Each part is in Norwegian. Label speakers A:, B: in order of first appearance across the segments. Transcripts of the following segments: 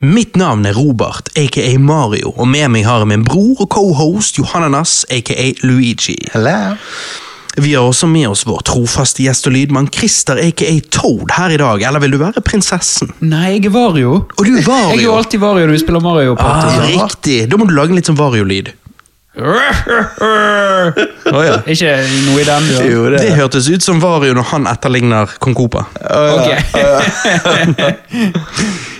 A: Mitt navn er Robert, aka Mario, og med meg har jeg min bror og cohost Johannenas, aka Luigi.
B: Hello.
A: Vi har også med oss vår trofaste gjest og lydmann Christer, aka Toad, her i dag. Eller vil du være prinsessen?
C: Nei, jeg er Vario.
A: Og du er Vario.
C: Jeg er jo alltid Vario når vi spiller Mario Party.
A: Ah, riktig. Da må du lage en litt sånn Vario-lyd.
C: Oh, ja. Ikke noe i den? Ja.
B: Jo,
A: Det hørtes ut som Vario når han etterligner Kong Koopa.
C: Ok.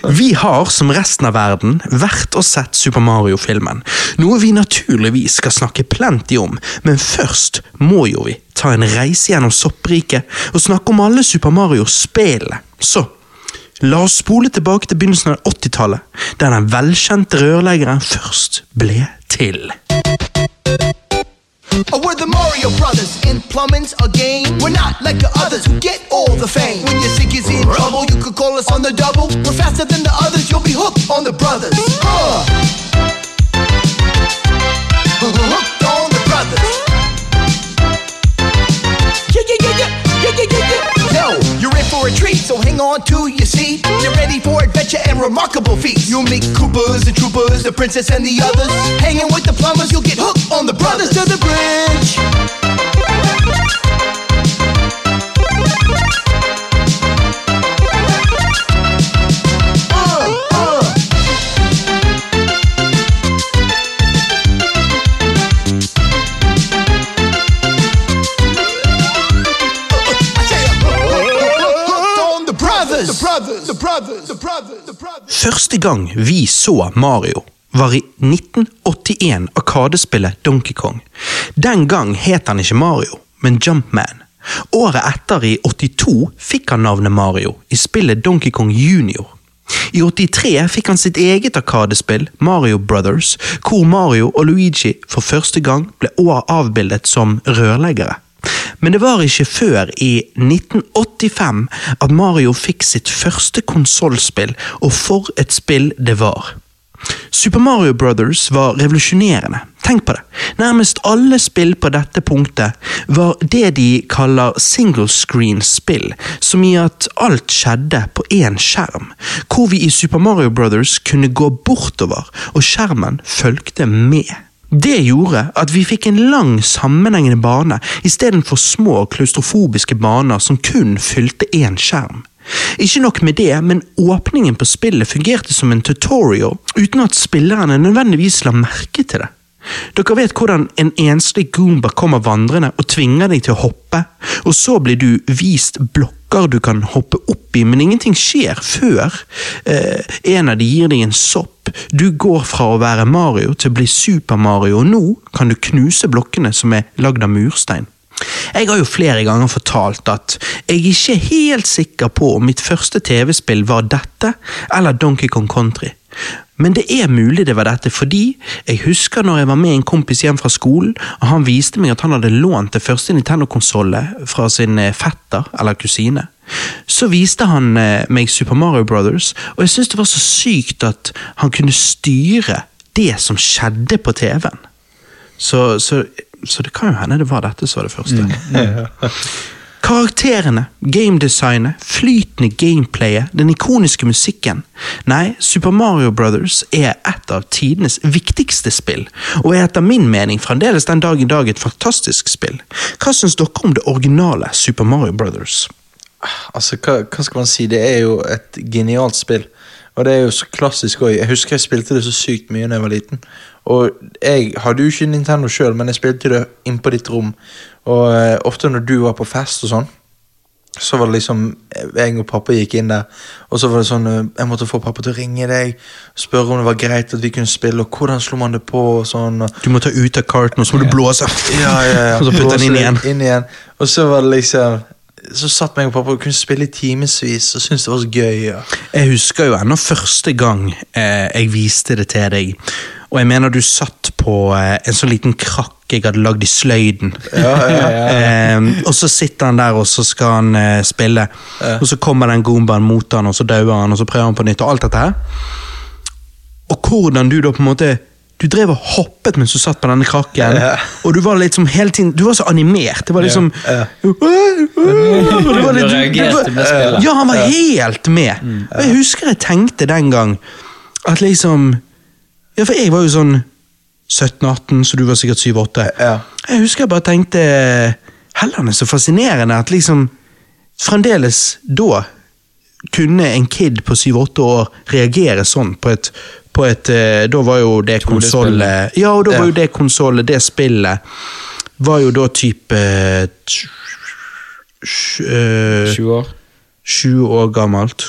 A: Vi har, som resten av verden, vært og sett Super Mario-filmen. Noe vi naturligvis skal snakke plenty om, men først må jo vi ta en reise gjennom soppriket og snakke om alle Super Mario-spillene. Så la oss spole tilbake til begynnelsen av 80-tallet, der den velkjente rørleggeren først ble til.
D: Oh, we're the Mario Brothers in plumbing's a game. We're not like the others who get all the fame. When your sink is in trouble, you could call us on the double. We're faster than the others, you'll be hooked on the brothers. Uh. Hooked on the brothers. Yeah, yeah, yeah, yeah, yeah, yeah, yeah, yeah. Yo, in for a treat, so hang on to your seat. You're ready for adventure and remarkable feats. You'll meet Koopas and Troopers, the princess and the others. Hanging with the plumbers, you'll get hooked on the brothers to the bridge.
A: Første gang vi så Mario, var i 1981 Arkadespillet Donkey Kong. Den gang het han ikke Mario, men Jumpman. Året etter, i 82, fikk han navnet Mario i spillet Donkey Kong Junior. I 83 fikk han sitt eget arkadespill, Mario Brothers, hvor Mario og Luigi for første gang ble avbildet som rørleggere. Men det var ikke før i 1985 at Mario fikk sitt første konsollspill, og for et spill det var. Super Mario Brothers var revolusjonerende. Tenk på det. Nærmest alle spill på dette punktet var det de kaller single screen-spill, som i at alt skjedde på én skjerm, hvor vi i Super Mario Brothers kunne gå bortover, og skjermen fulgte med. Det gjorde at vi fikk en lang, sammenhengende bane istedenfor små, klaustrofobiske baner som kun fylte én skjerm. Ikke nok med det, men åpningen på spillet fungerte som en tutorial, uten at spillerne nødvendigvis la merke til det. Dere vet hvordan en enslig goomba kommer vandrende og tvinger deg til å hoppe, og så blir du vist blokker du kan hoppe opp i, men ingenting skjer før eh, en av de gir deg en sopp. Du går fra å være Mario til å bli Super Mario, og nå kan du knuse blokkene som er lagd av murstein. Jeg har jo flere ganger fortalt at jeg ikke er helt sikker på om mitt første TV-spill var dette eller Donkey Kong Country. Men det er mulig det var dette, fordi jeg husker når jeg var med en kompis hjem fra skolen, og han viste meg at han hadde lånt det første Nintendo-konsollet fra sin eh, fetter eller kusine. Så viste han eh, meg Super Mario Brothers, og jeg syntes det var så sykt at han kunne styre det som skjedde på TV-en. Så, så, så det kan jo hende det var dette som var det første. Karakterene, gamedesignet, flytende gameplayet, den ikoniske musikken. Nei, Super Mario Brothers er et av tidenes viktigste spill, og er etter min mening fremdeles den dag i dag et fantastisk spill. Hva syns dere om det originale Super Mario Brothers?
B: Altså, hva, hva skal man si? Det er jo et genialt spill. Og det er jo så klassisk òg. Jeg husker jeg spilte det så sykt mye da jeg var liten. Og jeg hadde jo ikke Nintendo sjøl, men jeg spilte det inn på ditt rom. Og uh, ofte når du var på fest og sånn, så var det liksom Jeg og pappa gikk inn der, og så var det sånn uh, Jeg måtte få pappa til å ringe deg, spørre om det var greit at vi kunne spille, og hvordan slo man det på, og sånn. Og,
A: Du må ta ut av karten, og så må du blåse.
B: ja, ja, ja.
A: Og så putte den inn igjen.
B: inn igjen. Og så var det liksom Så satt meg og pappa og kunne spille i timevis og syntes det var så gøy. Ja.
A: Jeg husker jo ennå første gang eh, jeg viste det til deg. Og jeg mener du satt på eh, en sånn liten krakk jeg hadde lagd i sløyden. Ja, ja, eh, og så sitter han der, og så skal han eh, spille. Og så kommer den goombaen mot han, og så dauer han, og så prøver han på nytt, og alt dette her. Og hvordan du da på en måte Du drev og hoppet mens du satt på denne krakken,
B: Yeah.
A: og du var liksom hele tiden Du var så animert. Det var liksom yeah. Var litt-
C: Du spillet.
A: Ja, han var helt med. Og jeg husker jeg tenkte den gang At liksom Ja, for jeg var jo sånn 17-18, så du var sikkert 7-8. Jeg husker jeg bare tenkte Helland er så fascinerende at liksom Fremdeles da kunne en kid på 7-8 år reagere sånn på et, på et eh, Da var jo det konsollet Ja, og da var jo det konsollet, det spillet, var jo da type eh, tj- tj- eh,
C: 20 år.
A: Sju år gammelt.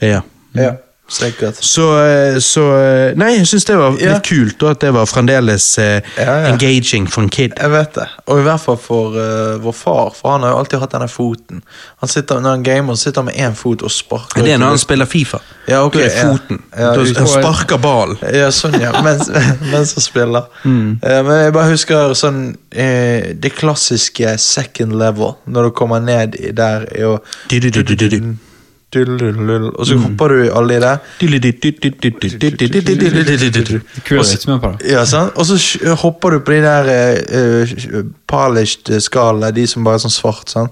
A: Ja.
B: ja.
A: Så, eh, så eh, Nei, jeg syns det var
B: Ja.
A: litt kult, og at det var fremdeles eh,
B: Ja, ja.
A: engaging for en kid.
B: Jeg vet det. Og i hvert fall for uh, vår far, for han har jo alltid hatt denne foten. Han sitter, Når han gamer, så sitter han med én fot og sparker.
A: Det er når han spiller Fifa.
B: Ja, ok,
A: da er
B: ja.
A: foten.
B: Ja,
A: han sparker ballen.
B: Ja, sånn, ja. Mens, mens han spiller.
A: Mm.
B: Uh, men jeg bare husker sånn uh, Det klassiske second level, når du kommer ned der. Dullulull, Og
A: Mm.
B: så hopper du alle i det.
C: Kul
B: der
C: rytme på det.
B: Ja, sant? Og så hopper du på de der eh, eh, polished skallene, de som bare er sånn svart, sant?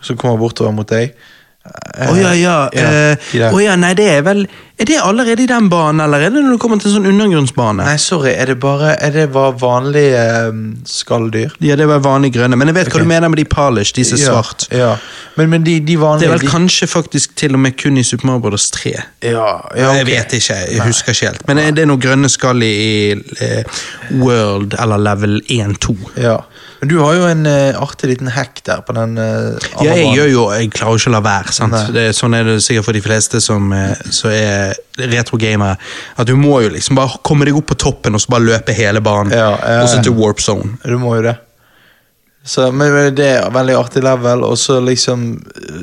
B: som kommer bortover mot deg.
A: Å ja, ja. eh,
B: de der.
A: Å ja, nei, det er vel Er det allerede i den banen, eller er det når du kommer til en sånn undergrunnsbane?
B: Nei, sorry, er det bare Er det bare vanlige um, skalldyr?
A: Ja, det var vanlige grønne, men jeg vet hva du mener med de polish, de som er
B: Ja,
A: svart.
B: Ja, men, men de, de
A: Det er vel
B: de,
A: kanskje faktisk til og med kun i Super Mario Bros. 3.
B: Ja, ja
A: Jeg vet ikke, jeg husker ikke helt. Men det er noe grønne skall i uh, World eller level 1-2.
B: Ja. Men du har jo en uh, artig liten hack der på den uh,
A: Ja, jeg gjør jo, jeg klarer jo ikke å la være. Det, sånn er det sikkert for de fleste som, eh, som er retrogamere. At du må jo liksom bare komme deg opp på toppen og så bare løpe hele banen.
B: Ja,
A: Og så til warp zone.
B: Du må jo det. Så, men det er veldig artig level, og så liksom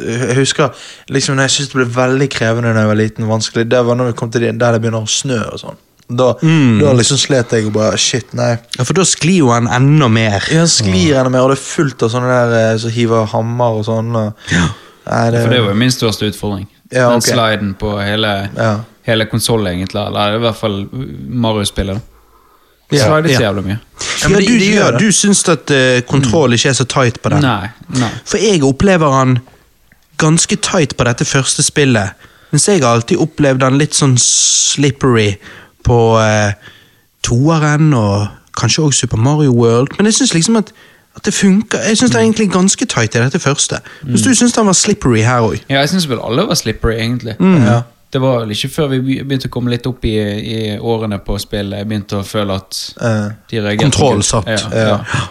B: Jeg husker liksom jeg syntes det ble veldig krevende da jeg var liten, vanskelig, det var når vi kom til det, der det begynner å snø og sånn. Da,
A: Mm.
B: da liksom slet jeg og bare Shit, nei.
A: Ja, For da sklir jo han enda mer.
B: Ja, Han sklir enda mer, og det er fullt av sånne der som så hiver hammer og sånn. Og, nei, det,
C: For det var jo min største utfordring.
B: Ja,
C: Den sliden på hele,
B: Ja.
C: hele konsollen, egentlig. Eller i hvert fall Mario-spillet.
B: Ja,
C: Slidet så
A: ja.
C: jævlig mye.
B: Ja,
A: Ja,
B: men de-
A: du,
B: de gjør
A: ja,
B: det.
A: du syns at uh, kontroll ikke er så tight på den?
C: Nei. nei.
A: For jeg opplever han ganske tight på dette første spillet. Mens jeg har alltid opplevd han litt sånn slippery på eh, toeren og kanskje også Super Mario World. Men jeg syns liksom at, at det funker. Jeg syns det er egentlig ganske tight i dette første. Hvis du syns den var slippery her òg.
C: Ja, jeg syns vel alle var slippery, egentlig.
B: Ja.
C: Det var vel ikke før vi begynte å komme litt opp i, i årene på spillet, jeg begynte å føle at
B: Eh,
C: de reagerte
A: Kontroll satt.
C: Ja,
B: Ja.
C: ja.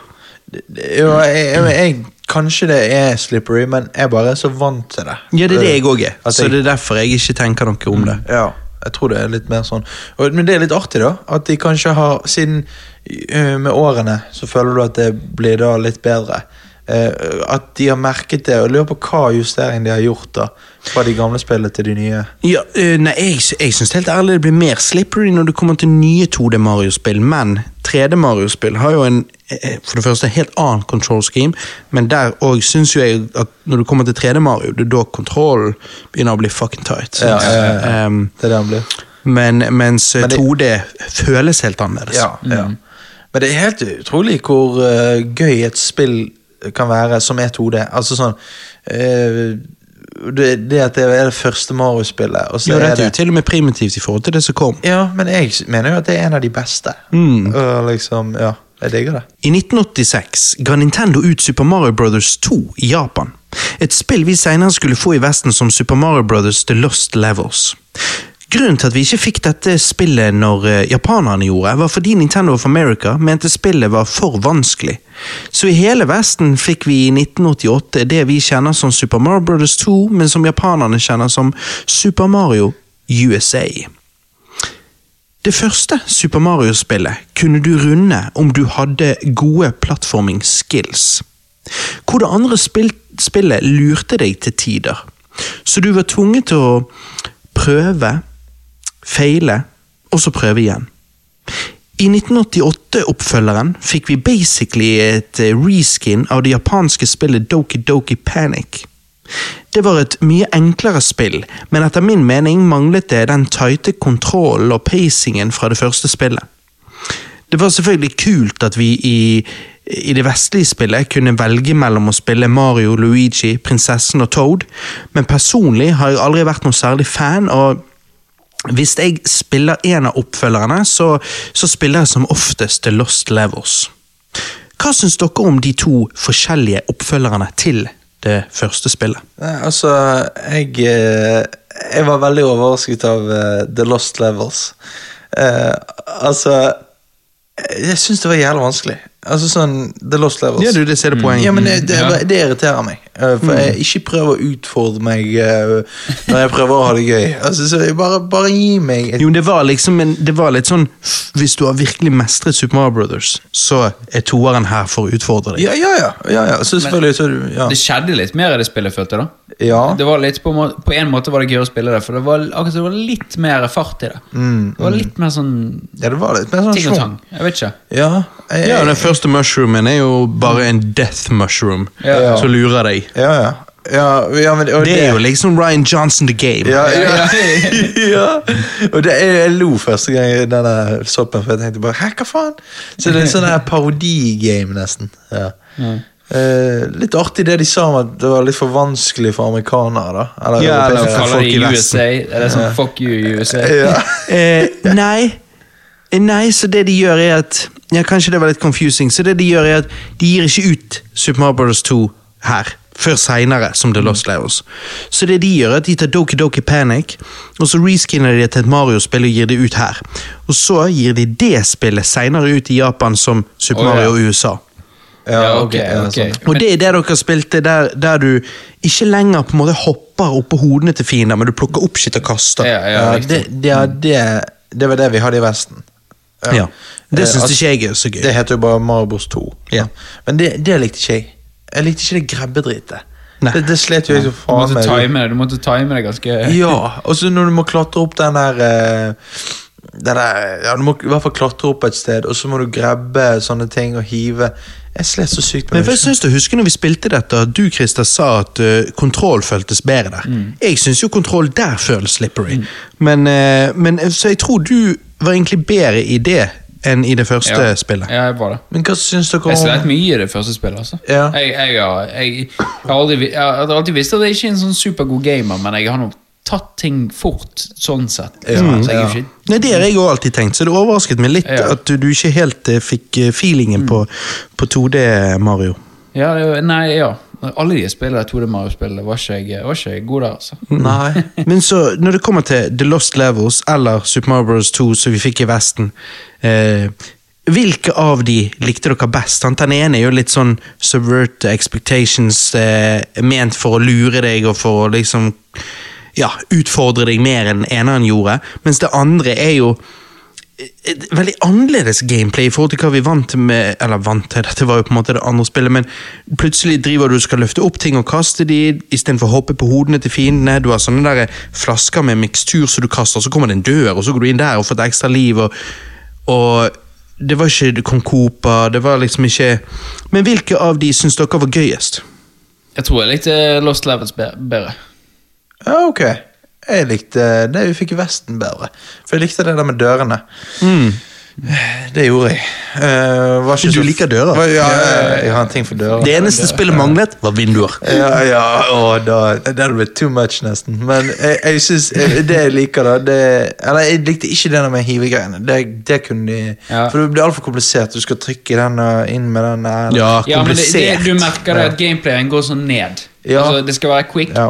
B: jo, jeg, jeg, jeg, kanskje det er slippery, men jeg bare er så vant til det.
A: Ja, det er det jeg òg er. Så
B: jeg-
A: det er derfor jeg ikke tenker noe om det.
B: Ja, jeg tror det er litt mer sånn. Men det er litt artig, da. At de kanskje har Siden øh, med årene så føler du at det blir da litt bedre. Eh, at de har merket det, og lurer på hva justering de har gjort da fra de gamle spillene til de nye.
A: Ja, øh, nei, Jeg, jeg syns helt ærlig det blir mer slippery når det kommer til nye 2D Mario-spill, men 3D Mario-spill har jo en eh, for det første helt annen control scheme, men der òg syns jo jeg at når du kommer til 3D Mario, det er da kontrollen begynner å bli fucking tight.
B: Ja, ja, ja.
A: Um,
B: Det er det han blir.
A: men, mens
B: Men det-
A: 2D føles helt annerledes.
B: Ja, ja. Men det er helt utrolig hvor uh, gøy et spill kan være som er 2D. Altså sånn øh, det, det at det er det første Mario-spillet, og så
A: Jo, dette er jo
B: det
A: til og med primitivt i forhold til det som kom.
B: Ja, men jeg mener jo at det er en av de beste.
A: Mm.
B: Og liksom, ja, jeg digger det.
A: I 1986 ga Nintendo ut Super Mario Bros. 2 i Japan. Et spill vi senere skulle få i Vesten som Super Mario Bros. The Lost Levels. Grunnen til at vi ikke fikk dette spillet når eh, japanerne gjorde, var fordi Nintendo of America mente spillet var for vanskelig. Så i hele Vesten fikk vi i 1988 det vi kjenner som Super Mario Bros. 2, men som japanerne kjenner som Super Mario USA. Det første Super Mario-spillet kunne du runde om du hadde gode platforming skills. Hvor det andre spill spillet lurte deg til tider. Så du var tvunget til å prøve, feile, og så prøve igjen. I 1988-oppfølgeren fikk vi basically et eh, reskin av det japanske spillet Doki Doki Panic. Det var et mye enklere spill, men etter min mening manglet det den tighte kontrollen og pacingen fra det første spillet. Det var selvfølgelig kult at vi i, i det vestlige spillet kunne velge mellom å spille Mario, Luigi, prinsessen og Toad, men personlig har jeg aldri vært noen særlig fan, og hvis jeg spiller en av oppfølgerne, så, så spiller jeg som oftest The Lost Levels. Hva syns dere om de to forskjellige oppfølgerne til det første spillet?
B: Nei, altså, jeg, eh, jeg var veldig overrasket av uh, The Lost Levels. Uh, altså Jeg syns det var jævlig vanskelig. Altså sånn The Lost Levels.
A: Ja, du, det ser det poenget.
B: Ja, men det, det, det irriterer meg. Eh, For jeg ikke prøver å utfordre meg eh, når jeg prøver å ha det gøy. Altså, så jeg bare, bare gi meg et
A: Jo, det var liksom en, det var litt sånn Hvis du har virkelig mestret Super Mario Brothers, så er toeren her for å utfordre deg.
B: Ja, ja, ja. ja, ja. Så selvfølgelig så ja.
C: Det skjedde litt mer i det spillet, følte jeg. da
B: ja.
C: Det var litt, på, måte, på en måte var det gøy å spille det, for det var, akkurat det var litt mer fart i det. det var litt mer sånn
B: ja, det var litt mer sånn
C: ting og tang. Jeg vet ikke.
B: Ja, jeg,
A: Ja, Den første mushroomen er jo bare en death mushroom
C: Ja.
A: som lurer deg.
B: Ja, ja. ja, ja men, og
A: Det er jo liksom Ryan Johnson the game.
B: Ja, ja, ja. Og det, jeg, jeg lo første gang i denne soppen, for jeg tenkte bare Hæ, hva faen? Så det er en sånn her parodigame, nesten. Ja. Eh, litt artig det de sa om at det var litt for vanskelig for amerikanere. da Eller,
A: Ja, eller
C: Kaller
A: folk i
C: de
A: Vesten.
C: USA. Eller det sånn fuck you, USA?
B: ja.
A: Eh, nei. Eh, Nei, så det de gjør er at Ja, Kanskje det var litt confusing. Så det de gjør er at de gir ikke ut Super Mario Bros. 2 her. Før seinere, som The Lost Levels. Så det de gjør er at de tar Doki Doki Panic, og så reskinner de det til et Mario-spill og gir det ut her. Og så gir de det spillet seinere ut i Japan som Super
C: oh, ja.
A: Mario i USA.
B: Ja,
C: okay,
B: ok,
C: ok,
B: ja,
C: ok.
B: sånn.
A: Og det er det dere spilte der, der du ikke lenger på en måte hopper oppå hodene til fiender, men du plukker opp skitt og kaster.
C: Ja, ja,
B: Ja, det, det, ja, det, det var det vi hadde i Vesten.
A: Ja. Det
B: Eh,
A: syns
B: altså,
A: ikke jeg er så gøy.
B: Det heter jo bare Maribos 2.
A: Ja.
B: Men det, det likte ikke jeg. Jeg likte ikke det grebbedritet. Det, det slet jo jeg så faen
C: meg. du måtte time det ganske
B: Ja, og så når du må klatre opp den der eh, den der, ja, Du må i hvert fall klatre opp et sted, og så må du grabbe sånne ting og hive. Jeg slet så sykt
A: Men
B: med
A: Men
B: det.
A: synes du, Husker når vi spilte dette, at du Christer, sa at uh, kontroll føltes bedre der.
C: Mm.
A: Jeg syns jo kontroll der føles slippery. Men, uh, men eh, Så jeg tror du var egentlig bedre i det enn i det første
C: Ja.
A: spillet.
C: Ja, jeg var det.
B: Men hva syns dere om
C: Jeg slet
B: om
C: mye i det første spillet. altså
B: Ja.
C: jeg, jeg, jeg, har aldri, jeg har alltid visst at jeg ikke er en sånn supergod gamer, men jeg har nå tatt ting fort, sånn sett.
B: Ja,
C: så jeg er
B: ja.
C: ikke
A: Nei, Det har jeg også alltid tenkt, så det overrasket meg litt
C: Ja.
A: at du, du ikke helt eh, fikk eh, feelingen
C: Mm.
A: på, på 2D, Mario.
C: ja, det, Nei, ja. Alle de spillene 2D Mario-spillene var var ikke jeg god der, altså.
B: Nei.
A: Men så, når det kommer til The Lost Levels eller Super Mario Bros. 2, som vi fikk i Vesten eh, Hvilke av de likte dere best? Den ene er jo litt sånn subvert expectations, eh, ment for å lure deg og for å liksom ja, utfordre deg mer enn eneren gjorde. Mens det andre er jo et veldig annerledes gameplay i forhold til hva vi vant med Eller vant til, dette var jo på en måte det andre spillet, men plutselig driver du og skal løfte opp ting og kaste de istedenfor å hoppe på hodene til fiendene. Du har sånne der flasker med mikstur som du kaster, så kommer det en dør, og så går du inn der og får et ekstra liv. og, og det var ikke Kong det var liksom ikke Men hvilke av de syns dere var gøyest?
C: Jeg tror jeg likte Lost Levels bedre.
B: Ja, ok. Jeg likte det vi fikk i Vesten bedre. For jeg likte det der med dørene. Det gjorde jeg. Uh, var ikke
A: Du
B: så-
A: liker dører?
B: Var- Ja, jeg, jeg har en ting for dører.
A: Det eneste spillet manglet, var vinduer.
B: Ja, ja, å, da, det hadde blitt too much, nesten. Men jeg, jeg synes, eh, det jeg liker, da det, Eller jeg likte ikke det der med hivegreiene. Det, det kunne de
C: Ja.
B: For det blir altfor komplisert. Du skal trykke den inn med den der.
A: Ja,
C: Ja, men det, det, du merker det at gameplayen går sånn ned.
B: Ja.
C: Altså, det skal være quick.
B: Ja.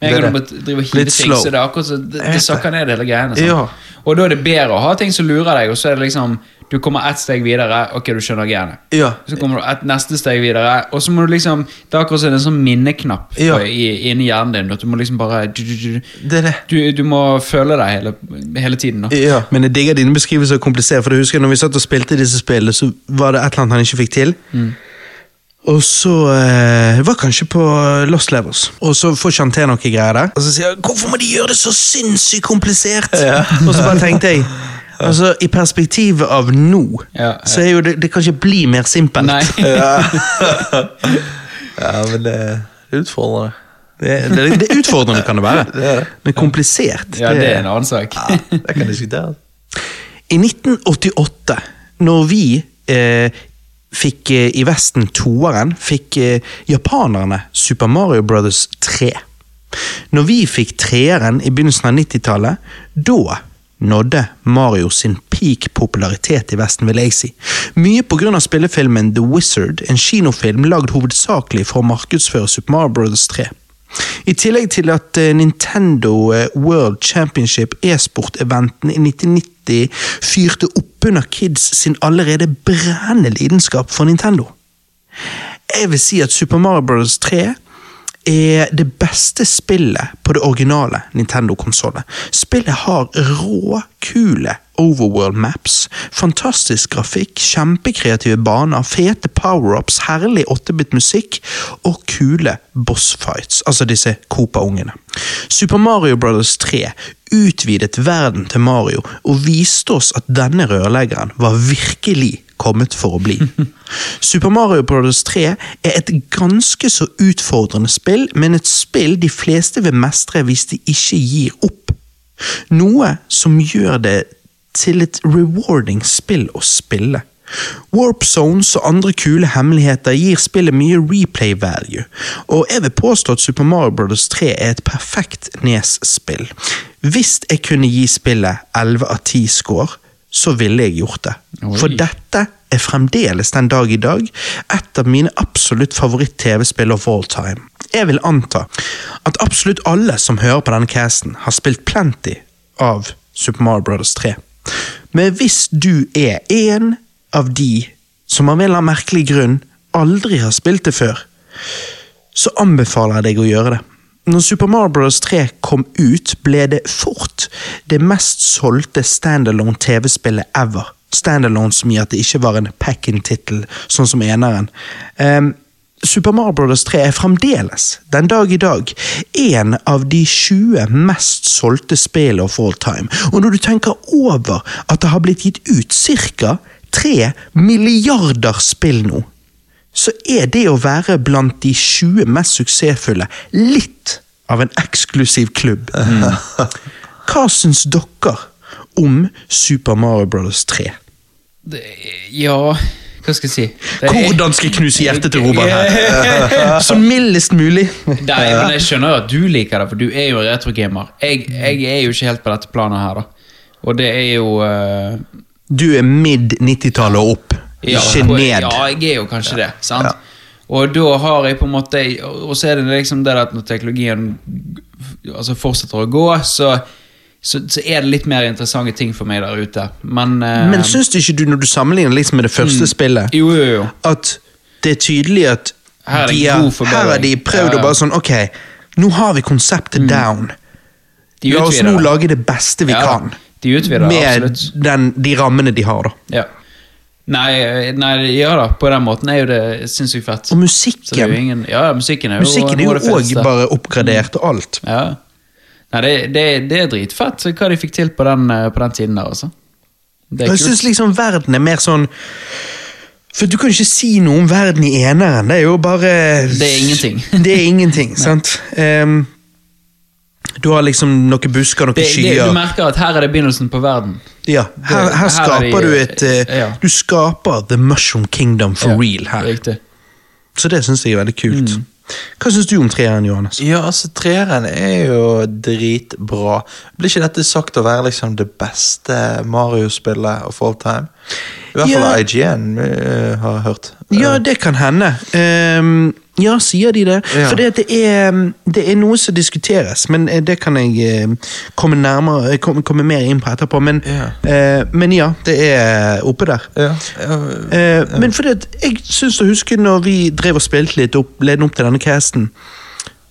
C: Men
B: Det er
C: jeg kan
B: det.
C: bare drive og
A: hiver
C: ting,
A: slow.
C: så det er akkurat så det, det sakker ned hele greiene. Sånn.
B: Ja.
C: Og da er det bedre å ha ting som lurer deg, og så er det liksom Du kommer ett steg videre, ok, du skjønner greiene.
B: Ja.
C: Så kommer du et neste steg videre, og så må du liksom Det er akkurat som en sånn minneknapp
B: Ja.
C: i, inni hjernen din. At du må liksom bare Du, du,
B: Det det.
C: du, du må føle deg hele, hele tiden. Da.
B: Ja.
A: Men jeg digger dine beskrivelser av komplisert, for jeg husker når vi satt og spilte disse spillene, så var det et eller annet han ikke fikk til. Og så eh, var kanskje på Lost Levels, og så får ikke han til noe greier der. Og så sier han 'hvorfor må de gjøre det så sinnssykt komplisert?' Og så bare tenkte jeg Altså, I perspektivet av nå,
C: Ja, ja.
A: så er jo det, det kan ikke bli mer simpelt.
C: Nei.
B: ja, men det, det er utfordrende.
A: Det, det, det er utfordrende kan det være, men komplisert
C: Ja, det er en annen sak.
B: Det kan diskuteres.
A: I 1988, når vi eh, fikk eh, i Vesten toeren, fikk eh, japanerne Super Mario Brothers 3. Når vi fikk treeren i begynnelsen av 90-tallet, da nådde Mario sin peak popularitet i Vesten, vil jeg si. Mye av spillefilmen The Wizard, en kinofilm lagd hovedsakelig for å markedsføre Super Mario Bros. 3. I tillegg til at eh, Nintendo eh, World Championship e-sport-eventen i 1990 fyrte opp under kids sin allerede brennende lidenskap for Nintendo. Jeg vil si at Super Mario Bros. 3 er det beste spillet på det originale Nintendo-konsollet. Spillet har rå, kule overworld maps, fantastisk grafikk, kjempekreative baner, fete power-ups, herlig 8-bit musikk og kule bossfights, altså disse Copa-ungene. Super Mario Bros. 3 utvidet verden til Mario og viste oss at denne rørleggeren var virkelig kommet for å bli. Super Mario Bros. 3 er et ganske så utfordrende spill, men et spill de fleste vil mestre hvis de ikke gir opp. Noe som gjør det til et rewarding spill å spille. Warp Zones og andre kule hemmeligheter gir spillet mye replay value, og jeg vil påstå at Super Mario Bros. 3 er et perfekt Nes-spill. Hvis jeg kunne gi spillet 11 av 10 score, så ville jeg gjort det.
C: Oi.
A: For dette er fremdeles den dag i dag et av mine absolutt favoritt-TV-spill of all time. Jeg vil anta at absolutt alle som hører på denne casten, har spilt plenty av Super Mario Bros. 3. Men hvis du er en av de som av en eller annen merkelig grunn aldri har spilt det før, så anbefaler jeg deg å gjøre det. Når Super Mario Bros. 3 kom ut, ble det fort det mest solgte standalone TV-spillet ever. Standalone som i at det ikke var en pack-in-tittel, sånn som eneren. Um, Super Mario Bros. 3 er fremdeles, den dag i dag, en av de 20 mest solgte spillene of all time. Og når du tenker over at det har blitt gitt ut ca. 3 milliarder spill nå, så er det å være blant de 20 mest suksessfulle litt av en eksklusiv klubb. Hva syns dere om Super Mario Bros. 3?
C: Det, ja Hva skal jeg si? Det er-
A: Hvordan skal jeg knuse hjertet til Robert her? Så mildest mulig.
C: Nei, men jeg skjønner jo at du liker det, for du er jo retrogamer. Jeg, jeg er jo ikke helt på dette planet her, da. Og det er jo uh...
A: Du er mid 90-tallet og opp,
C: ja,
A: ikke ned.
C: Ja, jeg er jo kanskje det. sant? Og da har jeg på en måte Og så er det liksom det at når teknologien altså fortsetter å gå, så, så, så er det litt mer interessante ting for meg der ute. Men, uh,
A: Men syns du ikke du, når du sammenligner liksom med det første spillet,
C: Jo, jo, jo.
A: at det er tydelig at
C: Her er
A: de
C: forbedring.
A: her er de prøvd
C: Ja,
A: å bare sånn Ok, nå har vi konseptet down.
C: De
A: La oss nå lage det beste vi
C: Ja,
A: kan.
C: De utvider
A: med den, de rammene de har, da.
C: Ja. Nei, nei, ja da, på den måten er jo det sinnssykt fett.
A: Og musikken.
C: ingen, ja, musikken er jo
A: Musikken er jo òg bare oppgradert og alt.
C: Ja. Nei, det, det, det er dritfett hva de fikk til på den, eh, på den tiden der, altså.
A: Jeg syns liksom verden er mer sånn For du kan ikke si noe om verden i eneren. Det er jo bare
C: Det er ingenting.
A: Det er ingenting, sant? Ehm, du har liksom noen busker, noen
C: Det, det,
A: skyer.
C: du merker at her er det begynnelsen på verden.
A: Ja, her, her
C: her er
A: skaper
C: de-
A: du et eh,
C: ja.
A: Du skaper The Mushroom Kingdom for
C: Ja,
A: real her.
C: Riktig.
A: Så det syns jeg er veldig kult.
C: Mm.
A: Hva syns du om treeren, Johannes?
B: Ja, altså, treeren er jo dritbra. Blir ikke dette sagt å være liksom det beste Mario-spillet of all time? I hvert fall
A: Ja.
B: IGN uh, har hørt.
A: Ja, det kan hende. Um, ja, sier de det?
B: Ja.
A: For det, er, det er noe som diskuteres, men eh, det kan jeg eh, komme nærmere eh, komme, komme mer inn på etterpå. Men
B: Ja.
A: uh, men ja, det er oppe der.
B: Ja,
A: Eh, Men fordi at jeg syns å huske når vi drev og spilte litt opp, opp til denne casten,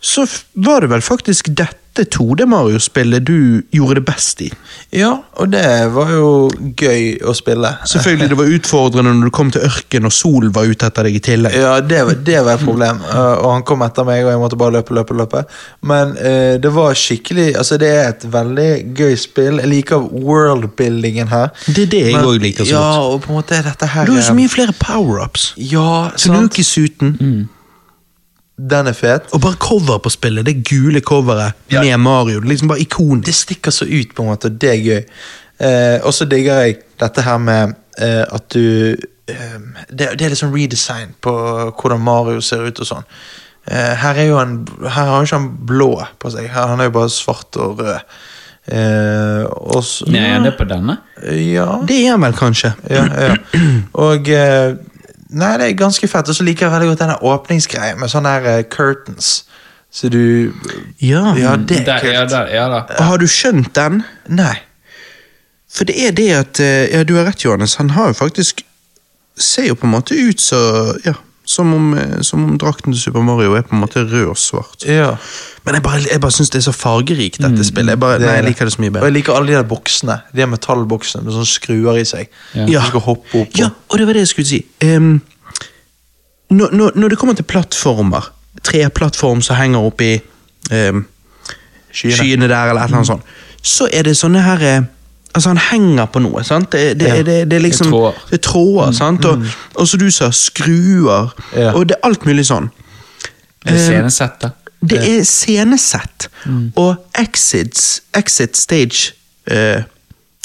A: så var det vel faktisk dette 2D-Mario-spillet du gjorde det best i.
B: ja, og det var jo gøy å spille.
A: Selvfølgelig det var utfordrende når du kom til ørken og solen var ute etter deg i tillegg.
B: Ja, det, var- det var et problem. Uh, og han kom etter meg, og jeg måtte bare løpe, løpe, løpe. Men uh, det var skikkelig Altså, det er et veldig gøy spill. Jeg liker worldbuildingen her.
A: Det er det jeg òg liker så
B: ja, og på en måte er dette her
A: Du har jo så mye flere power-ups.
B: Ja, sant.
A: Tanuki-suiten.
B: Den er fet.
A: Og bare cover på spillet. Det gule coveret
B: Ja.
A: med Mario. Det liksom bare ikon.
B: Det stikker så ut, på en måte, og det er gøy. Eh, og så digger jeg dette her med eh, at du eh, det, det er liksom redesign på hvordan Mario ser ut og sånn. Eh, her er jo han Her har jo ikke han blå på seg. Her, han er jo bare svart og rød. Eh, og så
C: Nei, er det på denne?
B: Ja.
A: Det er han vel kanskje.
B: ja, ja. Og eh, Nei, det er ganske fett. Og så liker jeg veldig godt denne åpningsgreia med sånne her uh, curtains. Så du
A: Ja.
B: Ja, det er
C: Der, ja, der, ja da.
A: Og har du skjønt den?
B: Nei.
A: For det er det at eh, Ja, du har rett, Johannes. Han har jo faktisk Ser jo på en måte ut så Ja, som om, eh, som om drakten til Super Mario er på en måte rød og svart.
B: Ja.
A: Men jeg bare, jeg bare syns det er så fargerikt, dette spillet. Jeg bare,
B: Det
A: nei, jeg liker det så mye bedre.
B: Og jeg liker alle de der boksene. De der metallboksene med sånne skruer i seg.
C: Ja.
B: Du skal hoppe opp
A: Ja, og det var det jeg skulle si. Um, når, når, når det kommer til plattformer, treplattform som henger oppi um,
B: Skyene.
A: skyene der, eller et eller annet sånt, så er det sånne her eh, Altså, han henger på noe, sant? Det, det,
B: Ja.
A: det, det er liksom
C: Det er tråder.
A: Er tråder, sant? Og, og som du sa, skruer.
B: Ja.
A: Og det er alt mulig sånn.
C: Det er scenesett, da.
A: Det er scenesett. Og exits, exit stage uh,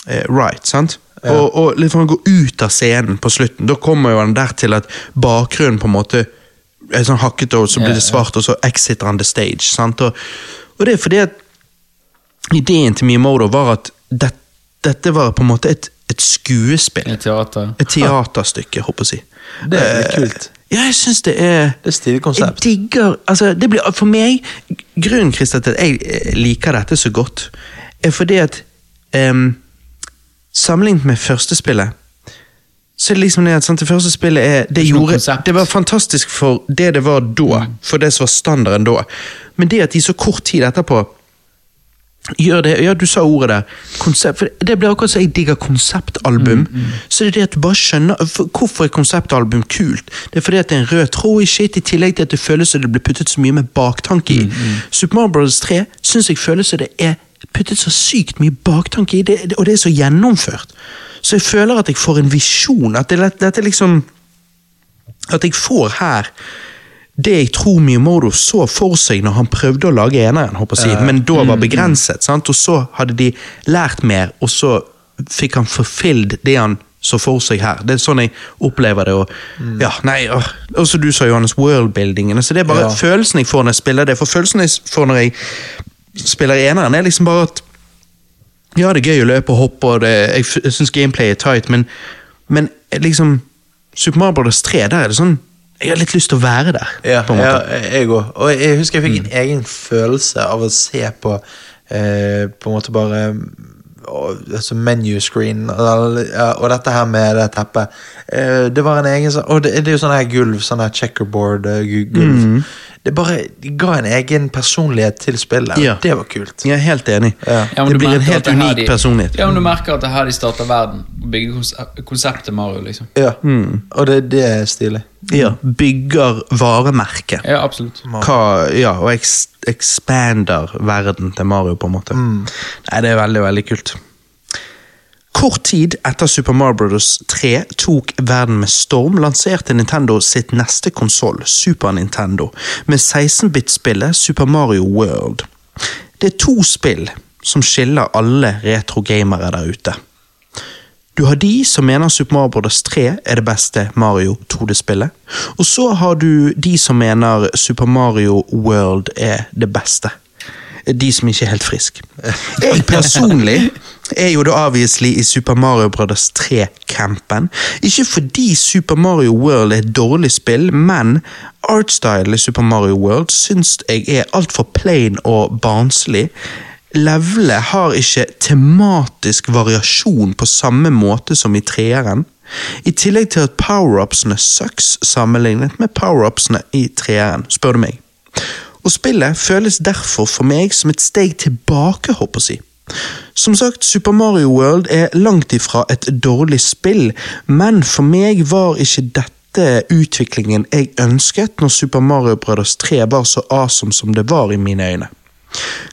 A: uh, right, sant? Og, og litt for å gå ut av scenen på slutten, da kommer jo han der til at bakgrunnen på en måte er sånn hakket, og så blir det
C: Ja, ja.
A: svart, og så exiter han the stage. Sant? Og, og det er fordi at ideen til Mimodo var at det, dette var på en måte et, et skuespill.
C: Et teater.
A: Et teaterstykke, håper jeg å si.
B: Det er litt
A: Eh,
B: kult.
A: Ja, jeg syns det er
B: Det er stilig konsept.
A: Jeg digger altså, det blir, For meg, grunnen Christa, til at jeg eh, liker dette så godt, er fordi at um, Sammenlignet med første spillet så er det liksom det at sant, det første spillet er, det, gjorde, det var fantastisk for det det var da, for det som var standarden da. Men det at de så kort tid etterpå gjør det Ja, du sa ordet der. Konsept, for det blir akkurat som jeg digger konseptalbum. Så det er det at du bare skjønner Hvorfor er konseptalbum kult? Det er fordi at det er en rød tråd i shit, i tillegg til at det føles som det blir puttet så mye med baktanke i. Super Mario Bros. 3 syns jeg føles som det er puttet så sykt mye baktanke i, det, det, og det er så gjennomført. Så jeg føler at jeg får en visjon. At dette det liksom At jeg får her det jeg tror Miyamoto så for seg når han prøvde å lage eneren, håper jeg, men da var begrenset. Sant? Og så hadde de lært mer, og så fikk han forfylt det han så for seg her. Det er sånn jeg opplever det. Og, ja, nei, og, og du sa, Johannes, worldbuildingen. Altså, det er bare
B: Ja.
A: følelsen jeg får når jeg spiller det. For følelsen jeg får når jeg spiller eneren, er liksom bare at ja, det er gøy å løpe og hoppe, og det, jeg, jeg syns gameplay er tight, men, men liksom Super Mario Bros. 3, der er det sånn Jeg har litt lyst til å være der.
B: Ja,
A: på en
B: ja, jeg òg. Og jeg husker jeg fikk en egen følelse av å se på eh, På en måte bare og, altså menu screen og, og dette her med det teppet. Eh, det var en egen sånn Og det, det er jo sånn her gulv, sånn her checkerboard-gulv. Mm. gulv. Det bare ga en egen personlighet til spillet.
A: Ja.
B: Det var kult.
A: Jeg er helt enig.
B: Ja.
C: Ja,
A: det blir en helt unik
C: de-
A: personlighet.
C: Ja, men du merker at det er her de starter verden. og Bygger kons- konseptet Mario, liksom.
B: Ja. Og det, det er stilig.
A: Ja, Bygger varemerket.
C: Ja, absolutt.
A: Hva, ja, og eks, expander verden til Mario, på en måte. Nei, Det er veldig, veldig kult. Kort tid etter Super Mario Bros. 3 tok verden med storm, lanserte Nintendo sitt neste konsoll, Super Nintendo, med 16-bit-spillet Super Mario World. Det er to spill som skiller alle retro-gamere der ute. Du har de som mener Super Mario Bros. 3 er det beste Mario 2D-spillet. Og så har du de som mener Super Mario World er det beste. De som ikke er helt friske. Jeg personlig er jo da avviselig i Super Mario Bros. 3-campen. Ikke fordi Super Mario World er et dårlig spill, men artstyle i Super Mario World syns jeg er altfor plain og barnslig. Levelet har ikke tematisk variasjon på samme måte som i treeren. I tillegg til at power-upsene sucks sammenlignet med power-upsene i treeren, spør du meg. Og spillet føles derfor for meg som et steg tilbake, håper jeg. Som sagt, Super Mario World er langt ifra et dårlig spill, men for meg var ikke dette utviklingen jeg ønsket når Super Mario Brothers 3 var så awesome som det var i mine øyne.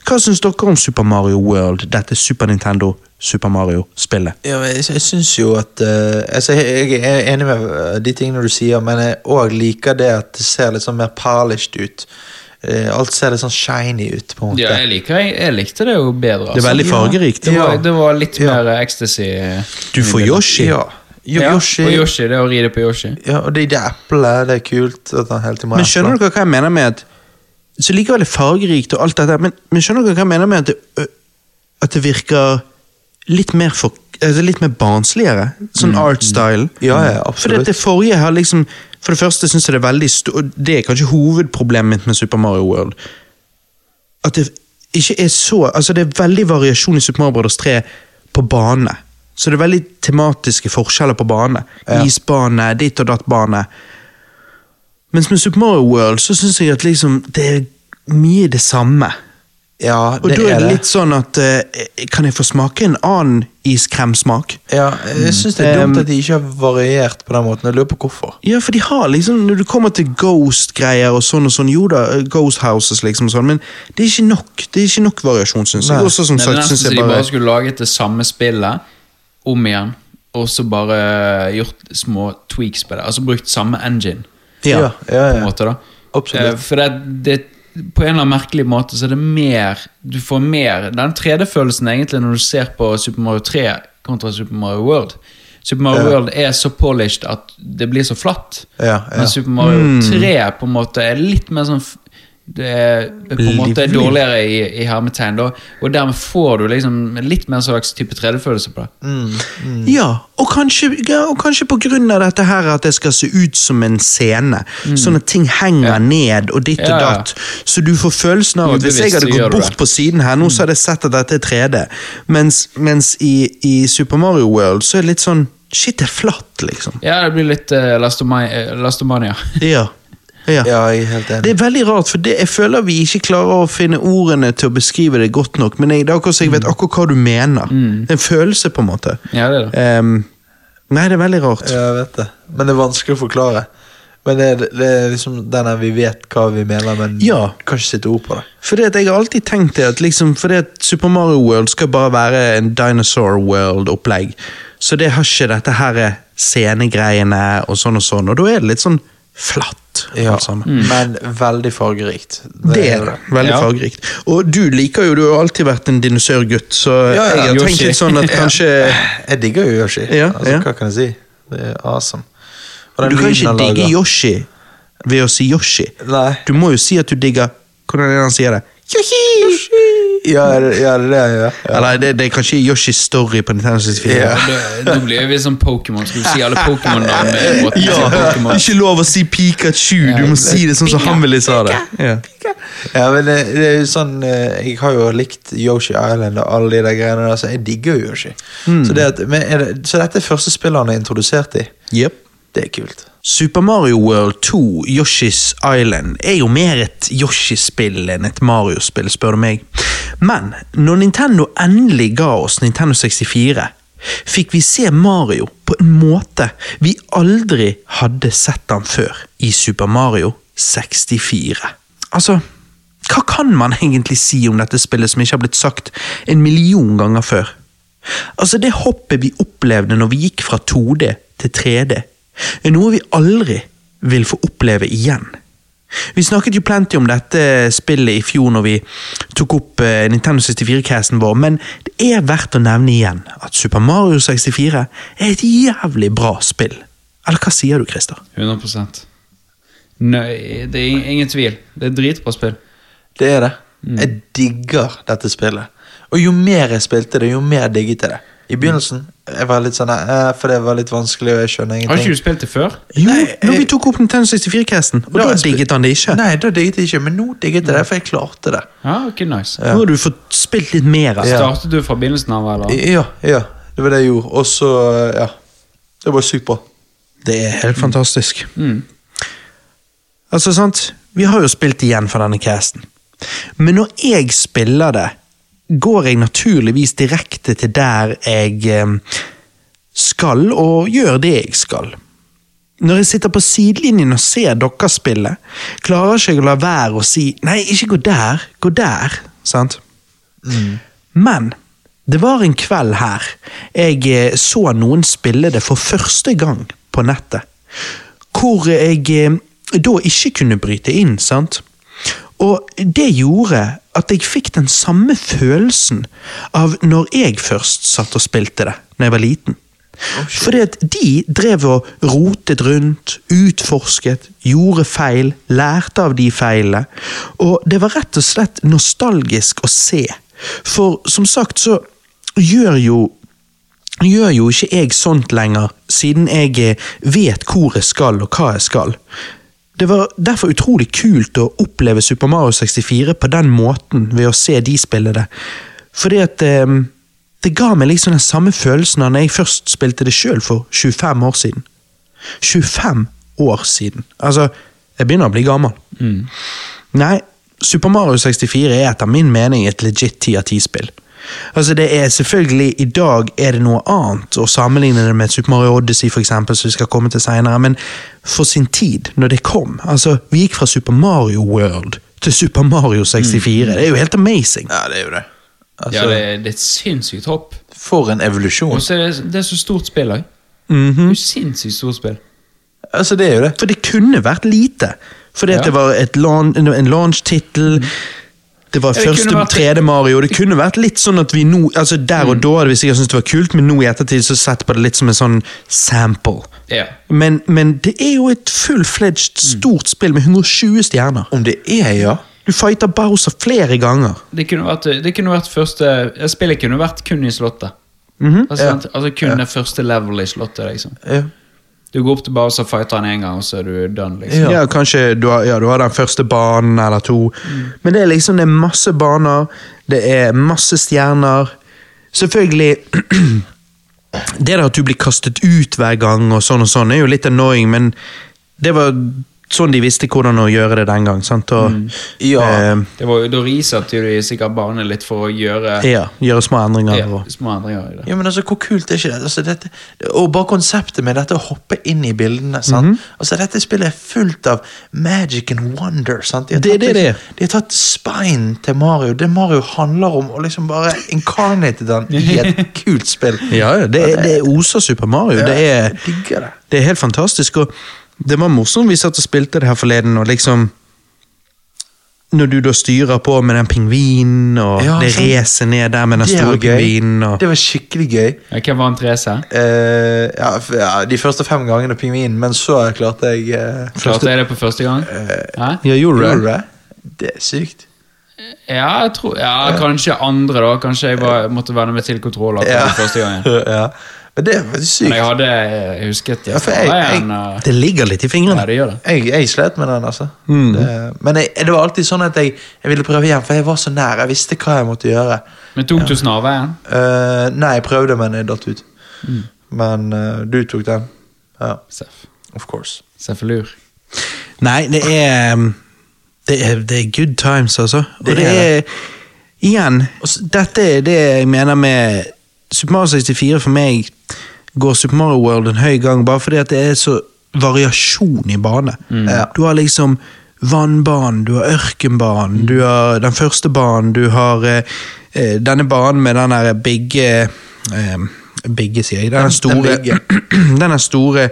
A: Hva syns dere om Super Mario World, dette Super Nintendo Super Mario-spillet?
B: Ja, jeg, syns jo at uh, altså, jeg er enig med eh, de tingene du sier, men jeg òg liker det at det ser litt sånn mer polished ut. Eh, alt ser litt sånn shiny ut, på en måte.
C: Ja, jeg, liker, jeg, jeg likte det jo bedre.
A: Det er veldig
B: ja.
A: fargerikt.
C: Det var, det var litt
B: Ja.
C: mer ecstasy.
A: Du får Yoshi.
B: Ja. Jo,
C: Ja,
B: Yoshi.
C: Og Yoshi, det å ride på Yoshi.
B: Ja, og Det, det eplet, det er kult. At han hele tiden
A: Men skjønner dere hva jeg mener med at så likevel er fargerikt og alt dette, men, men skjønner dere hva jeg mener med at det, at det virker litt mer for altså litt mer barnsligere? Sånn art-style.
B: Ja, ja,
A: For
B: absolutt.
A: det forrige har liksom For det første syns jeg det er veldig stort, og Det er kanskje hovedproblemet mitt med Super Mario World. At det ikke er så Altså, det er veldig variasjon i Super Mario Bros. 3 på bane. Så det er veldig tematiske forskjeller på bane.
B: Ja.
A: Isbane, ditt og datt-bane. Mens med Super Mario World så syns jeg at liksom det er mye det samme.
B: Ja,
A: Og
B: det
A: da er det litt sånn at uh, Kan jeg få smake en annen iskremsmak?
B: Ja, jeg syns det er
A: Um,
B: dumt at de ikke har variert på den måten. Jeg lurer på hvorfor.
A: Ja, for de har liksom Når du kommer til Ghost-greier og sånn og sånn, jo da, eh, Ghost Houses liksom og sånn, men det er ikke nok Det er ikke nok variasjon, syns jeg.
B: Nei.
A: Også som
C: Det er nesten så de
A: bare
C: skulle laget det samme spillet om igjen, og så bare gjort små tweaks på det. Altså brukt samme engine,
A: Ja.
B: ja,
C: på en
B: ja.
C: måte. da
B: Absolutt.
C: Uh, For det, det på en eller annen merkelig måte så er det mer Du får mer den 3D-følelsen egentlig når du ser på Super Mario 3 kontra Super Mario World. Super Mario
B: Ja.
C: World er så polished at det blir så flatt.
B: Ja, ja.
C: Men Super Mario 3 på en måte er litt mer sånn det er på en måte dårligere i, i hermetegn, da, og dermed får du liksom litt mer slags type 3D-følelse på det.
A: Ja, og kanskje, ja, og kanskje på grunn av dette her at det skal se ut som en scene. Sånn at ting henger
C: Ja.
A: ned og ditt og
C: Ja, ja.
A: datt. Så du får følelsen av at hvis jeg hadde gått bort på siden her nå, så hadde jeg sett at dette er 3D. Mens, mens i, i Super Mario World så er det litt sånn Shit, det er flatt, liksom.
C: Ja, det blir litt uh, Lastomania.
A: Ja. ja.
B: Ja, jeg er helt enig.
A: Det er veldig rart, for det, jeg føler vi ikke klarer å finne ordene til å beskrive det godt nok. Men jeg, det er akkurat så jeg vet akkurat hva du mener. Det er en følelse, på en måte.
C: Ja, det er det.
A: Um, nei, det er veldig rart.
B: Ja, jeg vet det. Men det er vanskelig å forklare. Men det er, det er liksom den der vi vet hva vi mener, men
A: Ja.
B: kan ikke sitte ord på det.
A: Fordi at jeg har alltid tenkt det at liksom, fordi at Super Mario World skal bare være en Dinosaur World-opplegg. Så det har ikke dette her scenegreiene og sånn og sånn, og da er det litt sånn flatt.
B: Ja,
A: sammen.
B: Men veldig fargerikt.
A: Det er det. Veldig
C: Ja.
A: fargerikt. Og du liker jo, du har alltid vært en dinosaurgutt, så
B: Ja, ja,
A: jeg har
C: Yoshi.
A: tenkt litt sånn at kanskje
B: Jeg digger jo Yoshi.
A: Ja,
B: altså,
A: ja.
B: Hva kan jeg si? Det er awesome. Og den
A: Du kan ikke digge Yoshi ved å si Yoshi.
B: Nei.
A: Du må jo si at du digger Hvordan er det han sier det? Yoshi!
B: Ja, ja, det er det. Ja.
A: Eller det, det er kanskje Yoshi Story på Nintendo 64.
B: Ja.
C: Da, da blir vi som Pokémon. Skal du si alle Pokémon-navn?
A: Ja,
C: Pokémon?
A: Ikke lov å si Pikachu, du må si det sånn som han ville sa det. Ja.
B: Ja, men det, det er jo sånn eh, Jeg har jo likt Yoshi Island og alle de der greiene der, så jeg digger jo Yoshi.
A: Mm.
B: Så, det at, men er det, så dette er første spillet han er introdusert i.
A: Yep.
B: Det er kult.
A: Super Mario World 2, Yoshi's Island, er jo mer et Yoshi-spill enn et Mario-spill, spør du meg. Men når Nintendo endelig ga oss Nintendo 64, fikk vi se Mario på en måte vi aldri hadde sett han før i Super Mario 64. Altså, hva kan man egentlig si om dette spillet som ikke har blitt sagt en million ganger før? Altså, det hoppet vi opplevde når vi gikk fra 2D til 3D, er noe vi aldri vil få oppleve igjen. Vi snakket jo plenty om dette spillet i fjor når vi tok opp eh, Nintendo 64-casen vår, men det er verdt å nevne igjen at Super Mario 64 er et jævlig bra spill. Eller hva sier du, Christer?
C: 100% Nei, det er ingen tvil. Det er et dritbra spill.
B: Det er det.
A: Mm.
B: Jeg digger dette spillet. Og jo mer jeg spilte det, jo mer digget jeg det. I begynnelsen jeg var litt sånn eh, For det var litt vanskelig, og jeg skjønner
C: Har ikke du spilt det før?
A: Jo,
B: Nei,
A: når vi
B: jeg-
A: tok opp Nintendo 64-casten, og
B: Da
A: da
B: har jeg spilt-
A: digget han det ikke.
B: Nei, da digget jeg ikke, men nå digget jeg det, for jeg klarte det.
C: Ja, ok, nice.
A: Nå har du fått spilt litt mer av det.
B: Ja.
C: Startet du fra begynnelsen av, eller?
B: Ja, ja. Det var det jeg gjorde. Og så, ja. Det var sykt bra.
A: Det er helt fantastisk.
C: Mm.
A: Altså, sant? Vi har jo spilt igjen for denne casten. Men når jeg spiller det, går jeg naturligvis direkte til der jeg eh, skal, og gjør det jeg skal. Når jeg sitter på sidelinjen og ser dere spille, klarer ikke jeg å la være å si 'nei, ikke gå der, gå der'. Sant? Men det var en kveld her jeg eh, så noen spille det for første gang på nettet. Hvor jeg eh, da ikke kunne bryte inn, sant? Og det gjorde at jeg fikk den samme følelsen av når jeg først satt og spilte det, når jeg var liten. Fordi at de drev og rotet rundt, utforsket, gjorde feil, lærte av de feilene. Og det var rett og slett nostalgisk å se. For som sagt så gjør jo gjør jo ikke jeg sånt lenger, siden jeg vet hvor jeg skal og hva jeg skal. Det var derfor utrolig kult å oppleve Super Mario 64 på den måten ved å se de spille det. Fordi at eh, det ga meg liksom den samme følelsen da jeg først spilte det sjøl for 25 år siden. 25 år siden. Altså, jeg begynner å bli gammel. Nei, Super Mario 64 er etter min mening et legit 10 av 10-spill. Altså det er selvfølgelig, I dag er det noe annet å sammenligne det med Super Mario Odyssey, for eksempel, som vi skal komme til senere, men for sin tid, når det kom altså Vi gikk fra Super Mario World til Super Mario 64. Det er jo helt amazing.
B: Ja, det er jo det. Altså,
C: Ja, det, det er et sinnssykt hopp.
B: For en evolusjon.
C: Og så er det, det er så stort spill òg.
A: Mhm.
C: Det er jo Sinnssykt stort spill.
B: Altså, det er jo det.
A: For det kunne vært lite. Fordi at
C: Ja.
A: det var et laun- en launch-tittel. Det var første
C: kunne vært-
A: 3D Mario. Det kunne vært litt sånn at vi nå altså Der og da hadde vi sikkert syntes det var kult, men nå i ettertid så sett på det litt som en sånn sample.
C: Ja.
A: Men, men det er jo et full-fledged stort spill med 120 stjerner.
B: Om det er, ja.
A: Du fighter Bowser flere ganger.
C: Det kunne vært, det kunne vært første Spillet kunne vært kun i slottet.
A: Mhm.
C: altså,
B: Ja.
C: altså kun det første level i slottet. liksom
B: ja.
C: Du går opp til Bowser, fighter han én gang, og så er du done. liksom
A: Ja, kanskje du har, ja, du har den første banen eller to. Men det er liksom det er masse baner, det er masse stjerner. Selvfølgelig Det at du blir kastet ut hver gang, og sånn og sånn, er jo litt annoying, men det var sånn de visste hvordan å gjøre det den gang. sant? Og,
B: Ja.
A: eh,
C: Det var, Da risatte de sikkert barnet litt for å gjøre
A: ja, gjøre små endringer.
C: ja,
A: og,
C: små endringer i det.
B: Ja, men altså, Hvor kult er ikke det? Altså, dette, og bare konseptet med dette å hoppe inn i bildene. sant? altså, Dette spillet er fullt av magic and wonder. sant? De har tatt,
A: det det
B: liksom, de har tatt spine til Mario. Det Mario handler om, og liksom bare incarnated den i et kult spill.
A: ja, ja, det, det er oser Super Mario. Det er,
B: det.
A: Det er helt fantastisk, og det var morsomt vi satt og spilte det her forleden, og liksom Når du da styrer på med den pingvinen, og
B: Ja,
A: det
B: sant.
A: racet ned der med den
B: Det
A: store pingvinen og
B: Det var skikkelig gøy.
C: Ja, Hvem vant racet?
B: Uh, ja, ja, de første fem gangene pingvinen, men så klarte jeg eh,
C: Klarte jeg det på første gang? Uh,
A: Ja, gjorde du det?
B: det? Er sykt.
C: Ja, jeg tror, ja, kanskje andre, da. Kanskje jeg bare måtte venne meg til kontroller
B: Ja.
C: første gangen.
B: ja. Men det er faktisk sykt.
C: Men jeg hadde jeg husket
B: Ja, for jeg- jeg-
A: Det ligger litt i fingrene.
C: Ja, det gjør det.
B: Jeg, jeg slet med den, altså.
A: Mm.
B: Det, men jeg, det var alltid sånn at jeg, jeg ville prøve igjen, for jeg var så nær. Jeg visste hva jeg måtte gjøre.
C: Men tok du snarveien?
B: Uh, nei, jeg prøvde, men jeg datt ut.
A: Mm.
B: Men uh, du tok den. Ja,
C: Seff.
B: of course.
C: Seffalur.
A: Nei, det er um, Det er, det er good times, altså. Og
B: Det
A: det
B: er
A: er Igjen, dette er det jeg mener med Super Mario 64 for meg går Super Mario World en høy gang, bare fordi at det er så variasjon i bane.
B: Ja.
A: Du har liksom vannbanen, du har ørkenbanen, du har den første banen, du har eh, eh, denne banen med den der bigge eh, Bigge, sier jeg. Denne
B: Den-
A: store,
B: den
A: denne store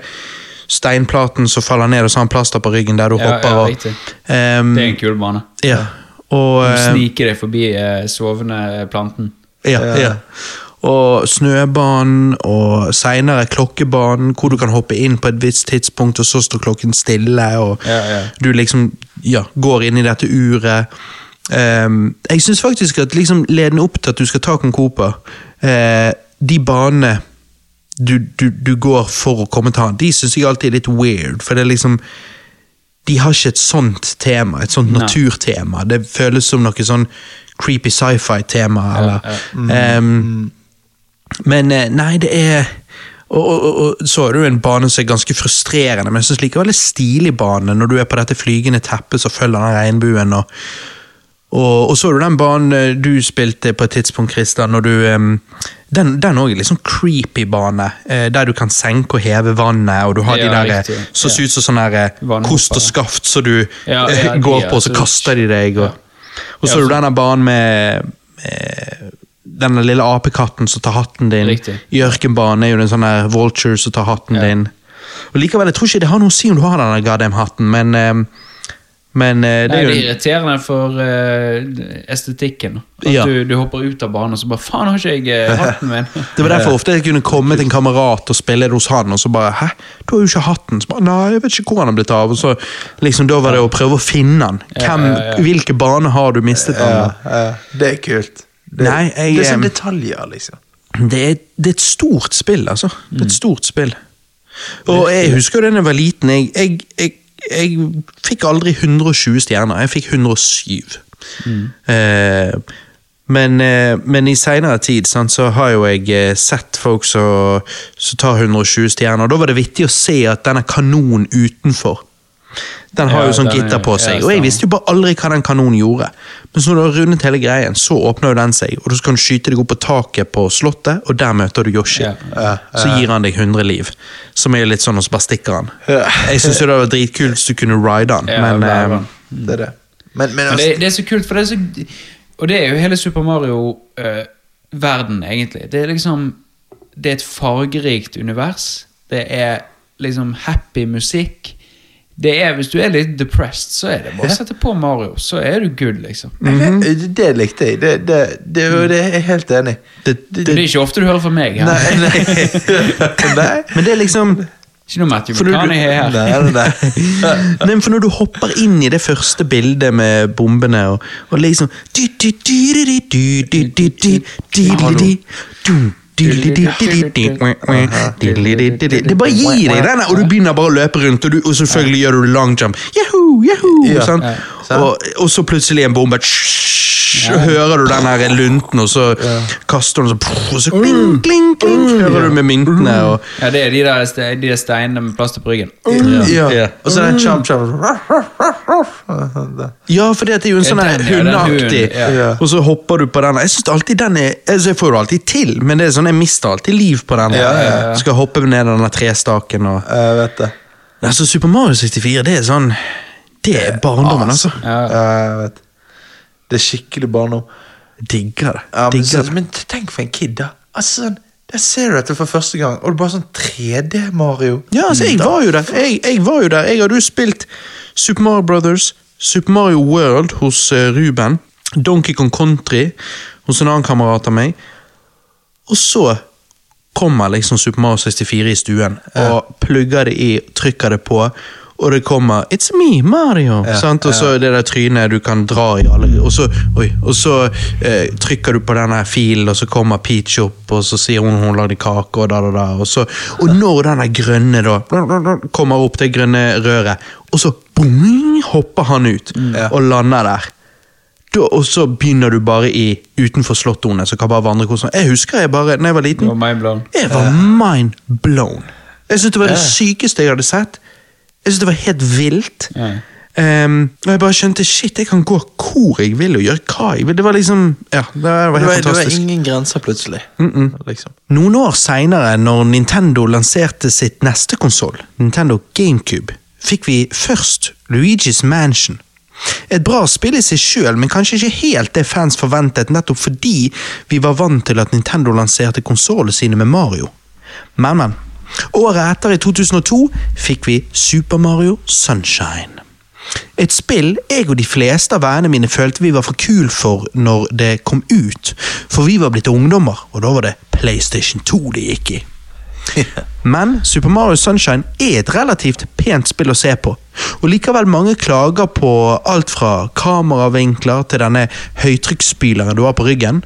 A: steinplaten som faller ned, og så har han plaster på ryggen der du
C: Ja,
A: hopper. og,
C: riktig.
A: Ehm,
C: Det er en kul bane.
A: ja. Og,
C: Du
A: eh,
C: sniker deg forbi eh, sovende planten.
A: ja, ja. Og snøbanen, og seinere klokkebanen, hvor du kan hoppe inn på et visst tidspunkt, og så står klokken stille, og
C: Ja, ja.
A: du liksom ja, går inn i dette uret. Um, jeg syns faktisk at liksom ledende opp til at du skal ta Konkopa, uh, de banene du, du, du går for å komme til han, de syns jeg alltid er litt weird, for det er liksom de har ikke et sånt tema, et sånt naturtema. Det føles som noe sånn creepy sci-fi-tema. eller
C: ja.
A: ehm, Men eh, nei, det er og, og, og, så er det jo en bane som er ganske frustrerende, men jeg syns likevel det er stilig bane når du er på dette flygende teppet som følger den regnbuen. Og, og, så er det den banen eh, du spilte på et tidspunkt, Christian, når du Den den òg er litt sånn creepy bane, eh, der du kan senke og heve vannet, og du har de der så
C: riktig.
A: ser ut som
C: sånn
A: kost og skaft som du
C: Ja, ja,
A: går
C: er
A: på, og
C: så-
A: kaster de deg. Og,
C: Ja.
A: så
C: Ja,
A: har du denne banen med, med denne lille apekatten som tar hatten din.
C: Riktig.
A: I ørkenbanen er jo det en sånn der vulture som tar hatten
C: Ja.
A: din. Og likevel, Jeg tror ikke det har noe å si om du har denne goddamn hatten, men eh, Men eh, det
C: Nei,
A: er
C: det er irriterende for uh, estetikken. At
A: Ja.
C: du, du hopper ut av banen og så bare Faen, har ikke jeg hatten min?
A: Det var derfor ofte jeg kunne komme til en kamerat og spille det hos han, og så bare 'hæ, du har jo ikke hatten'. Så bare, Nei, jeg vet ikke hvor han har blitt av. Og så liksom Da var det å prøve å finne han. Hvem,
C: Ja, ja, ja.
A: Hvilke bane har du mistet han?
B: Ja, ja, det er kult. Det,
A: Nei, jeg,
B: det er
A: sånn
B: detaljer, liksom.
A: Det er, det er et stort spill, altså. Det er et stort spill. Og jeg husker jo da jeg var liten, jeg, jeg, jeg, jeg fikk aldri 120 stjerner, jeg fikk 107. Eh, men, eh, men i seinere tid sant, så har jo jeg eh, sett folk som som tar 120 stjerner, og da var det vittig å se at denne kanonen utenfor den har
C: Ja,
A: jo sånn
C: er-
A: gitter på
C: ja,
A: seg, og jeg visste jo bare aldri hva den kanonen gjorde. Men så når du har rundet hele greien, så åpner jo den seg, og du kan skyte deg opp på taket på slottet, og der møter du Yoshi.
C: Ja.
A: Så gir han deg 100 liv, som er litt sånn, og så bare stikker han. Jeg syns det var dritkult hvis du kunne ride han,
C: Ja,
A: men eh.
B: Det er det. Men, men
C: Men
B: altså,
C: det, det er så kult, for det er så Og det er jo hele Super Mario-verden, egentlig. Det er liksom Det er et fargerikt univers. Det er liksom happy musikk. Det er, Hvis du er litt depressed, så er det bare å sette på Mario, så er du good, liksom.
B: det, det likte jeg. Det, det, det, det er jeg helt enig i.
A: det,
C: Det er ikke ofte du hører fra meg. her.
B: Nei, nei. nei.
A: men det er liksom
C: Ikke noe Matthew McCarney her.
B: Nei, nei.
A: Nei, for når du hopper inn i det første bildet med bombene og, og liksom det bare gir deg den, og du begynner bare å løpe rundt, og, du, og selvfølgelig gjør du long jump. Yahoo, yahoo,
B: ja, sånn.
A: og, og, så plutselig en bombe. Shh, så hører du den her lunten, og så kaster du den, så, og så kling, kling, kling, hører du med myntene. Og,
C: Ja, det er de der, de der steinene med plaster på ryggen.
B: Ja.
A: Ja.
B: Og så den chomp chomp
A: Ja, for det er jo en sånn
C: ja,
A: hundeaktig,
C: ja.
B: Ja.
A: og så hopper du på den. Jeg synes alltid den er, altså jeg får det alltid til, men det er sånn, jeg mister alltid liv på den.
B: Ja, ja, ja.
A: Skal hoppe ned den trestaken. Og...
B: Jeg vet det.
A: Altså, Super Mario 64, det er sånn, det er barndommen, altså.
C: Ja.
B: Ja, jeg vet. Det er skikkelig barndom.
A: Digger det.
B: Ja, men,
A: Digger
B: så,
A: det.
B: men tenk for en kid, da. Altså, sånn, Der ser du dette for første gang, og det er bare sånn 3D-Mario.
A: Ja, altså, jeg var jo der. Jeg, jeg var jo der. Jeg hadde jo spilt Super Mario Brothers, Super Mario World hos uh, Ruben, Donkey Kong Country hos en annen kamerat av meg, og så kommer liksom Super Mario 64 i stuen, og plugger det i, trykker det på, og det kommer 'It's me, Mario!'
B: Ja,
A: sant? Og så det der trynet du kan dra i alle Og så, oi, og så eh, trykker du på denne filen, og så kommer Peach opp, og så sier hun hun lagde kake, og da, da, da. Og, så, og når den grønne da kommer opp, det grønne røret, og så boing, hopper han ut
B: Ja.
A: og lander der. Da, og så begynner du bare i utenfor slottorene, så kan bare vandre Jeg husker jeg bare, når jeg var liten
C: var mindblown.
A: jeg var mind blown. Jeg syntes det var det sykeste jeg hadde sett. Jeg syntes det var helt vilt.
C: Ja.
A: Um, og jeg bare skjønte shit, jeg kan gå hvor jeg vil og gjøre hva jeg vil. Det var liksom, ja, det var
B: Det
A: helt
B: var, det var ingen grenser plutselig. Liksom.
A: Noen år seinere, når Nintendo lanserte sitt neste konsoll, Nintendo GameCube, fikk vi først Luigi's Mansion. Et bra spill i seg sjøl, men kanskje ikke helt det fans forventet, nettopp fordi vi var vant til at Nintendo lanserte konsollene sine med Mario. Men, men. Året etter, i 2002, fikk vi Super Mario Sunshine. Et spill jeg og de fleste av vennene mine følte vi var for kul for når det kom ut, for vi var blitt ungdommer, og da var det PlayStation 2 det gikk i. Men Super Mario Sunshine er et relativt pent spill å se på, og likevel mange klager på alt fra kameravinkler til denne høytrykksspyleren du har på ryggen,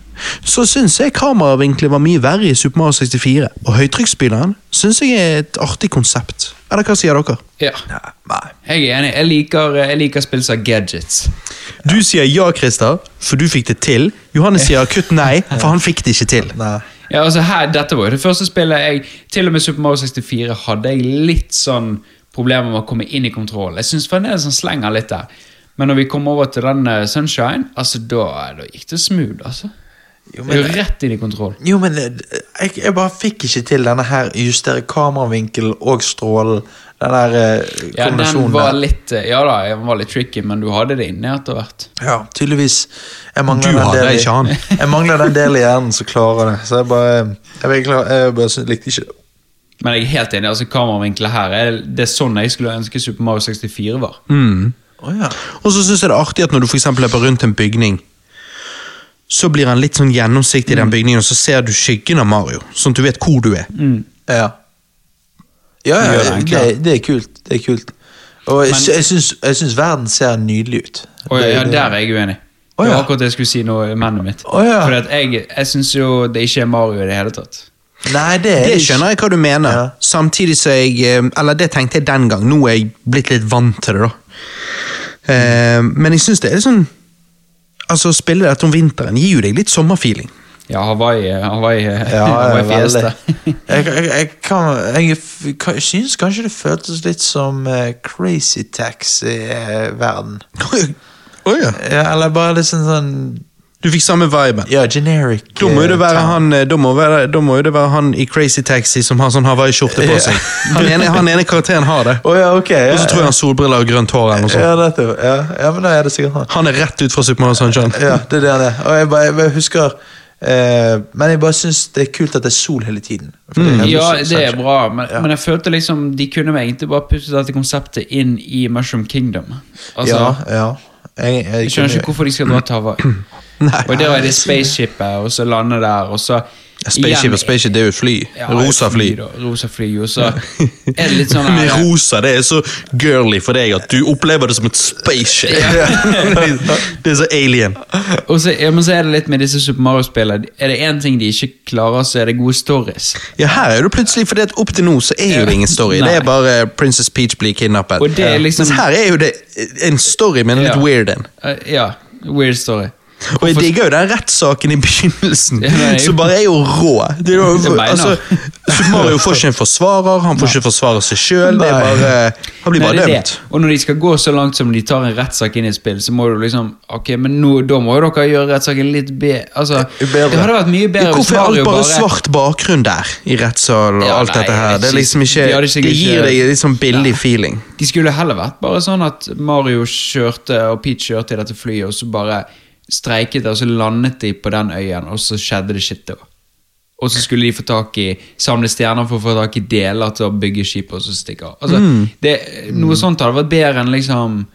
A: så syns jeg kameravinkler var mye verre i Super Mario 64, og høytrykksspyleren syns jeg er et artig konsept. Eller hva sier dere?
C: Ja.
B: Nei.
C: Jeg er enig. Jeg liker, jeg liker spill som gadgets.
A: Du sier ja, Christer, for du fikk det til. Johannes sier kutt nei, for han fikk det ikke til.
B: Nei.
C: Ja, altså her, Dette var jo det første spillet jeg Til og med Super Mario 64 hadde jeg litt sånn problemer med å komme inn i kontroll. Jeg syns fremdeles han slenger litt der. Men når vi kom over til den Sunshine, altså da, da gikk det smooth, altså.
B: Jo,
C: Det er jo rett inn i kontroll.
B: jo, men eh, jeg, jeg bare fikk ikke til denne her justere kameravinkel og strålen. Den der eh,
C: Ja, den var litt eh, Ja da, den var litt tricky, men du hadde det inne etter hvert.
B: Ja, tydeligvis. Jeg mangler
A: Du
B: den
A: hadde
B: delen i-
A: ikke han.
B: Jeg mangler den delen i hjernen som klarer det. Så jeg bare Jeg, vet ikke, jeg bare likte ikke det.
C: Men jeg er helt enig. altså Kameravinkler her er, Det er sånn jeg skulle ønske Super Mario 64 var.
A: Mm.
B: Oh, ja.
A: Og så syns jeg det er artig at når du for eksempel på rundt en bygning, så blir han litt sånn gjennomsiktig i den bygningen, og så ser du skyggen av Mario, sånn at du vet hvor du er.
B: Ja. Ja,
C: Gjør
B: ja
C: det
B: det, er kult. Det er kult. Og
C: Men-
B: jeg, syns, jeg syns verden ser nydelig ut.
C: Og
B: Det-
C: ja, Der er jeg uenig.
B: Å,
C: Det var akkurat det jeg skulle si nå mennet mitt.
B: Å, ja.
C: For at jeg, jeg syns jo det ikke er Mario i det hele tatt.
B: Nei, det er
A: Det skjønner jeg hva du mener.
B: Ja.
A: Samtidig så jeg eh, Eller det tenkte jeg den gang. Nå er jeg blitt litt vant til det, da. Eh, men jeg syns det er litt sånn Altså, spille dette om vinteren gir jo deg litt sommerfeeling.
C: Ja, Hawaii, Hawaii,
B: Ja,
C: Hawaii. Fiesta.
B: Jeg, jeg, jeg, kan, jeg, syns kanskje det føltes litt som uh, Crazy Taxi-verden.
A: oh, ja.
B: ja, eller bare litt sånn sånn
A: Du fikk samme viben.
B: Ja, generic.
A: Da må, jo det
B: eh,
A: være han, eh, da, må være, da må jo det være han i Crazy Taxi som har sånn hawaiiskjorte på seg. Han ene, han ene karakteren har det.
B: Å ja, ok. Ja,
A: Og så tror jeg han solbriller og grønt hår. eller noe sånt.
B: ja. Ja, ja, men da er det sikkert han.
A: Han er rett ut fra Super Mario Sunshine.
B: Ja, det er det han er. Og jeg bare, jeg bare husker eh, Men jeg bare syns det er kult at det er sol hele tiden. Mm. det
C: Ja, det er bra, men,
B: Ja.
C: men jeg følte liksom de kunne egentlig bare puttet dette konseptet inn i Mushroom Kingdom. Altså,
B: ja, ja. Jeg, jeg,
C: Jeg skjønner ikke hvorfor de skal dra til Hawaii.
A: Nei.
C: Og der er det spaceshipet, og så lander der, og så
A: Spaceship og spaceship, det er jo et fly.
C: Ja,
A: Rosa fly.
C: Rosa fly, og så er det litt sånn her-
A: rosa, det er så girly for deg at du opplever det som et spaceship. det er så alien.
C: Og så, ja, men så er det litt med disse Super Mario-spillene. Er det én ting de ikke klarer, så er det gode stories.
A: Ja, her er du plutselig, for opp til nå så er jo det ingen story.
C: Nei.
A: Det er bare Princess Peach blir kidnappet.
C: Og det er liksom-
A: Mens her er jo det en story, men en litt
C: Ja.
A: weird en.
C: Eh, ja, weird story.
A: Og jeg digger jo den rettssaken i begynnelsen,
C: Ja,
A: som bare er jo rå. Det er jo, altså, Mario får ikke en forsvarer, han får ikke forsvare seg sjøl. Han blir
C: Nei,
A: bare
C: det er
A: dømt.
C: det. Og når de skal gå så langt som de tar en rettssak inn i et spill, så må du liksom Ok, men nå, da må jo dere gjøre rettssaken litt. Altså,
B: Bedre.
C: det hadde vært mye bedre
A: Hvorfor er alt bare svart bakgrunn der, i rettssal og
C: Ja,
A: alt
C: nei,
A: dette her? Det liksom ikke
C: de
A: Det gir deg litt sånn billig
C: ja.
A: feeling.
C: De skulle heller vært bare sånn at Mario kjørte, og Peach kjørte i dette flyet, og så bare streiket og så landet de på den øyen, og så skjedde det shit da. Og så skulle de få tak i samle stjerner for å få tak i deler til å bygge skip, og så stikke av. Altså,
A: Mm.
C: det, noe sånt hadde vært bedre enn liksom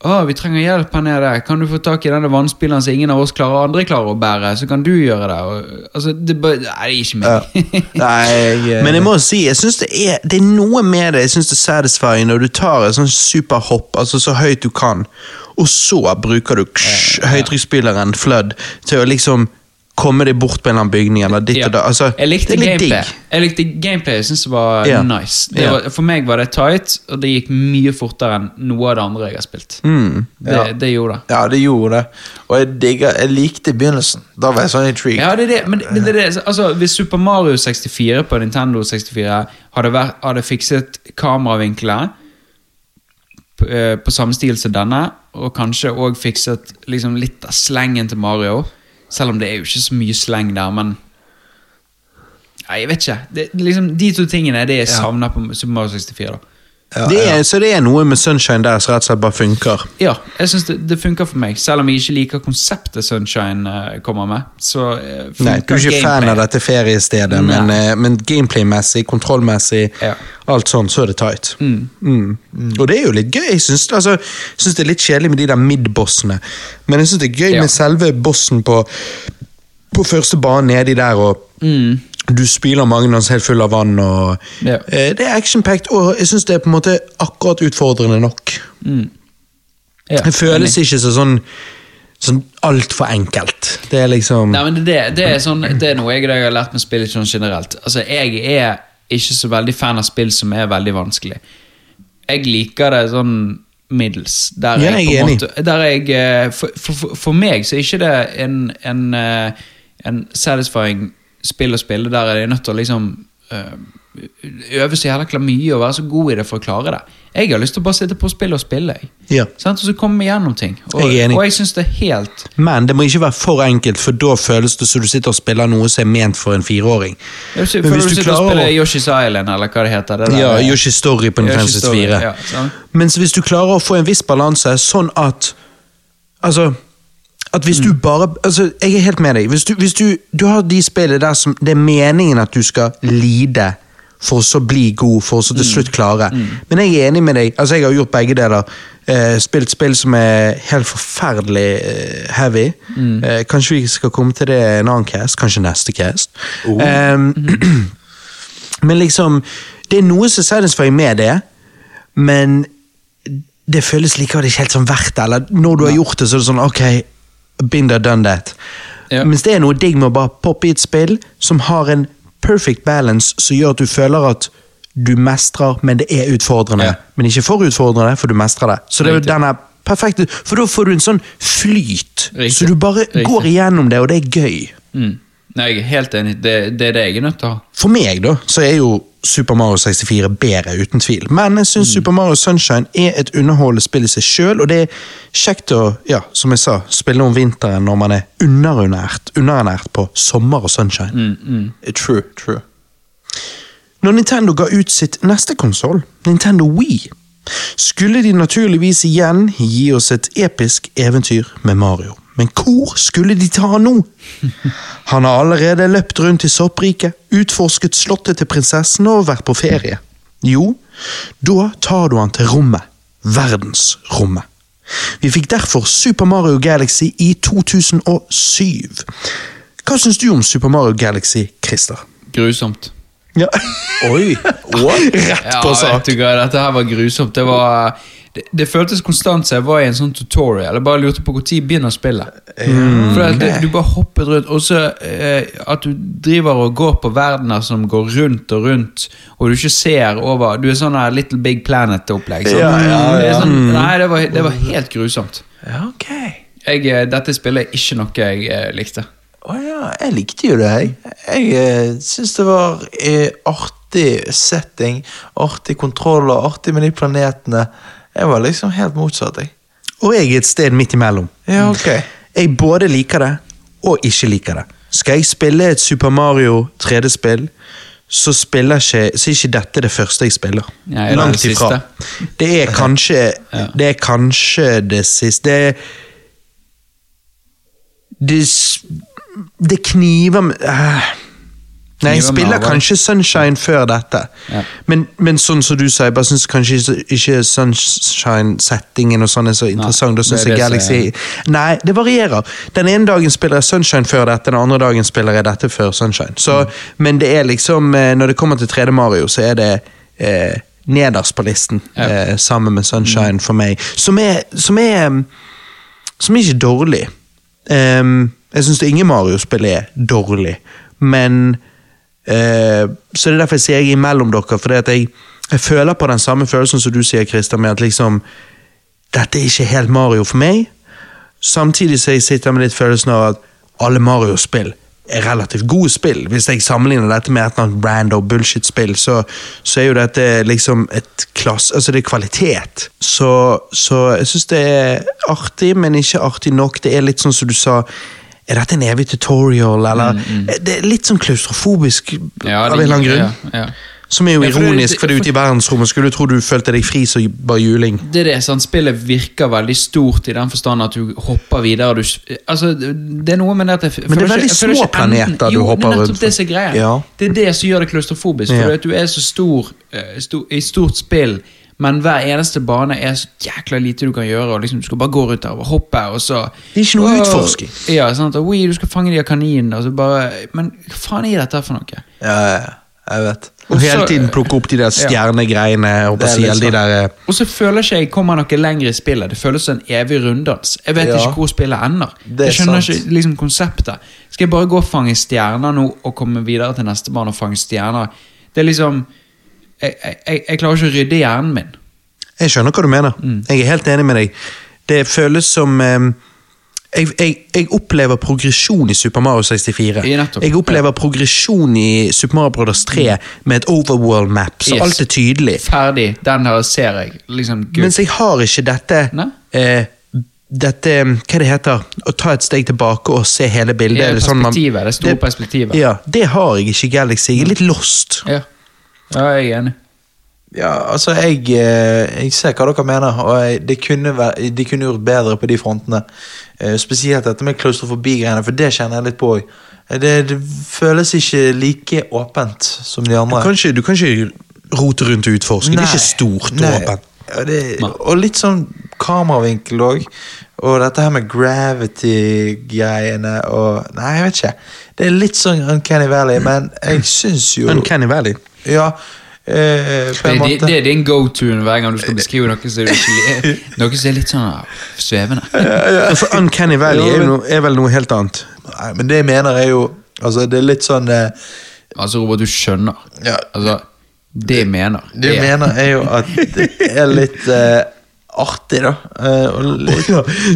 C: å, vi trenger hjelp her nede. Kan du få tak i denne vannspilleren som ingen av oss klarer, andre klarer å bære? Så kan du gjøre det. Og, altså, det, bør- nei, det er ikke
B: Ja.
C: meg.
B: Nei, jeg eh,
A: Men jeg må si, jeg synes det, det er noe med det jeg synes det er satisfying når du tar et sånn superhopp, altså så høyt du kan, og så bruker du ksh, høytrykksspilleren Flood til å liksom komme deg bort på en eller annen bygning eller ditt
C: Ja.
A: og da. Altså,
C: jeg likte gameplay.
A: digg.
C: Jeg likte gameplay, jeg synes det var
A: Ja.
C: nice. Det
A: Ja.
C: var, for meg var det tight, og det gikk mye fortere enn noe av det andre jeg har spilt.
A: Mm.
C: Det,
B: Ja.
C: det gjorde det.
B: Ja, det gjorde det. Og jeg digger Jeg likte begynnelsen. Da var jeg sånn intrigued.
C: Ja, det er det, men det, det det. Altså, hvis Super Mario 64 på Nintendo 64 hadde, vært, hadde fikset kameravinkler på, eh, på samme stil som denne, og kanskje òg fikset liksom, litt av slengen til Mario, selv om det er jo ikke så mye sleng der, men Nei, jeg vet ikke. Det, liksom, de to tingene er det jeg savner på Super Mario 64. da.
B: Ja,
A: Det er, så det er noe med Sunshine der som rett og slett bare funker.
C: Ja, jeg synes det, det funker for meg. Selv om jeg ikke liker konseptet Sunshine uh, kommer med. Så uh,
A: Nei, du er ikke fan av dette feriestedet,
C: Nei.
A: men, uh, men gameplay-messig, kontrollmessig,
C: Ja.
A: alt sånn, så er det tight. Mm. Og det er jo litt gøy. Jeg syns, altså, det er litt kjedelig med de der mid-bossene, men jeg syns det er gøy
C: Ja.
A: med selve bossen på, på første bane nedi der, og
C: Mm.
A: Du spyler Magnus helt full av vann, og
C: Ja.
A: eh, Det er action-packed, og jeg syns det er på en måte akkurat utfordrende nok.
C: Ja,
A: Det føles
C: enig.
A: ikke så sånn Sånn altfor enkelt. Det er liksom
C: Nei, men det, det, er sånn, det er noe jeg, jeg har lært med spill sånn generelt. Altså, Jeg er ikke så veldig fan av spill som er veldig vanskelig. Jeg liker det sånn middels. Der
A: Ja,
C: jeg,
A: jeg
C: måte, der jeg, eh, for, for, for- for meg så er ikke det en, en, eh, en satisfying spill å spille der er de nødt til å liksom øh, øve så jævla mye og være så god i det for å klare det. Jeg har lyst til å bare sitte på spill og spille. Jeg.
A: Ja.
C: Sånn, Og så komme gjennom ting. Og
A: Jeg
C: og jeg synes det er helt
A: Men det må ikke være for enkelt, for da føles det som du sitter og spiller noe som er ment for en fireåring. Men hvis
C: du
A: du
C: sitter og
A: klarer
C: spiller
A: å-
C: Yoshi's Island, eller hva det heter? Det der,
A: Ja, Yoshi's Story på Nintendo
C: Yoshi Story,
A: 64.
C: ja, sånn.
A: Mens hvis du klarer å få en viss balanse, sånn at Altså at hvis du bare altså, Jeg er helt med deg. Hvis du, hvis du, du har de spillene der som det er meningen at du skal lide for å så bli god, for å så til slutt klare. Men jeg er enig med deg. altså Jeg har gjort begge deler. eh, spilt spill som er helt forferdelig eh, heavy. Eh, kanskje vi skal komme til det en annen cast, kanskje neste cast. Ehm, men liksom, det er noe som satisfying med det, men det føles likevel ikke helt som verdt det. Eller når du har gjort det, så er det sånn ok, been there, done that.
C: Ja.
A: Mens det er noe digg med å bare poppe i et spill som har en perfect balance som gjør at du føler at du mestrer, men det er utfordrende.
C: Ja.
A: Men ikke for utfordrende, for du mestrer det. Så det er jo denne perfekte, For da får du en sånn flyt,
C: Riktig.
A: så du bare
C: Riktig.
A: går igjennom det, og det er gøy.
C: Mm. Nei, jeg er helt enig. Det, det er det jeg er nødt til å ha.
A: For meg da, så er jo Super Mario 64 bedre, uten tvil. Men jeg syns Super Mario Sunshine er et underholdende spill i seg sjøl, og det er kjekt å, ja, som jeg sa, spille om vinteren når man er underernært, underernært på sommer og sunshine.
B: True, true.
A: Når Nintendo ga ut sitt neste konsoll, Nintendo Wii, skulle de naturligvis igjen gi oss et episk eventyr med Mario. Men hvor skulle de ta han nå? Han har allerede løpt rundt i soppriket, utforsket slottet til prinsessen og vært på ferie. Jo, da tar du han til rommet. Verdensrommet. Vi fikk derfor Super Mario Galaxy i 2007. Hva syns du om Super Mario Galaxy, Christer?
C: Grusomt.
A: Ja.
B: Oi, what?
A: Rett
C: Ja,
A: på sak.
C: vet du hva, dette her var grusomt. Det var... Det, det føltes konstant som jeg var i en sånn tutorial. Jeg bare lurte på når begynner spillet. For det, Du bare hoppet rundt, og så eh, at du driver og går på verdener som går rundt og rundt, og du ikke ser over Du er sånn her Little Big Planet-opplegg.
B: Ja, ja, ja.
C: Sånn, nei, det var, det var helt grusomt.
B: Ja, ok.
C: Jeg, eh, dette spillet er ikke noe jeg eh, likte.
B: Å ja, jeg likte jo det, jeg. Jeg eh, syns det var eh, artig setting, artig kontroller, artig med de planetene. Jeg var liksom helt motsatt, jeg.
A: Og jeg er et sted midt imellom.
B: Ja, ok.
A: Jeg både liker det og ikke liker det. Skal jeg spille et Super Mario 3D-spill, så spiller ikke, så er ikke dette det første jeg spiller.
C: Ja, er det
A: Langt
C: det
A: ifra. Det er kanskje Det er kanskje det siste Det Det, det kniver med øh. Nei, jeg spiller kanskje Sunshine før dette.
C: Ja.
A: Men, men sånn som du sa, jeg bare syns kanskje ikke, Sunshine-settingen og sånn er så interessant. Da syns jeg Galaxy Nei, det varierer. Den ene dagen spiller jeg Sunshine før dette, den andre dagen spiller jeg dette før Sunshine. Så,
C: Mm.
A: Men det er liksom eh, Når det kommer til 3D Mario, så er det eh, nederst på listen,
C: Ja. Mm.
A: eh, sammen med Sunshine for meg. Som er, som er um, Som er ikke dårlig. Um, jeg syns ingen Mario-spill er dårlig, men eh, Så det er derfor jeg sier jeg er imellom dere, For jeg, jeg føler på den samme følelsen som du sier, Christer, med at liksom Dette er ikke helt Mario for meg. Samtidig så jeg sitter med litt følelsen av at alle Mario-spill er relativt gode spill. Hvis jeg sammenligner dette med et eller annet random bullshit-spill, så, så er jo dette liksom et klass... Altså, det er kvalitet. Så, så jeg syns det er artig, men ikke artig nok. Det er litt sånn som du sa Er dette en evig tutorial, eller Det er litt sånn klaustrofobisk
C: Ja,
A: av en eller annen grunn.
C: ja, ja.
A: Som er jo
C: Ja, for det-
A: ironisk, for det er ute i verdensrommet. Skulle du tro du følte deg fri som bare juling.
C: Det er det, sant? Spillet virker veldig stort i den forstand at du hopper videre. Du, altså, det er noe med at jeg,
A: Men det er veldig
C: ikke-
A: små planeter du
C: jo,
A: hopper
C: er
A: rundt
C: det.
B: Ja.
C: Det er det som gjør det klaustrofobisk.
A: Ja.
C: For at du er så stor eh, sto, i stort spill, men hver eneste bane er så jækla lite du kan gjøre. Og liksom, du skal bare gå rundt der og hoppe, og så
A: Det er ikke noe utforsking.
C: Ja, sant? Og, «Oi, du skal fange de av kaninene, og så bare Men hva faen er dette for noe?
B: Ja. Jeg vet.
A: Og
C: Og
A: hele
C: så-
A: tiden plukke opp de der stjernegreiene. og
B: på siden,
A: si, de
B: sånn.
A: der... eh,
C: Og så føler ikke jeg kommer noe lenger i spillet. Det føles som en evig runddans. Jeg vet
B: Ja.
C: ikke hvor spillet ender.
B: Det er
C: Jeg skjønner
B: sant.
C: ikke liksom konseptet. Skal jeg bare gå og fange stjerner nå og komme videre til neste bane og fange stjerner? Det er liksom Jeg, jeg, jeg, klarer ikke å rydde hjernen min.
A: Jeg skjønner hva du mener.
C: Mm.
A: Jeg er helt enig med deg. Det føles som eh, jeg, jeg, opplever progresjon i Super Mario 64. Jeg opplever progresjon i Super Mario Brothers 3 med et overworld map, så
C: Yes.
A: alt er tydelig.
C: Ferdig. Den her ser jeg. Liksom.
A: Mens jeg har ikke dette eh, Dette, hva det heter, å ta et steg tilbake og se hele bildet.
C: Det,
A: Er det sånn man-
C: perspektivet, det store perspektivet.
A: Ja, det har jeg ikke i Galaxy. Jeg er litt lost.
C: Ja. Ja, jeg er enig.
B: Ja, altså, jeg, eh, jeg ser hva dere mener, og jeg, det kunne vært, de kunne gjort bedre på de frontene. Eh, Spesielt dette med klaustrofobi-greiene, for det kjenner jeg litt på òg. Det, det føles ikke like åpent som de
A: Du
B: andre.
A: kan ikke, du kan ikke rote rundt og utforske. Det er ikke stort og åpent.
B: Det, og litt sånn kameravinkel òg. Og dette her med gravity-greiene og Nei, jeg vet ikke. Det er litt sånn Uncanny Valley, men jeg syns jo
A: Uncanny Valley.
B: Ja, eh, på
C: Det, det, er din go-tune hver gang du skal beskrive noe som, er, noe som er litt sånn ah, svevende.
A: For Uncanny Valley er, noe, er vel noe helt annet.
B: Nei, men det jeg mener er jo Altså, det er litt sånn eh,
C: Altså, Robert, du skjønner.
B: Ja.
C: Altså, det jeg mener.
B: Det jeg mener er jo at det er litt eh, artig, da. Eh, og litt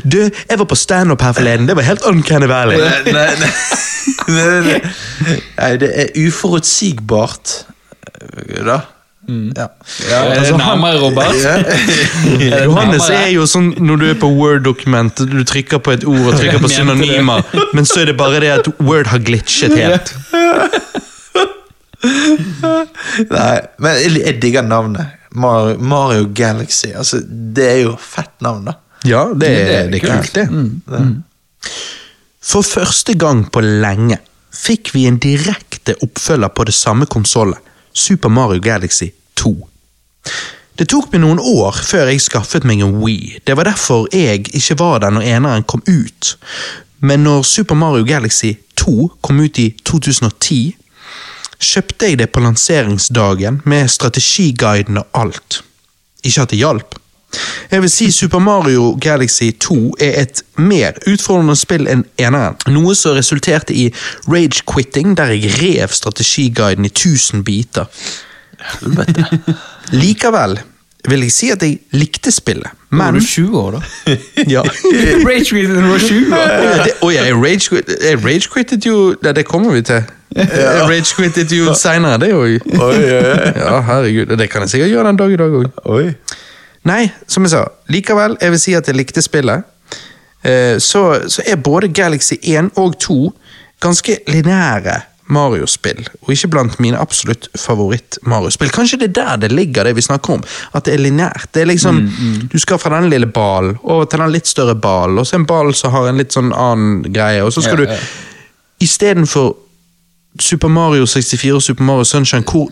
A: Du, jeg var på standup her forleden. Det var helt Uncanny Valley.
B: nei, nei, nei, nei, nei. nei, det er uforutsigbart, eh, Mm. Ja.
C: Ja, er det nærmere, Robert?
B: Ja.
A: Johannes er jo sånn når du er på Word-dokument, du trykker på et ord og trykker på synonymer, men så er det bare det at Word har glitchet helt.
B: Nei, men jeg, digger navnet. Mario, Mario Galaxy. Altså, det er jo fett navn, da.
A: Ja, det,
C: det
A: er, det er
C: kult.
A: kult, det. For første gang på lenge fikk vi en direkte oppfølger på det samme konsollet, Super Mario Galaxy 2. Det tok meg noen år før jeg skaffet meg en Wii. Det var derfor jeg ikke var der når eneren kom ut. Men når Super Mario Galaxy 2 kom ut i 2010, kjøpte jeg det på lanseringsdagen med strategiguiden og alt. Ikke at det hjalp. Jeg vil si Super Mario Galaxy 2 er et mer utfordrende spill enn eneren. Noe som resulterte i rage-quitting, der jeg rev strategiguiden i tusen biter. Likevel vil jeg si at jeg likte spillet,
C: Var
A: men
C: du 20 år, da?
A: ja.
C: Rage Quitting når du var 20 år?
A: Det- Oi, jeg rage-quit- jeg rage-quittet jo ja, det kommer vi til. Jeg rage-quittet jo seinere, det òg. Ja, herregud. Det kan jeg sikkert gjøre den dag i dag òg. Nei, som jeg sa, likevel, jeg vil si at jeg likte spillet. Eh, Så, så er både Galaxy 1 og 2 ganske lineære Mario-spill, og ikke blant mine absolutt favoritt-Mario-spill. Kanskje det er der det ligger, det vi snakker om. At det er lineært. Det er liksom, Du skal fra den lille ballen over til den litt større ballen, og så en ball som har en litt sånn annen greie, og så skal
C: Ja, ja.
A: du Istedenfor Super Mario 64 og Super Mario Sunshine, hvor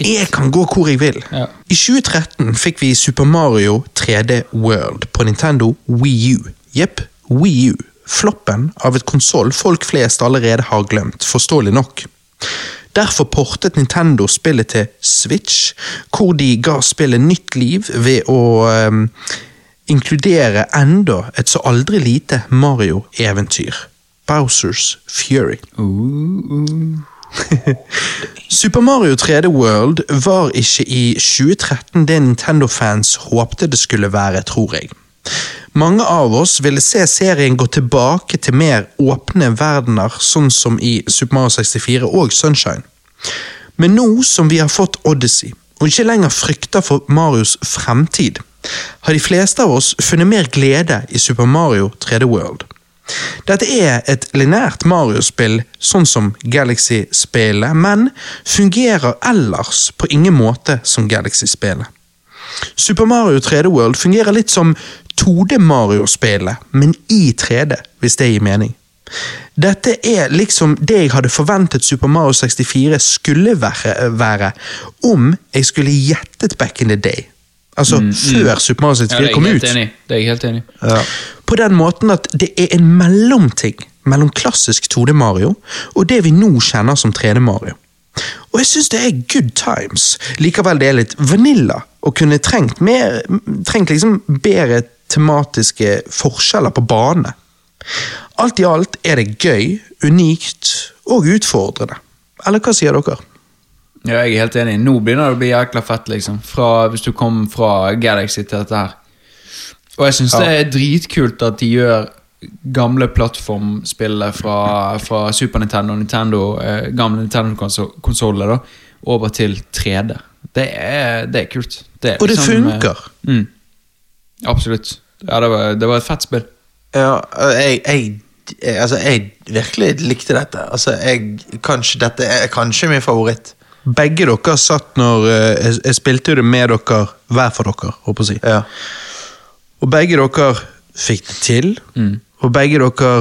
A: jeg kan gå hvor jeg vil.
C: Ja.
A: I 2013 fikk vi Super Mario 3D World på Nintendo Wii U. Jepp, Wii U. Floppen av et konsoll folk flest allerede har glemt, forståelig nok. Derfor portet Nintendo spillet til Switch, hvor de ga spillet nytt liv ved å um, inkludere enda et så aldri lite Mario-eventyr. Bowsers Fury. Super Mario 3D World var ikke i 2013 det Nintendo-fans håpte det skulle være, tror jeg. Mange av oss ville se serien gå tilbake til mer åpne verdener, sånn som i Super Mario 64 og Sunshine. Men nå som vi har fått Odyssey, og ikke lenger frykter for Marios fremtid, har de fleste av oss funnet mer glede i Super Mario 3D World. Dette er et lineært Mario-spill, sånn som Galaxy-spillet, men fungerer ellers på ingen måte som Galaxy-spillet. Super Mario 3D World fungerer litt som 2D Mario-spillet, men i 3D, hvis det gir mening. Dette er liksom det jeg hadde forventet Super Mario 64 skulle være, være om jeg skulle gjettet back in the day. Altså før Super Mario 64
C: ja,
A: kom ut.
C: enig. Det er jeg helt enig i.
B: Ja.
A: På den måten at det er en mellomting mellom klassisk 2D Mario og det vi nå kjenner som 3D Mario. Og jeg syns det er good times. Likevel det er litt vanilla og kunne trengt, mer, trengt liksom bedre tematiske forskjeller på bane. Alt i alt er det gøy, unikt og utfordrende. Eller hva sier dere?
C: Ja, jeg er helt enig. Nå begynner det å bli jækla fett, liksom. Fra, hvis du kom fra Galaxy til dette her. Og jeg syns det er dritkult at de gjør gamle plattformspillet fra, fra Super Nintendo og Nintendo, eh, gamle Nintendo-konsoller over til 3D. Det er, det er kult. Det er
A: Og det
C: liksom, eh,
A: funker.
C: Mm, absolutt. Ja, det var, det var et fett spill.
B: Ja, jeg, jeg, jeg Altså, jeg virkelig likte dette. Altså, jeg Kanskje dette er kanskje min favoritt.
A: Begge dere satt når eh, jeg, jeg spilte jo det med dere, hver for dere, holdt jeg å si.
B: Ja.
A: Og begge dere fikk det til, og begge dere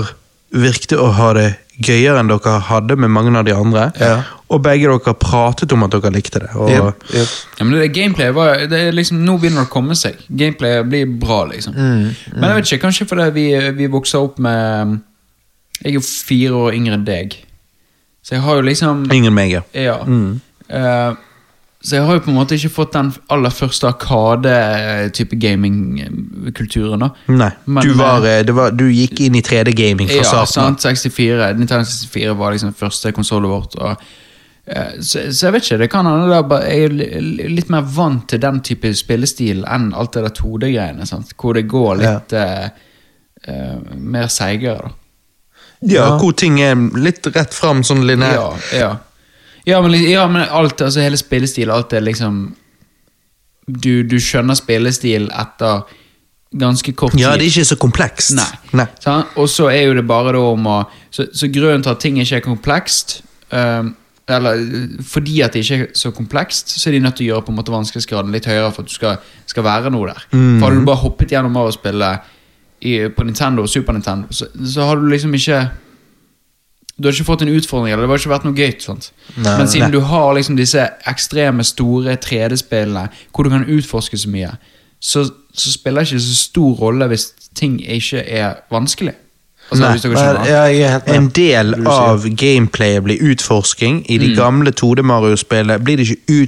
A: virkte å ha det gøyere enn dere hadde med mange av de andre.
B: Ja.
A: Og begge dere pratet om at dere likte det. Og,
B: Yep, yep.
C: Ja, men det gameplay var, det er liksom, Nå begynner det å komme seg. Gameplay blir bra, liksom.
B: Mm,
C: Men jeg vet ikke, kanskje fordi vi, vi vokser opp med Jeg er jo fire år yngre enn deg. Så jeg har jo liksom
A: Ingen meg, ja.
C: Ja. Eh, så jeg har jo på en måte ikke fått den aller første Arkade-type gaming-kulturen. da
A: Nei.
C: Men,
A: du, var, eh, det var, du gikk inn i 3D-gaming fra
C: ja,
A: starten av.
C: sant, 64 Nintendo 64 var liksom første konsollen vårt. Og, eh, så, så jeg vet ikke, det kan hende jeg er litt mer vant til den type spillestil enn alt det der 2D-greiene. sant? Hvor det går litt ja. uh, mer seigere. da
A: Ja, hvor ting er litt rett fram, sånn linær.
C: Ja, ja. Ja, men, ja, men alt, altså hele spillestil, alt er liksom Du, du skjønner spillestil etter ganske kort tid.
A: Ja, det er ikke så komplekst.
C: Nei.
A: Nei.
C: Sånn? Og så er jo det bare da om å Så, så grunnen til at ting ikke er komplekst um, Eller fordi at det ikke er så komplekst, så er de nødt til å gjøre på en måte vanskelighetsgraden litt høyere for at du skal, skal være noe der.
A: Mm.
C: For hadde du bare hoppet gjennom av å spille i, på Nintendo og Super Nintendo, så, så har du liksom ikke Du har ikke fått en utfordring, eller det har ikke vært noe gøy. Sant?
B: Nei,
C: Men siden
A: nei.
C: du har liksom disse ekstreme, store 3D-spillene hvor du kan utforske så mye, så, så spiller det ikke så stor rolle hvis ting ikke er vanskelig. Altså,
A: Nei.
C: hvis dere
B: ja.
A: En del av gameplayet blir utforsking. I
C: Mm.
A: de gamle 2D-Mario-spillene blir det ikke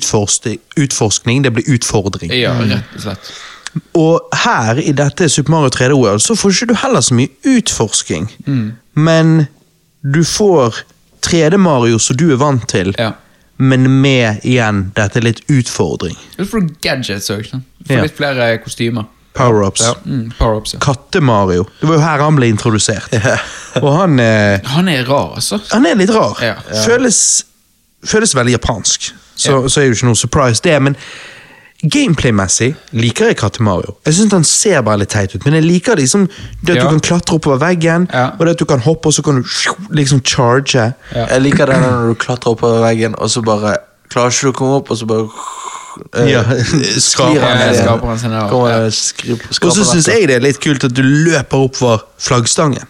A: utforskning, det blir utfordring.
C: Ja, rett og slett.
A: Og her i dette Super Mario 3D World så får ikke du heller så mye utforsking.
C: Mm.
A: Men du får 3D-Mario som du er vant til,
C: Ja.
A: men med igjen dette litt utfordring.
C: Du får gadgets òg. Du får
A: Ja.
C: litt flere kostymer.
A: Power-ups.
C: Mm, Power-ups. ja.
A: Katte-Mario. Det var jo her han ble introdusert. Og han eh,
C: Han er rar, altså.
A: Han er litt rar.
C: Ja.
A: Føles, føles veldig japansk. Så,
C: Ja.
A: så er jo ikke noe surprise det, men gameplay-messig liker jeg Katte Mario. Jeg syns han ser bare litt teit ut, men jeg liker liksom det at
C: Ja.
A: du kan klatre oppover veggen,
C: Ja.
A: og det at du kan hoppe, og så kan du liksom charge.
C: Ja.
B: Jeg liker det når du klatrer oppover veggen, og så bare klarer ikke du å komme opp, og så bare eh,
A: Ja,
B: sklir han ned igjen. skri-
A: Og så syns jeg det er litt kult at du løper oppover flaggstangen.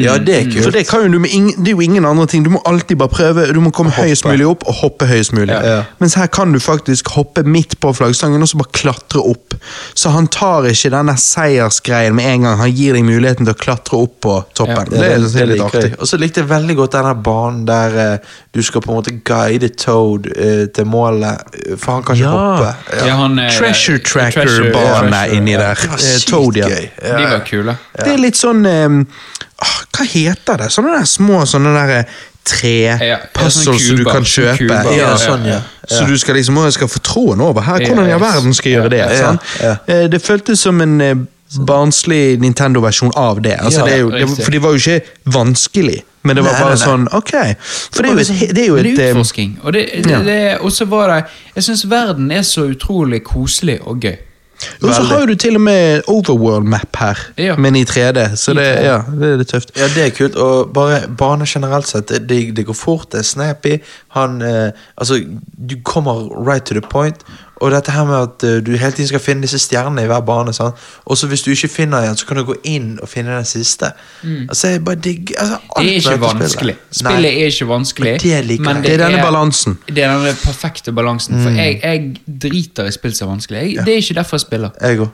B: Ja, det er kult.
A: For det, kan jo du med ing, det er jo ingen andre ting. Du må alltid bare prøve. Du må komme høyest mulig opp og hoppe høyest mulig.
B: Ja. Ja.
A: Mens her kan du faktisk hoppe midt på flaggstangen og så bare klatre opp. Så han tar ikke denne seiersgreien med en gang. Han gir deg muligheten til å klatre opp på toppen.
C: Ja,
A: det, det, det, er litt artig.
B: Og så likte jeg veldig godt denne banen der uh, du skal på en måte guide Toad uh, til målet, eh, for han kan ikke
A: Ja.
B: hoppe.
C: Ja, han, uh,
A: Treasure Tracker-bane inni
C: ja.
A: der.
B: Ja,
A: Toad, ja.
C: De var kule.
A: Det er litt sånn ah, Hva heter det? Sånne der små sånne der eh, tre
C: Ja,
A: puzzles som du kan kjøpe.
C: kuber.
B: Ja, sånn, ja.
A: Så du skal liksom, skal få troen over her. Hvordan i all verden skal gjøre det?
B: Ja.
A: Eh, Det føltes som en eh, barnslig Nintendo-versjon av det. Altså,
B: Ja,
A: det, er jo, det. For det var jo ikke vanskelig, men det var bare
B: nei, nei.
A: sånn ok. For det det er jo et
C: utforsking. Og det, det,
A: Ja.
C: det, og så var det Jeg syns verden er så utrolig koselig og gøy.
A: Og så har du til og med Overworld-map her,
C: Ja.
A: men i 3D. Så
C: I
A: det,
C: 3D.
A: ja, det er litt tøft.
B: Ja, det er kult. Og bare bane generelt sett, det, det, det går fort, det er snappy. Han eh, Altså, du kommer right to the point. Og dette her med at eh, du hele tiden skal finne disse stjernene i hver bane. sant? Og så hvis du ikke finner en, så kan du gå inn og finne den siste. Altså, jeg bare digger altså, alt
C: Mm. Det er
B: med
C: ikke
B: dette
C: vanskelig.
B: Nei.
C: Spillet er ikke vanskelig.
B: Men det liker jeg.
A: Det er denne balansen.
C: Det er denne perfekte balansen.
B: Mm.
C: For jeg, jeg driter i spill som er vanskelig. Jeg, Det er ikke derfor jeg spiller.
B: Jeg òg.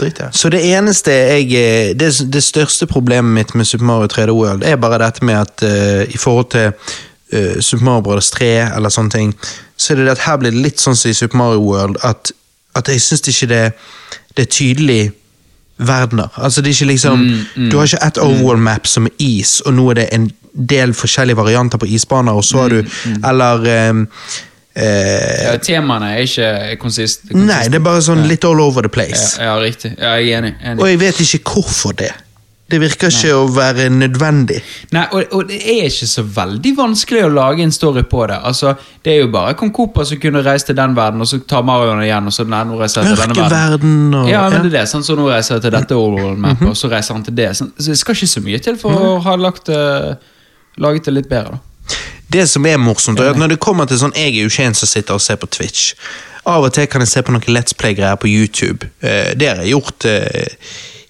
B: Drit i det.
A: Så det eneste jeg eh, det, det største problemet mitt med Super Mario 3D World er bare dette med at eh, i forhold til eh, Super Mario Bros. 3 eller sånne ting, så er det at her blir det litt sånn som i Super Mario World at, at jeg syns ikke det, det er tydelig verdener. Altså det er ikke liksom Du har ikke ett overworld map som er is, og nå er det en del forskjellige varianter på isbaner, og så har du Eller um, eh,
C: Ja, Temaene er ikke konsist.
A: Nei, det er bare sånn litt all over the place.
C: ja, ja, riktig. Ja, jeg er enig. enig.
A: Og jeg vet ikke hvorfor det. Det virker ikke å være nødvendig.
C: Nei, og, og det er ikke så veldig vanskelig å lage en story på det. Altså, Det er jo bare kong Cooper som kunne reise til den verden, og så tar Marion igjen, og så nei, nå reiser jeg til denne verden.
A: Og
C: Ja, men det er det, sånn, så nå reiser jeg til dette overworld map, og så reiser han til det. Sånn, så det skal ikke så mye til for å ha lagt, uh, laget det litt bedre. da.
A: Det som er morsomt, er at når det kommer til sånn Jeg er jo ikke en som sitter og ser på Twitch. Av og til kan jeg se på noen Let's Play-greier på YouTube. Uh, det har jeg gjort eh,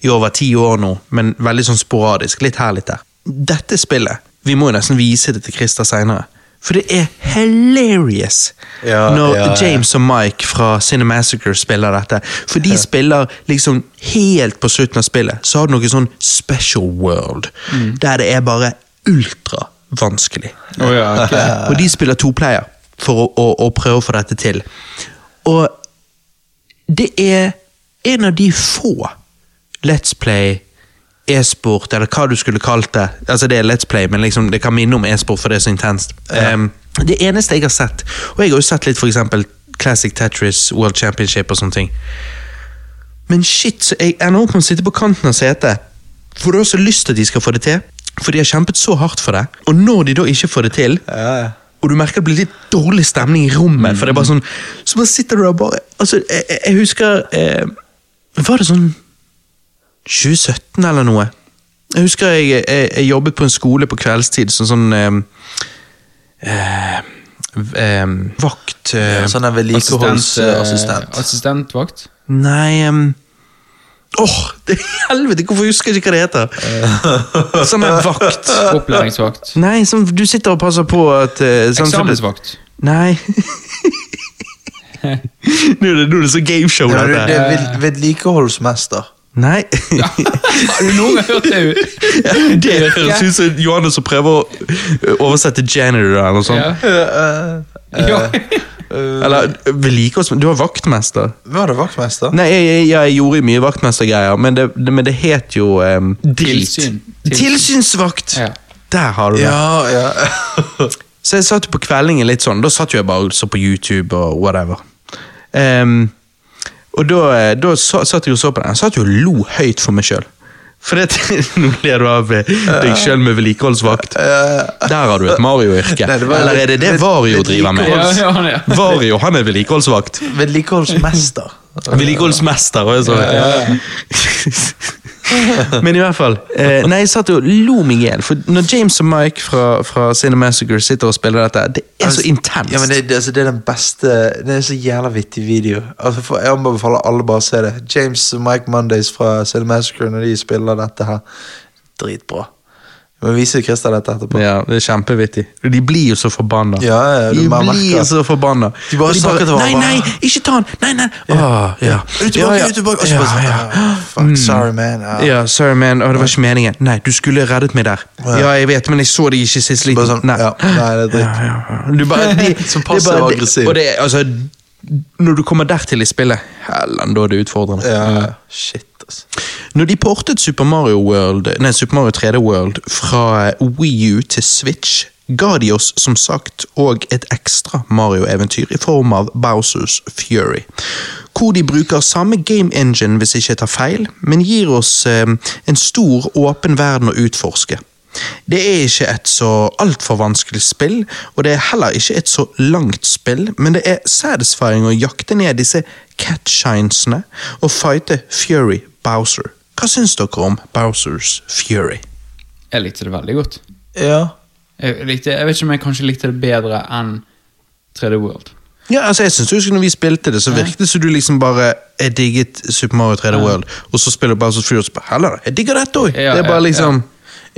A: i over ti år nå, men veldig sånn sporadisk. Litt her, litt der. Dette spillet Vi må jo nesten vise det til Christer seinere. For det er hilarious
B: Ja,
A: når
B: ja, ja.
A: James og Mike fra Cinemassacre spiller dette. For de spiller liksom helt på slutten av spillet, så har du noe sånn special world.
B: Mm.
A: Der det er bare ultra vanskelig.
C: Å ja, ok.
A: Og de spiller toplayer for å, å, å prøve å få dette til. Og det er en av de få Let's Play, e-sport, eller hva du skulle kalt det. Altså Det er Let's Play, men liksom det kan minne om e-sport, for det er så intenst. Um, det eneste jeg har sett, og jeg har jo sett litt for eksempel Classic Tetris, World Championship og sånne ting. Men shit, så jeg ender opp med å sitte på kanten av setet, for du har så lyst til at de skal få det til. For de har kjempet så hardt for det, og når de da ikke får det til,
B: Ja, ja.
A: og du merker det blir litt dårlig stemning i rommet, for det er bare sånn Så bare sitter du der og bare Altså, jeg- jeg husker eh, Var det sånn 2017 eller noe? Jeg husker jeg, jeg, jeg jobbet på en skole på kveldstid sånn sånn eh, eh, eh, Vakt eh,
B: Sånn en vedlikeholdsassistent.
C: eh, Assistentvakt?
A: Nei um, Åh, det helvete, hvorfor husker jeg ikke hva det heter? Sånn en vakt.
C: Opplæringsvakt?
A: Nei, som du sitter og passer på at uh, sånn-
C: Eksamensvakt?
A: Nei. nå, er det, nå er det så gameshow,
B: Ja, det,
A: dette.
B: det er vedlikeholdsmester.
A: Nei.
C: Har du noen gang hørt det?
A: Ja, det høres ut som Johannes som prøver å oversette janitor eller noe sånt.
C: Ja. Ja.
A: Eller vedlikeholds... Du var vaktmester.
B: Var det vaktmester?
A: Nei, jeg, jeg, jeg gjorde mye vaktmestergreier, men det, det, men det het jo um, drit.
C: Tilsyn. Tilsyn.
A: Tilsynsvakt!
C: Ja.
A: Der har du det.
B: Ja, ja.
A: Så jeg satt på kveldingen litt sånn, da satt jo jeg bare og så på YouTube og whatever. Ehm, og da, eh, da satt jeg og så på den. Jeg satt jo og lo høyt for meg sjøl. For det, nå ler du av eh, deg sjøl med vedlikeholdsvakt. Der har du et Mario-yrke. Eller er det det Vario driver med?
C: Ja, ja, han.
A: Vario han er vedlikeholdsvakt.
B: Vedlikeholdsmester.
A: Vedlikeholdsmester. og så- Men i hvert fall. Eh, nei, jeg satt og lo meg i hjel. For når James og Mike fra, fra Cinemassacre sitter og spiller dette, det er så intenst.
B: Ja, men det, det, altså, det er den beste Det er så jævla vittig video. Altså, for, jeg anbefaler alle bare å se det. James og Mike Mondays fra Cinemassacre når de spiller dette her. Dritbra. Jeg må vise Christer dette etterpå.
A: Ja, det er kjempevittig. De blir jo så forbanna.
B: Ja, ja,
A: de blir
B: merker.
A: så forbanna.
B: De bare
A: Og
B: snakker til
A: Nei,
B: hverandre.
A: nei, ikke ta den! Nei, nei! Åh, ja.
B: Tilbake?
A: Ja, ja.
B: Er du tilbake?
A: Ja,
B: sånn,
A: ja.
B: «Ah, Fuck, sorry, man. Ja.
A: Ja, sorry man, Åh, det var ikke meningen. Nei, du skulle reddet meg der. Ja, jeg vet, men jeg så det ikke sist liten.
B: sånn, ja, nei, det er dritt.
A: Ja, ja, ja. Du bare, de,
B: Som passiv aggressiv.
A: Og det, altså, når du kommer dertil i spillet, heller da er det utfordrende.
B: Ja, shit, altså.
A: Når de portet Super Mario, World, nei, Super Mario 3D World fra Wii U til Switch, ga de oss som sagt og et ekstra Mario-eventyr i form av Bowsers Fury. Hvor de bruker samme game engine hvis jeg ikke tar feil, men gir oss eh, en stor, åpen verden å utforske. Det er ikke et så altfor vanskelig spill, og det er heller ikke et så langt spill, men det er satisfying å jakte ned disse catshinesene og fighte Fury Bowser. Hva syns dere om Bowsers Fury?
C: Jeg likte det veldig godt.
B: Ja.
C: Jeg, likte, jeg vet ikke om jeg kanskje likte det bedre enn 3D World.
A: Ja, altså jeg synes husker Når vi spilte det, så virket det som du liksom bare Jeg digget Super Mario 3D World, og så spiller Bowsers Fury, og så bare Heller, jeg digger dette òg!
C: Ja,
A: det er bare
C: ja,
A: liksom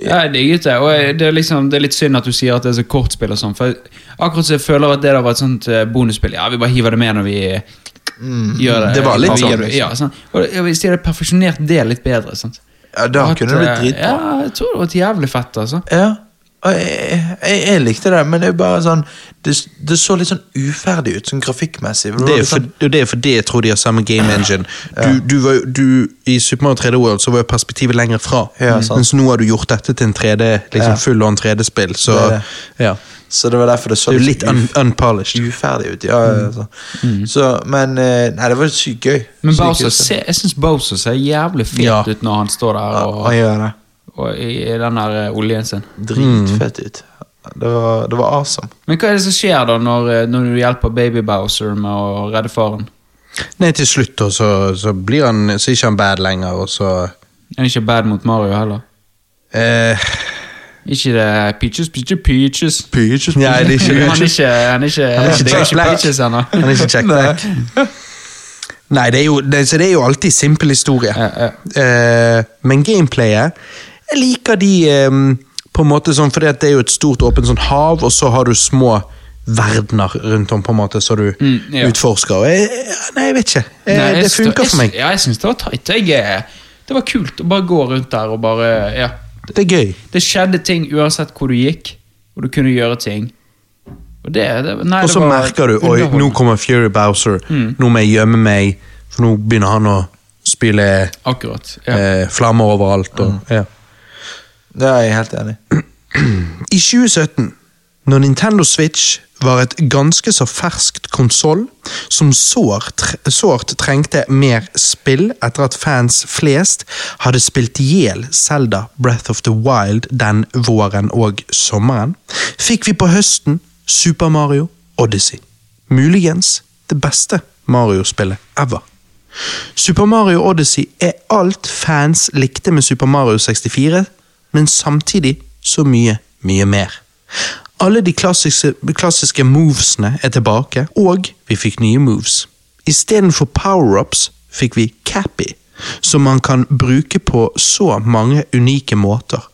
C: Ja, jeg digget det, og jeg, det, er liksom, det er litt synd at du sier at det er så kort spill og sånn, for akkurat så jeg føler at det der var et sånt eh, bonusspill, ja, vi bare hiver det med når vi eh, gjør det.
A: det var litt sånn,
C: Ja, sånn. Og ja, hvis de hadde perfeksjonert det litt bedre, sant.
B: ja, da
C: At,
B: kunne det blitt
C: eh,
B: dritbra.
C: Ja, jeg tror det var jævlig fett, altså.
B: Ja. Og jeg, jeg, jeg likte det, men det er bare sånn Det, det så litt sånn uferdig ut, sånn grafikkmessig. Det,
A: Det er, for,
B: sånn,
A: det er fordi jeg tror de har samme game engine. Du, du var, du, I Super Mario 3D World så var jo perspektivet lenger fra,
B: Ja,
A: mens nå har du gjort dette til en 3D, liksom
B: Ja.
A: full on 3D-spill. Så
B: Det det.
A: ja.
B: Så det var derfor det så
A: det
B: litt
A: un, unpolished.
B: uferdig ut. Ja, ja, så. så Men eh, Nei, det var sykt gøy.
C: Men Bowser,
B: gøy.
C: ser- jeg syns Bowser ser jævlig fet
A: Ja.
C: ut når han står der
B: Ja,
C: og,
B: Han gjør det.
C: og i, i den der eh, oljen sin.
B: Dritfett ut. Det var, det var awesome.
C: Men hva er det som skjer da når, eh, når du hjelper baby Bowser med å redde faren?
A: Nei, til slutt da, så, så blir han Så er ikke han bad lenger, og så
C: Er han ikke bad mot Mario heller?
A: eh,
C: Ikke det Peaches, Peaches, Peaches?
A: Peaches? Nei, det er ikke
C: han er ikke Han er ikke,
A: Han er ikke
C: det er ikke Peaches ennå.
A: Han er ikke Jack Black. Nei, det er jo, det, så det er jo alltid simpel historie.
C: Ja, ja.
A: Uh, men gameplayet Jeg liker de um, På en måte sånn, fordi at det er jo et stort åpent sånn hav, og så har du små verdener rundt om, på en måte, så du
C: Mm, ja.
A: utforsker. Og jeg, nei, jeg vet ikke. Jeg,
C: Nei, jeg
A: det funker for meg.
C: Ja, jeg syns det var tight. Jeg, det var kult å bare gå rundt der og bare Ja.
A: Det er gøy.
C: Det skjedde ting uansett hvor du gikk, og du kunne gjøre ting. Og det, det nei,
A: Og
C: det
A: så
C: var
A: merker du oi, nå kommer Fury Bowser, nå må jeg gjemme meg, for nå begynner han å spille
C: Akkurat. Ja.
A: eh, flammer overalt. Og, ja.
B: Det er jeg helt enig i.
A: I 2017, når Nintendo Switch var et ganske så ferskt konsoll som sårt, trengte mer spill etter at fans flest hadde spilt i hjel Zelda Breath of the Wild den våren og sommeren, fikk vi på høsten Super Mario Odyssey. Muligens det beste Mario-spillet ever. Super Mario Odyssey er alt fans likte med Super Mario 64, men samtidig så mye, mye mer. Alle de klassiske, klassiske movesene er tilbake, og vi fikk nye moves. Istedenfor power-ups fikk vi Cappy, som man kan bruke på så mange unike måter.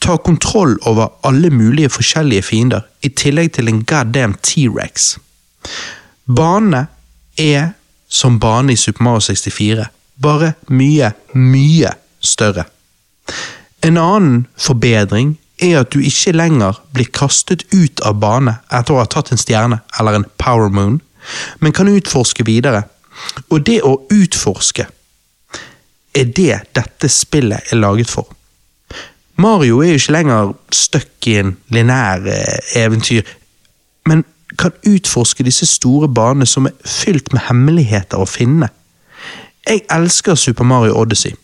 A: Ta kontroll over alle mulige forskjellige fiender, i tillegg til en goddamn T-rex. Banene er som bane i Super Mario 64, bare mye, mye større. En annen forbedring er at du ikke lenger blir kastet ut av bane etter å ha tatt en stjerne eller en power moon, men kan utforske videre. Og det å utforske er det dette spillet er laget for. Mario er jo ikke lenger stuck i en lineær eh, eventyr, men kan utforske disse store banene som er fylt med hemmeligheter å finne. Jeg elsker Super Mario Odyssey.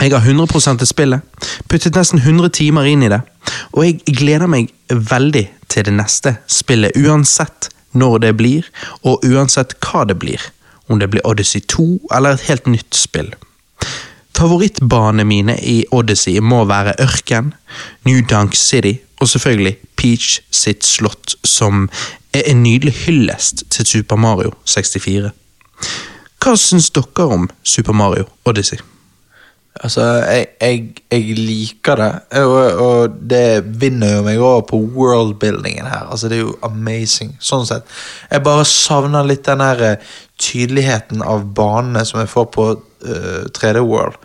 A: Jeg har 100 til spillet, puttet nesten 100 timer inn i det, og jeg gleder meg veldig til det neste spillet, uansett når det blir, og uansett hva det blir. Om det blir Odyssey 2 eller et helt nytt spill. Favorittbanene mine i Odyssey må være Ørken, New Dunk City og selvfølgelig Peach sitt slott, som er en nydelig hyllest til Super Mario 64. Hva syns dere om Super Mario Odyssey?
B: Altså, jeg, jeg, jeg liker det, og, og det vinner jo meg over på worldbuildingen her. Altså, det er jo amazing, sånn sett. Jeg bare savner litt den her eh, tydeligheten av banene som jeg får på uh, 3D World.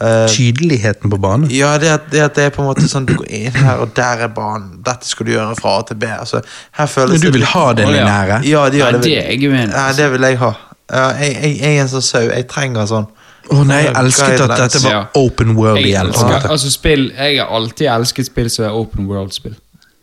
B: Uh,
A: Tydeligheten på banen?
B: ja, det at, det at det er på en måte sånn Du går inn her, og der er banen. Dette skal du gjøre fra A til B. Altså, her føles
A: Men du vil
B: litt-
A: ha det
C: ja.
A: lineære?
B: Ja, det, ja,
C: det i.
B: Ja, det vil jeg ha. Uh, jeg, jeg, jeg er en sånn sau. Jeg trenger sånn.
A: Å nei, jeg elsket at dette var open world
C: Jeg, elsker, altså spill, jeg har alltid elsket spill som er open world-spill.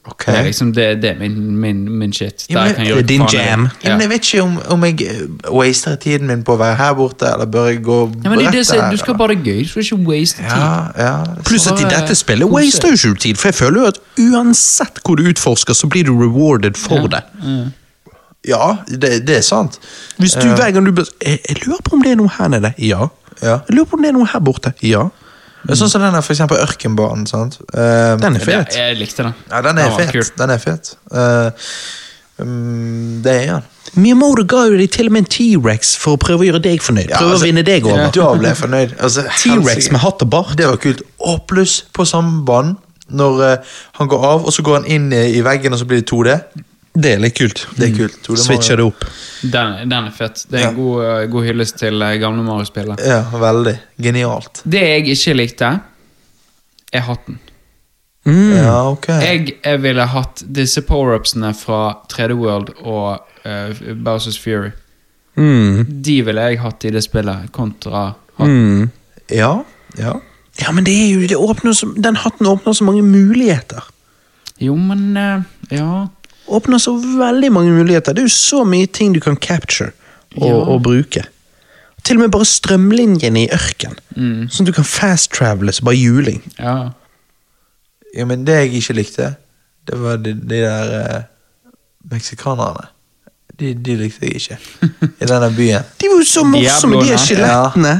B: Ok.
C: Det er liksom det, det er min, min, min shit.
B: Ja, men
A: det
C: gjøre
A: er din
C: faen
A: jam.
B: Ja, men jeg vet ikke om, om jeg eh, waster tiden min på å være her borte, eller bør jeg gå
C: Ja, men det det, som- du skal bare gøy. Du skal ikke waste tid.
B: Ja, ja.
A: Pluss at i dette spillet waster jo ikke du tid, for jeg føler jo at uansett hvor du utforsker, så blir du rewarded for det.
B: Ja, det, det er sant.
A: Hvis du hver gang du bør jeg, jeg lurer på om det er noe her nede. Ja.
B: Ja.
A: Jeg lurer på om det er noe her borte. Ja.
B: Er Sånn som den der, for eksempel Ørkenbanen. sant? Uh,
A: Den er fet.
C: Ja, jeg likte den.
B: ja, den er
C: var
B: fet. Den er fet. Uh, um, det er den.
A: Miyamoto ga jo deg til og med en T-rex for å prøve å gjøre deg fornøyd.
B: Ja,
A: Prøve
B: altså,
A: å vinne deg over.
B: Da ble jeg fornøyd. Altså,
A: T-rex med hatt og bart.
B: Det var kult. Og pluss på samme banen, når uh, han går av, og så går han inn i, i veggen, og så blir det 2D.
A: Det er litt kult.
B: Det er kult. 2D
A: Switcher det opp.
C: Den, den er fett. Det er en god, uh, god hyllest til uh, gamle Mario-spillet.
B: Ja, veldig. Genialt.
C: Det jeg ikke likte, er hatten.
A: Mm.
B: Ja, ok.
C: Jeg, jeg ville hatt disse power-upsene fra 3D World og uh, Bowsers Fury.
A: Mm.
C: De ville jeg hatt i det spillet, kontra hatten.
A: Mm.
B: Ja, ja.
A: Ja, men det er jo, det åpner så, den hatten åpner så mange muligheter.
C: Jo, men uh, Ja.
A: Åpner så veldig mange muligheter. Det er jo så mye ting du kan capture og,
C: Ja.
A: og bruke. Til og med bare strømlinjene i ørken.
C: Mm.
A: Sånn at du kan fast-travele så bare juling.
C: ja.
B: Ja, men det jeg ikke likte, det var de, de der eh, meksikanerne. De, de likte jeg ikke. I denne byen.
A: De var jo så morsomme, de er skjelettene.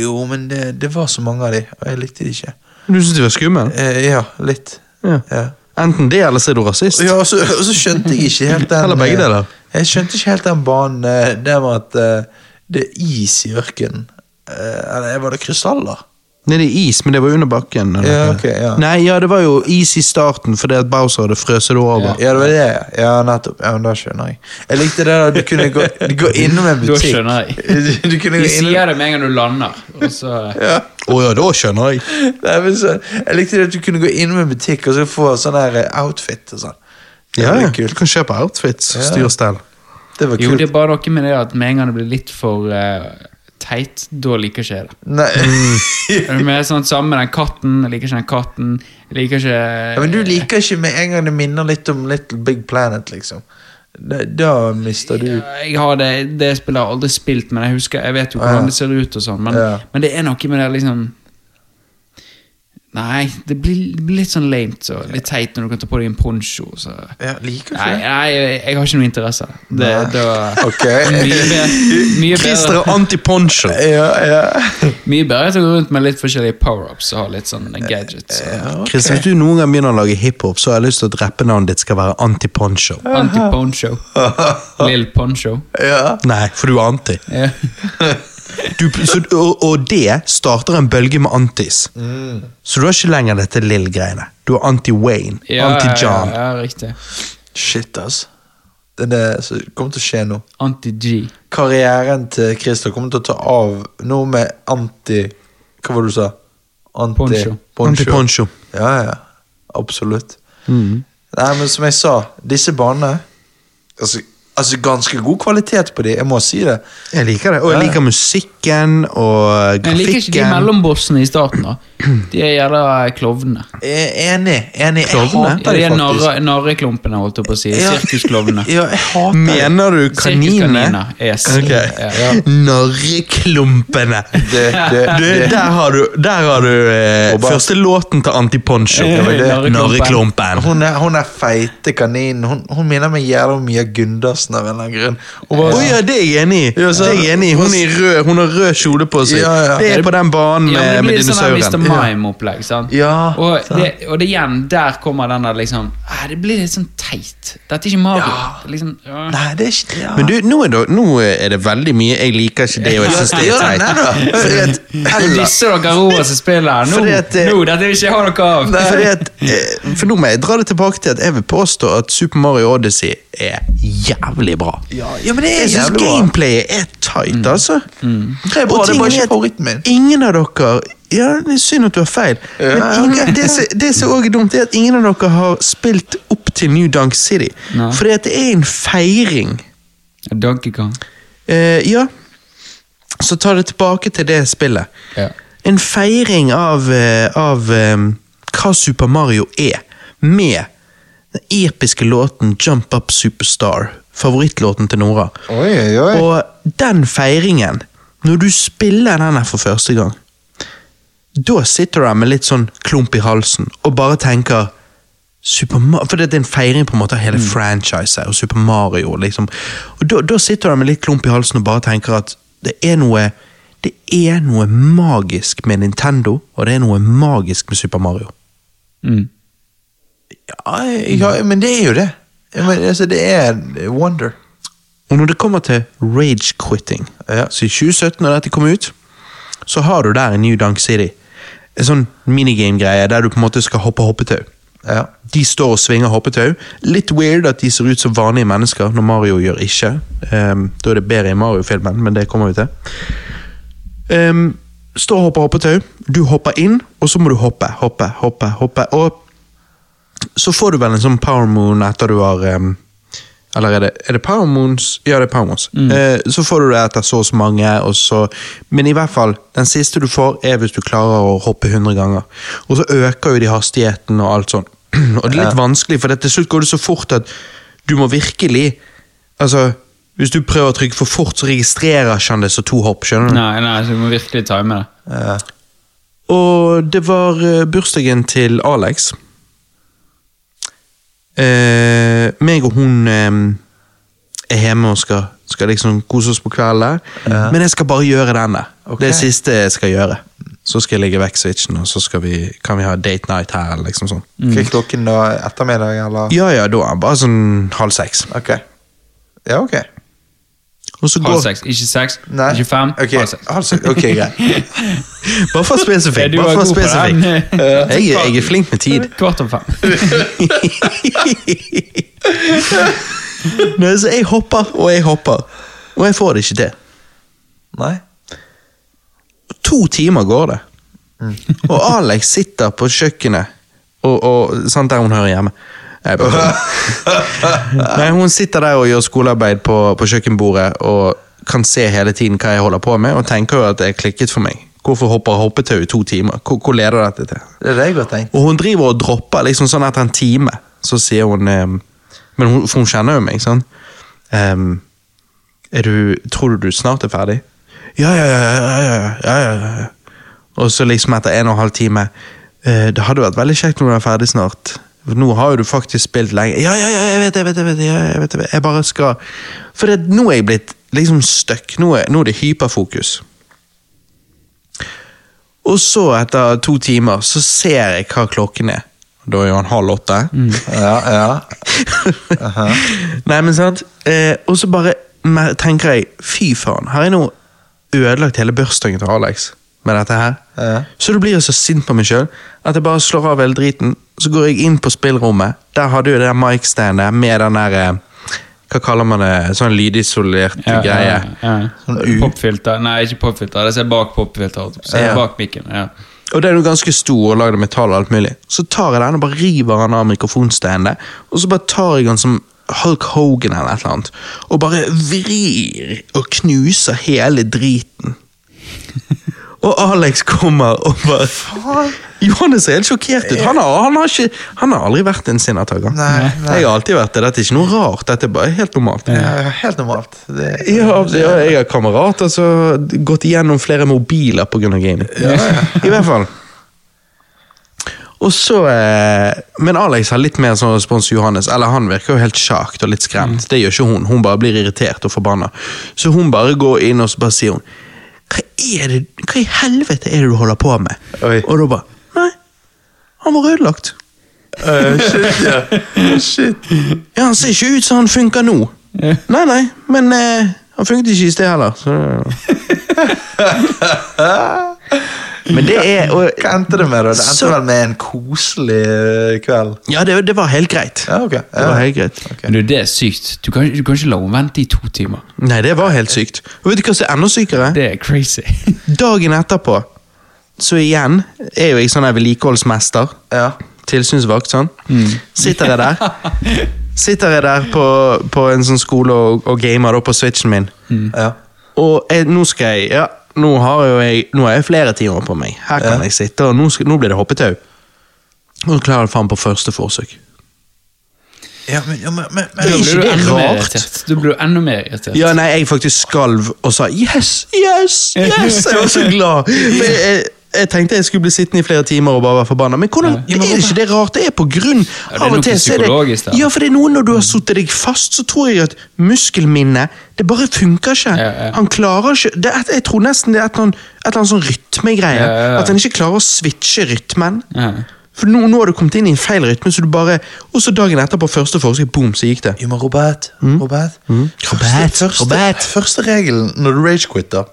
B: Jo, men det, det var så mange av de, og jeg likte de ikke.
A: Du syntes de var skumle?
B: Eh, ja, litt.
A: Ja.
B: Ja.
A: Enten det, eller så er du rasist.
B: Ja, og så, og så skjønte jeg ikke helt den
A: Eller begge
B: eh,
A: deler.
B: Jeg skjønte ikke helt den banen der det med at uh, det er is i ørkenen. Uh, Eller var det krystaller?
A: Nede i is, men det var under bakken. eller
B: Ja, okay, ja.
A: Nei, ja, det var jo is i starten fordi at Bowser hadde frøset det over.
B: Ja, det var det. Ja, nettopp. Ja, men Da skjønner jeg. Jeg likte det at du kunne gå, gå innom en
C: Da
B: butikk.
C: skjønner jeg.
B: Du, du kunne gå innom
C: sier det med en gang du lander, og så
B: ja.
A: Oh, ja, da skjønner jeg.
B: Nei, men så, Jeg likte det at du kunne gå innom en butikk og så få sånn her eh, outfit og sånn.
A: Ja, ja. Du kan kjøpe outfits,
B: Ja.
A: styr og stell.
B: Det var kult.
C: Jo, det er bare noe med det at med en gang det blir litt for eh, teit, da liker ikke jeg det.
B: Nei.
C: Er mer sånn samme med den katten. Jeg liker ikke den katten. Jeg liker ikke
B: Ja, men du liker ikke med en gang det minner litt om Little Big Planet, liksom. Da, da mister du
C: Jeg har det, det spillet har jeg aldri spilt, men jeg husker, jeg vet jo hvordan
B: Ja.
C: det ser ut. og sånn Men,
B: Ja.
C: men det er noe med det liksom Nei, det blir, det blir litt sånn lame. Så litt teit når du kan ta på deg en poncho. Så.
B: ja, Liker
C: Nei,
B: det?
C: nei, jeg, jeg har ikke noe interesse. Det,
B: det
C: var
B: Ok.
C: Mye bedre, mye
A: Christer er anti-poncho.
B: Ja, ja.
C: mye bedre til å gå rundt med litt forskjellige power-ups og ha litt sånn gadgets. Så.
B: ja okay.
A: Christer, Hvis du noen gang begynner å lage hiphop, så har jeg lyst til at rappenavnet ditt skal være anti-poncho.
C: Anti-poncho. Lill poncho.
B: Ja.
A: Nei, for du er anti.
C: Ja.
A: Du, så, og, og det starter en bølge med antis. Så du har ikke lenger dette Lill-greiene. Du er anti-Wayne,
C: Ja,
A: anti-John.
C: ja, ja, riktig.
B: Shit, ass. Det er det som kommer til å skje nå.
C: Anti-G.
B: Karrieren til Christer kommer til å ta av nå med anti Hva var det du sa? Anti,
C: Poncho.
A: Anti-poncho.
B: Ja, ja. Absolutt. Nei, men som jeg sa, disse banene altså, altså ganske god kvalitet på de, jeg må si det.
A: Jeg liker det. Og jeg
B: Ja.
A: liker musikken og
C: Men jeg liker ikke de mellombossene i starten. da De er gjerne klovnene.
B: Jeg enig. enig. Jeg
A: Klovnene?
C: Ja, de er
B: faktisk.
C: narreklumpene, holdt jeg på å si.
B: Ja.
C: Sirkusklovnene.
B: Ja, jeg hater.
A: Mener du kaninene?
C: Yes.
A: Ok.
C: Ja.
A: Narreklumpene.
B: Det, det, det.
A: der har du, der har du eh, første låten til Antiponcho. Narreklumpen.
B: Hun hun er feite kaninen. Hun, hun minner meg jævlig om Mia Gundersen av en eller annen grunn.
A: Og
B: bare-
A: ja, det er jeg enig i.
B: Ja, så-
A: Det er jeg enig i. Hun, er rød, hun har rød kjole på seg.
B: Ja, ja.
A: Det er på den banen
C: Ja,
A: med,
C: men det
A: med
C: blir sånn Mr. Mime-opplegg. sant?
B: Ja,
C: og,
B: sant.
C: det, og det igjen, der kommer den der liksom ah, Det blir litt sånn teit. Dette er ikke Mario.
B: Ja.
C: Liksom, ja.
B: Nei, det er ikke ja.
A: Men du, nå er, det, nå er det veldig mye jeg liker ikke det, og jeg syns det er teit.
C: disser dere Roa som spiller. Nå,
A: eh,
C: nå, dette vil ikke jeg ha noe av.
A: fordi at, eh, for nå må jeg dra det tilbake til at jeg vil påstå at Super Mario Odyssey er jævlig bra.
B: Ja, ja, men det er
A: Jeg syns
B: jævlig
A: gameplayet er tight, altså.
B: Det er bra,
A: Og
B: det er bare ikke favoritten min.
A: Ingen av dere Ja, det er synd at du har feil, men ingen, det, som- òg er dumt, er at ingen av dere har spilt opp til New Dunk City. No. At det er en feiring.
C: Donkey Kong.
A: Eh, ja, så ta det tilbake til det spillet.
C: Ja.
A: En feiring av, eh, av um, hva Super Mario er, med den episke låten Jump Up Superstar, favorittlåten til Nora.
B: Oi, oi.
A: Og den feiringen, når du spiller den her for første gang, da sitter du med litt sånn klump i halsen og bare tenker Super Mario, For det er en feiring på en måte av hele franchiset og Super Mario. liksom. Og Da, da sitter du med litt klump i halsen og bare tenker at det er noe det er noe magisk med Nintendo, og det er noe magisk med Super Mario.
C: Mm.
B: Ja, ja, men det er jo det. Ja, Men, altså, det er wonder.
A: Og når det kommer til rage quitting,
B: Ja.
A: så i 2017 når dette kom ut, så har du der i New Dunk City en sånn minigame-greie der du på en måte skal hoppe hoppetau.
B: Ja.
A: De står og svinger hoppetau. Litt weird at de ser ut som vanlige mennesker, når Mario gjør ikke. Um, da er det bedre i Mario-filmen, men det kommer vi til. Um, står og hopper hoppetau. Du hopper inn, og så må du hoppe, hoppe, hoppe. hoppe. Og så får du vel en sånn power moon etter du har um, Eller er det, er det power moons? Ja, det er power moons. Eh, så får du det etter så og så mange, og så Men i hvert fall, den siste du får, er hvis du klarer å hoppe 100 ganger. Og så øker jo de hastigheten og alt sånn. og det er litt vanskelig, for det, til slutt går det så fort at du må virkelig Altså, hvis du prøver å trykke for fort, så registrerer ikke han det som to hopp, skjønner du?
C: Nei, nei, så du må virkelig time det.
B: Uh.
A: Og det var eh, bursdagen til Alex. Eh, meg og hun eh, er hjemme og skal, skal liksom kose oss på kvelden. Men jeg skal bare gjøre denne.
B: Okay.
A: Det er det siste jeg skal gjøre. Så skal jeg legge vekk switchen, og så skal vi, kan vi ha date night her. eller liksom sånn.
B: Hva er klokken da? Ettermiddag, eller?
A: Ja, ja, da bare sånn halv seks.
B: Ok. Ja, ok.
C: Halv
A: går,
C: seks. Ikke seks,
B: Nei.
C: ikke fem.
B: Okay.
C: Halv seks.
B: halv seks. Ok, greit.
A: bare for
C: spesifikt,
A: spesifikk. Bare for spesifikk. Jeg, jeg er flink med tid.
C: Kvart om fem.
A: Nei, så jeg hopper og jeg hopper, og jeg får det ikke til.
B: Nei?
A: To timer går det. Og Alex sitter på kjøkkenet, og, og sant der hun hører hjemme. Nei, Nei, hun sitter der og gjør skolearbeid på, på kjøkkenbordet og kan se hele tiden hva jeg holder på med, og tenker jo at det er klikket for meg. Hvorfor hopper hoppetau i to timer? Hvor, hvor leder dette til?
B: Det er det jeg har tenkt.
A: Og hun driver og dropper liksom sånn etter en time. Så sier hun um, Men hun, for hun kjenner jo meg, sånn. Um, du, tror du du snart er ferdig? Ja, ja, ja. ja, ja, ja, ja, ja. Og så liksom etter en og en halv time uh, Det hadde vært veldig kjekt når du er ferdig snart. Nå har jo du faktisk spilt lenge. Ja, ja, ja, jeg vet det, jeg vet det. Jeg, vet jeg, vet det. jeg bare skal For det, nå er jeg blitt liksom stuck. Nå, er- nå er det hyperfokus. Og så, etter to timer, så ser jeg hva klokken er. Da er jo han halv åtte.
B: Ja, ja.
A: Nei, men sant? Eh, og så bare tenker jeg, fy faen, har jeg nå ødelagt hele bursdagen til Alex med dette her?
B: Ja.
A: Så da blir jeg så sint på meg sjøl at jeg bare slår av hele driten. Så går jeg inn på spillrommet. Der hadde jo det der mic-standet med den der eh, Hva kaller man det? Sånn lydisolert
C: Ja,
A: greie.
C: ja, ja.
B: Sånn
C: Popfilter. Nei, ikke popfilter. Det ser bak popfilter. Så
A: Ja.
C: Bak mikken. Ja.
A: Og den er jo ganske stor og lagd av metall og alt mulig. Så tar jeg den og bare river den av mikrofonstandet, og så bare tar jeg den som Hulk Hogan eller et eller annet, og bare vrir og knuser hele driten. Og Alex kommer og bare Johannes er helt sjokkert ut. Han har, han har, ikke, han har aldri vært en sinnataker. Jeg har alltid vært det. Dette er ikke noe rart. Dette er bare helt normalt.
B: Ja, helt normalt. Det,
A: Ja, ja, jeg har kamerater som har gått igjennom flere mobiler pga. gaming. I hvert fall. Og så, eh, Men Alex har litt mer sånn respons enn Johannes. Eller Han virker jo helt sjakt og litt skremt. Det gjør ikke hun. Hun bare blir irritert og forbanna. Så hun bare går inn og så bare sier hun Hva er det, hva i helvete er det du holder på med?
B: Oi.
A: Og da bare Nei, han var ødelagt.
B: Uh, shit, ja. Shit.
A: Ja, Han ser ikke ut som han funker nå. Nei, nei, men eh, han funket ikke i sted heller. Så. men det er og,
B: Hva endte det med? da? Det endte
A: Så-
B: vel med en koselig eh, kveld?
A: Ja, det, det var helt greit.
B: Ja, ok.
A: Det var helt greit.
C: Men du, det er sykt. Du kan, du kan ikke la henne vente i to timer.
A: Nei, det var helt sykt. Og vet du hva som er enda sykere?
C: Det er crazy.
A: Dagen etterpå, så igjen er jo jeg sånn vedlikeholdsmester.
B: Ja.
A: Tilsynsvakt, sånn. Sitter jeg der. Sitter jeg der på, på en sånn skole og, og gamer da på switchen min.
B: ja.
A: Og jeg, nå skal jeg Ja, nå har jo jeg Nå har jeg flere timer på meg. Her kan
B: Ja.
A: jeg sitte, og nå, skal, nå blir det hoppetau. Og så klarer jeg faen på første forsøk.
B: ja men, ja, men, men,
A: Det er ikke det rart?
C: Du blir enda mer irritert.
A: Ja, nei, jeg faktisk skalv og sa yes, yes, yes! Jeg var så glad. Men, jeg, jeg, tenkte jeg skulle bli sittende i flere timer og bare være forbanna. Men hvordan,
C: Ja.
A: er ikke det rart? Det er på grunn
C: Ja, det er
A: av og til. så er det, ja, for det er noe når du har satt deg fast, så tror jeg at muskelminnet Det bare funker ikke.
C: Ja, ja.
A: Han klarer ikke det Jeg tror nesten det er et eller annet, et eller annet sånn rytmegreie.
C: Ja, ja, ja.
A: At han ikke klarer å switche rytmen.
C: Ja.
A: For nå, nå har du kommet inn i en feil rytme, så du bare Og så dagen etter, på første forsøk, boom, så gikk det.
B: Jo, men Robert, Robert, mm?
A: Robert,
B: første,
A: Robert.
B: første regelen når du ragequitter,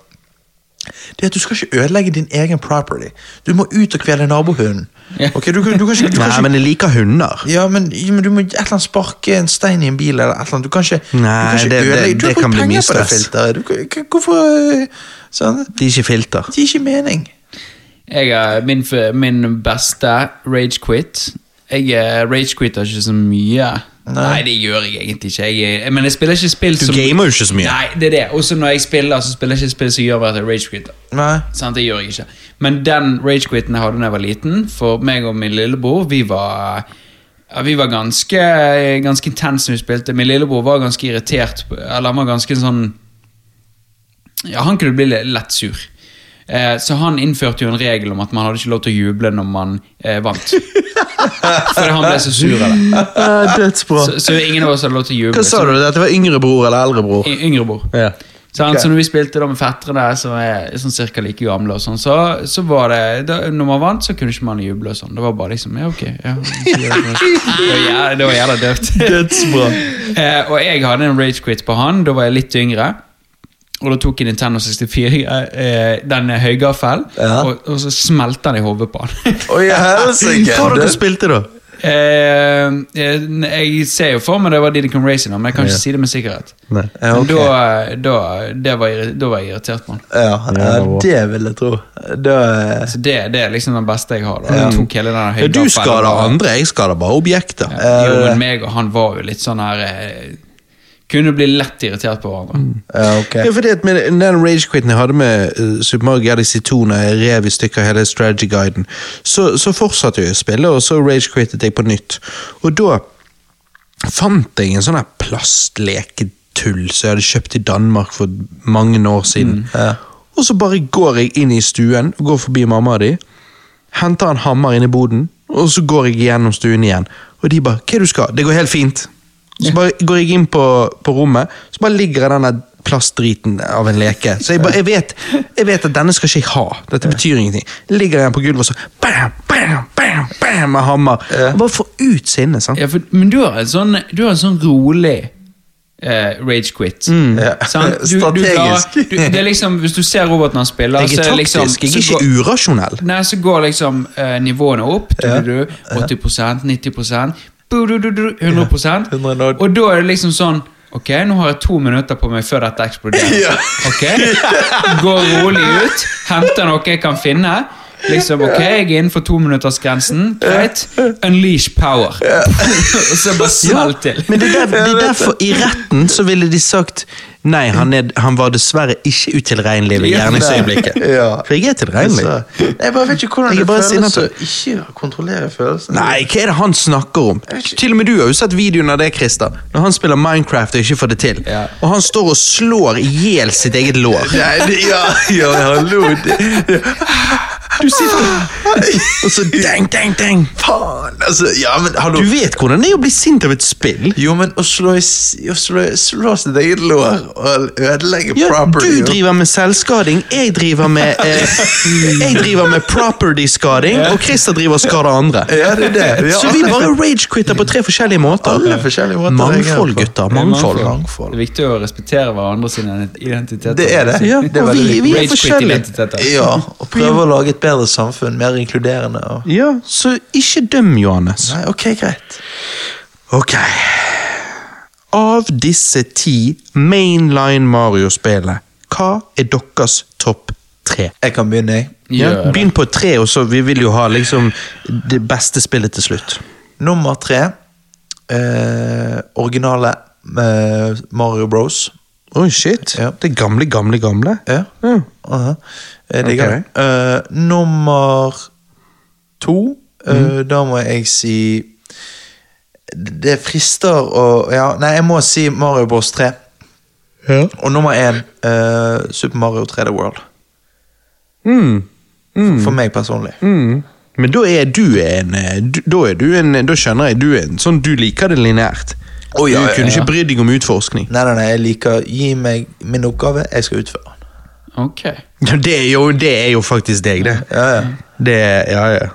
B: det er at du skal ikke ødelegge din egen property. Du må ut og kvele nabohunden.
C: Okay,
B: Ok, du, du kan ikke, du kan
A: Nei,
B: ikke
A: men jeg liker hunder.
B: ja, men, men du må et eller annet sparke en stein i en bil eller et eller annet. Du kan ikke, du kan ikke
A: det- det-
B: ødelegge. Du har
A: det
B: brukt penger på det filteret. Du, hvorfor eh, sånn?
A: De er ikke filter.
B: De er ikke mening.
C: Jeg min, min beste rage quit. Jeg eh, rage quitter ikke så mye. Nei. det gjør jeg egentlig ikke. Jeg, er- men jeg spiller ikke spill
A: Du
C: som
A: gamer jo ikke så mye.
C: Nei, det er det. Også når jeg spiller, så spiller jeg ikke spill som gjør at jeg rage quitter.
B: Nei.
C: Det gjør jeg ikke. Men den rage-quitten jeg hadde da jeg var liten, for meg og min lillebror, vi var ja, vi var ganske, ganske intense når vi spilte. Min lillebror var ganske irritert. Eller han var ganske sånn Ja, han kunne bli lett sur. Eh, så han innførte jo en regel om at man hadde ikke lov til å juble når man eh, vant. Fordi han ble så sur av det.
A: Dødsbra.
C: Så, så ingen av oss hadde lov til å juble.
A: Hva sa du? At det var yngre bror eller eldre bror?
C: Y- Yngre bror.
A: Ja.
C: Så, han,
B: Ok.
C: så når vi spilte da med fettere som er sånn cirka like gamle, og sånn, så, så var det da, Når man vant, så kunne ikke man juble. og sånn Det var bare liksom Ja, ok. Ja, det. var jævla- det var jævla døvt.
A: Dødsbra.
C: Eh, og jeg hadde en rage quit på han. Da var jeg litt yngre. Og da tok jeg Nintendo 64, eh, den høygaffelen,
B: Ja.
C: og, og så smelte den i hodet på han.
B: Oi, helsike!
A: Hva dere spilte, da?
C: Eh, eh, jeg ser jo for meg det var Diddy Kong Racing, men jeg kan ikke si det med sikkerhet.
A: Nei.
B: Ja,
C: Men da, da, det var, da var jeg irritert på han.
B: Ja, ja, det vil jeg tro. Da
C: Så det, det er liksom den beste jeg har. Da. Jeg tok hele den
A: Ja,
C: høygaffelen.
A: du skader andre, jeg skader bare objekter.
C: Jo, men meg og han var jo litt sånn her eh, Kunne bli lett irritert på hverandre.
B: Ja, okay.
A: Ja, fordi at med den rage-quiten jeg hadde med uh, Super Mario Galaxy 2 når jeg rev i stykker hele strategy-guiden, så, så fortsatte jeg å spille, og så rage-quittet jeg på nytt. Og da fant jeg en sånn her plastleketull som jeg hadde kjøpt i Danmark for mange år siden.
B: Ja.
A: Og så bare går jeg inn i stuen, går forbi mamma di, henter en hammer inn i boden, og så går jeg gjennom stuen igjen. Og de bare 'Hva er det du skal?' Det går helt fint. Så bare går jeg inn på, på rommet, så bare ligger den der plastdriten av en leke. Så jeg, bare, jeg, vet, jeg vet at denne skal ikke jeg ha. Dette betyr ingenting. Ligger jeg på gulvet og så bam, bam, bam, bam, med hammer. Og bare få ut sinnet. sant?
C: Ja, for, men du har en sånn, du har en sånn rolig Uh, rage quit.
B: Mm.
C: Sant? Du, du
B: Strategisk.
C: du, det er liksom, hvis du ser roboten han spiller,
A: Jeg er
C: taktisk, liksom,
A: jeg er ikke
C: går-
A: urasjonell.
C: Nei, så går liksom uh, nivåene opp. Du, du, du, 80 90 bu, du, du, du, 100
B: 100.
C: Og da er det liksom sånn Ok, nå har jeg to minutter på meg før dette eksploderer. Ok, Går rolig ut, henter noe jeg kan finne. Liksom, ok, Jeg er innenfor tominuttersgrensen. Greit. Unleash power. Og så bare smell til.
A: Men det er, der, det er derfor i retten så ville de sagt Nei, han, er, han var dessverre ikke utilregnelig ved gjerningsøyeblikket.
B: Ja.
A: For jeg er tilregnelig.
B: Jeg bare vet ikke hvordan det føles å ikke kontrollere følelsene.
A: Nei, hva er det han snakker om? Til og med du har jo sett videoen av det, Christer. Når han spiller Minecraft og ikke får det til.
C: Ja.
A: Og han står og slår i hjel sitt eget lår.
B: Nei, det, ja, ja, hallo det,
A: Du sitter Og så dang, dang, dang.
B: Faen, altså Ja, men hallo
A: Du vet hvordan det er å bli sint av et spill?
B: Jo, men å slå, i, å slå, slå sitt eget lår og ødelegge
A: Ja,
B: property
A: du driver med selvskading, jeg driver med eh, Jeg driver med property-skading, og Christer driver og skader andre.
B: Ja, det er det. Ja.
A: Så vi bare rage-quitter på tre forskjellige måter.
B: Alle forskjellige måter å
A: Mangfold,
B: på.
A: gutter. Mangfold.
C: Det er viktig å respektere hverandre sine identiteter.
B: Det er det.
A: Ja,
B: det er
A: og
B: veldig
A: vi, vi er forskjellige.
C: identiteter.
B: Ja, og prøve å lage et bedre samfunn, mer inkluderende. Og...
A: Ja, så ikke døm, Johannes.
B: Nei, ok, greit.
A: Ok. Av disse ti mainline Mario-spillene, hva er deres topp tre?
B: Jeg kan begynne, jeg.
A: Ja, begynn på tre, og så vi vil jo ha liksom det beste spillet til slutt.
B: Nummer tre. Eh, originale eh, Mario Bros.
A: Oi, shit.
B: Ja.
A: Det gamle, gamle, gamle.
B: Ja.
A: Ja.
B: Aha. Jeg Det
A: okay.
B: det. Uh, nummer to, eh, da må jeg si Det frister å ja, Nei, jeg må si Mario Bros 3. Og nummer én eh, Super Mario 3D World.
A: Mm.
B: For meg personlig.
A: Mm. Men da er du en eh, Da er du en Da skjønner jeg, du er en sånn du liker det lineært.
B: Å, ja,
A: du
B: ja,
A: kunne ikke brydd deg om utforskning.
B: Nei, nei, nei, jeg liker Gi meg min oppgave, jeg skal utføre den.
C: Ok.
A: Det, er jo, det er jo faktisk deg, det.
B: Ja, ja.
A: Det Ja, ja.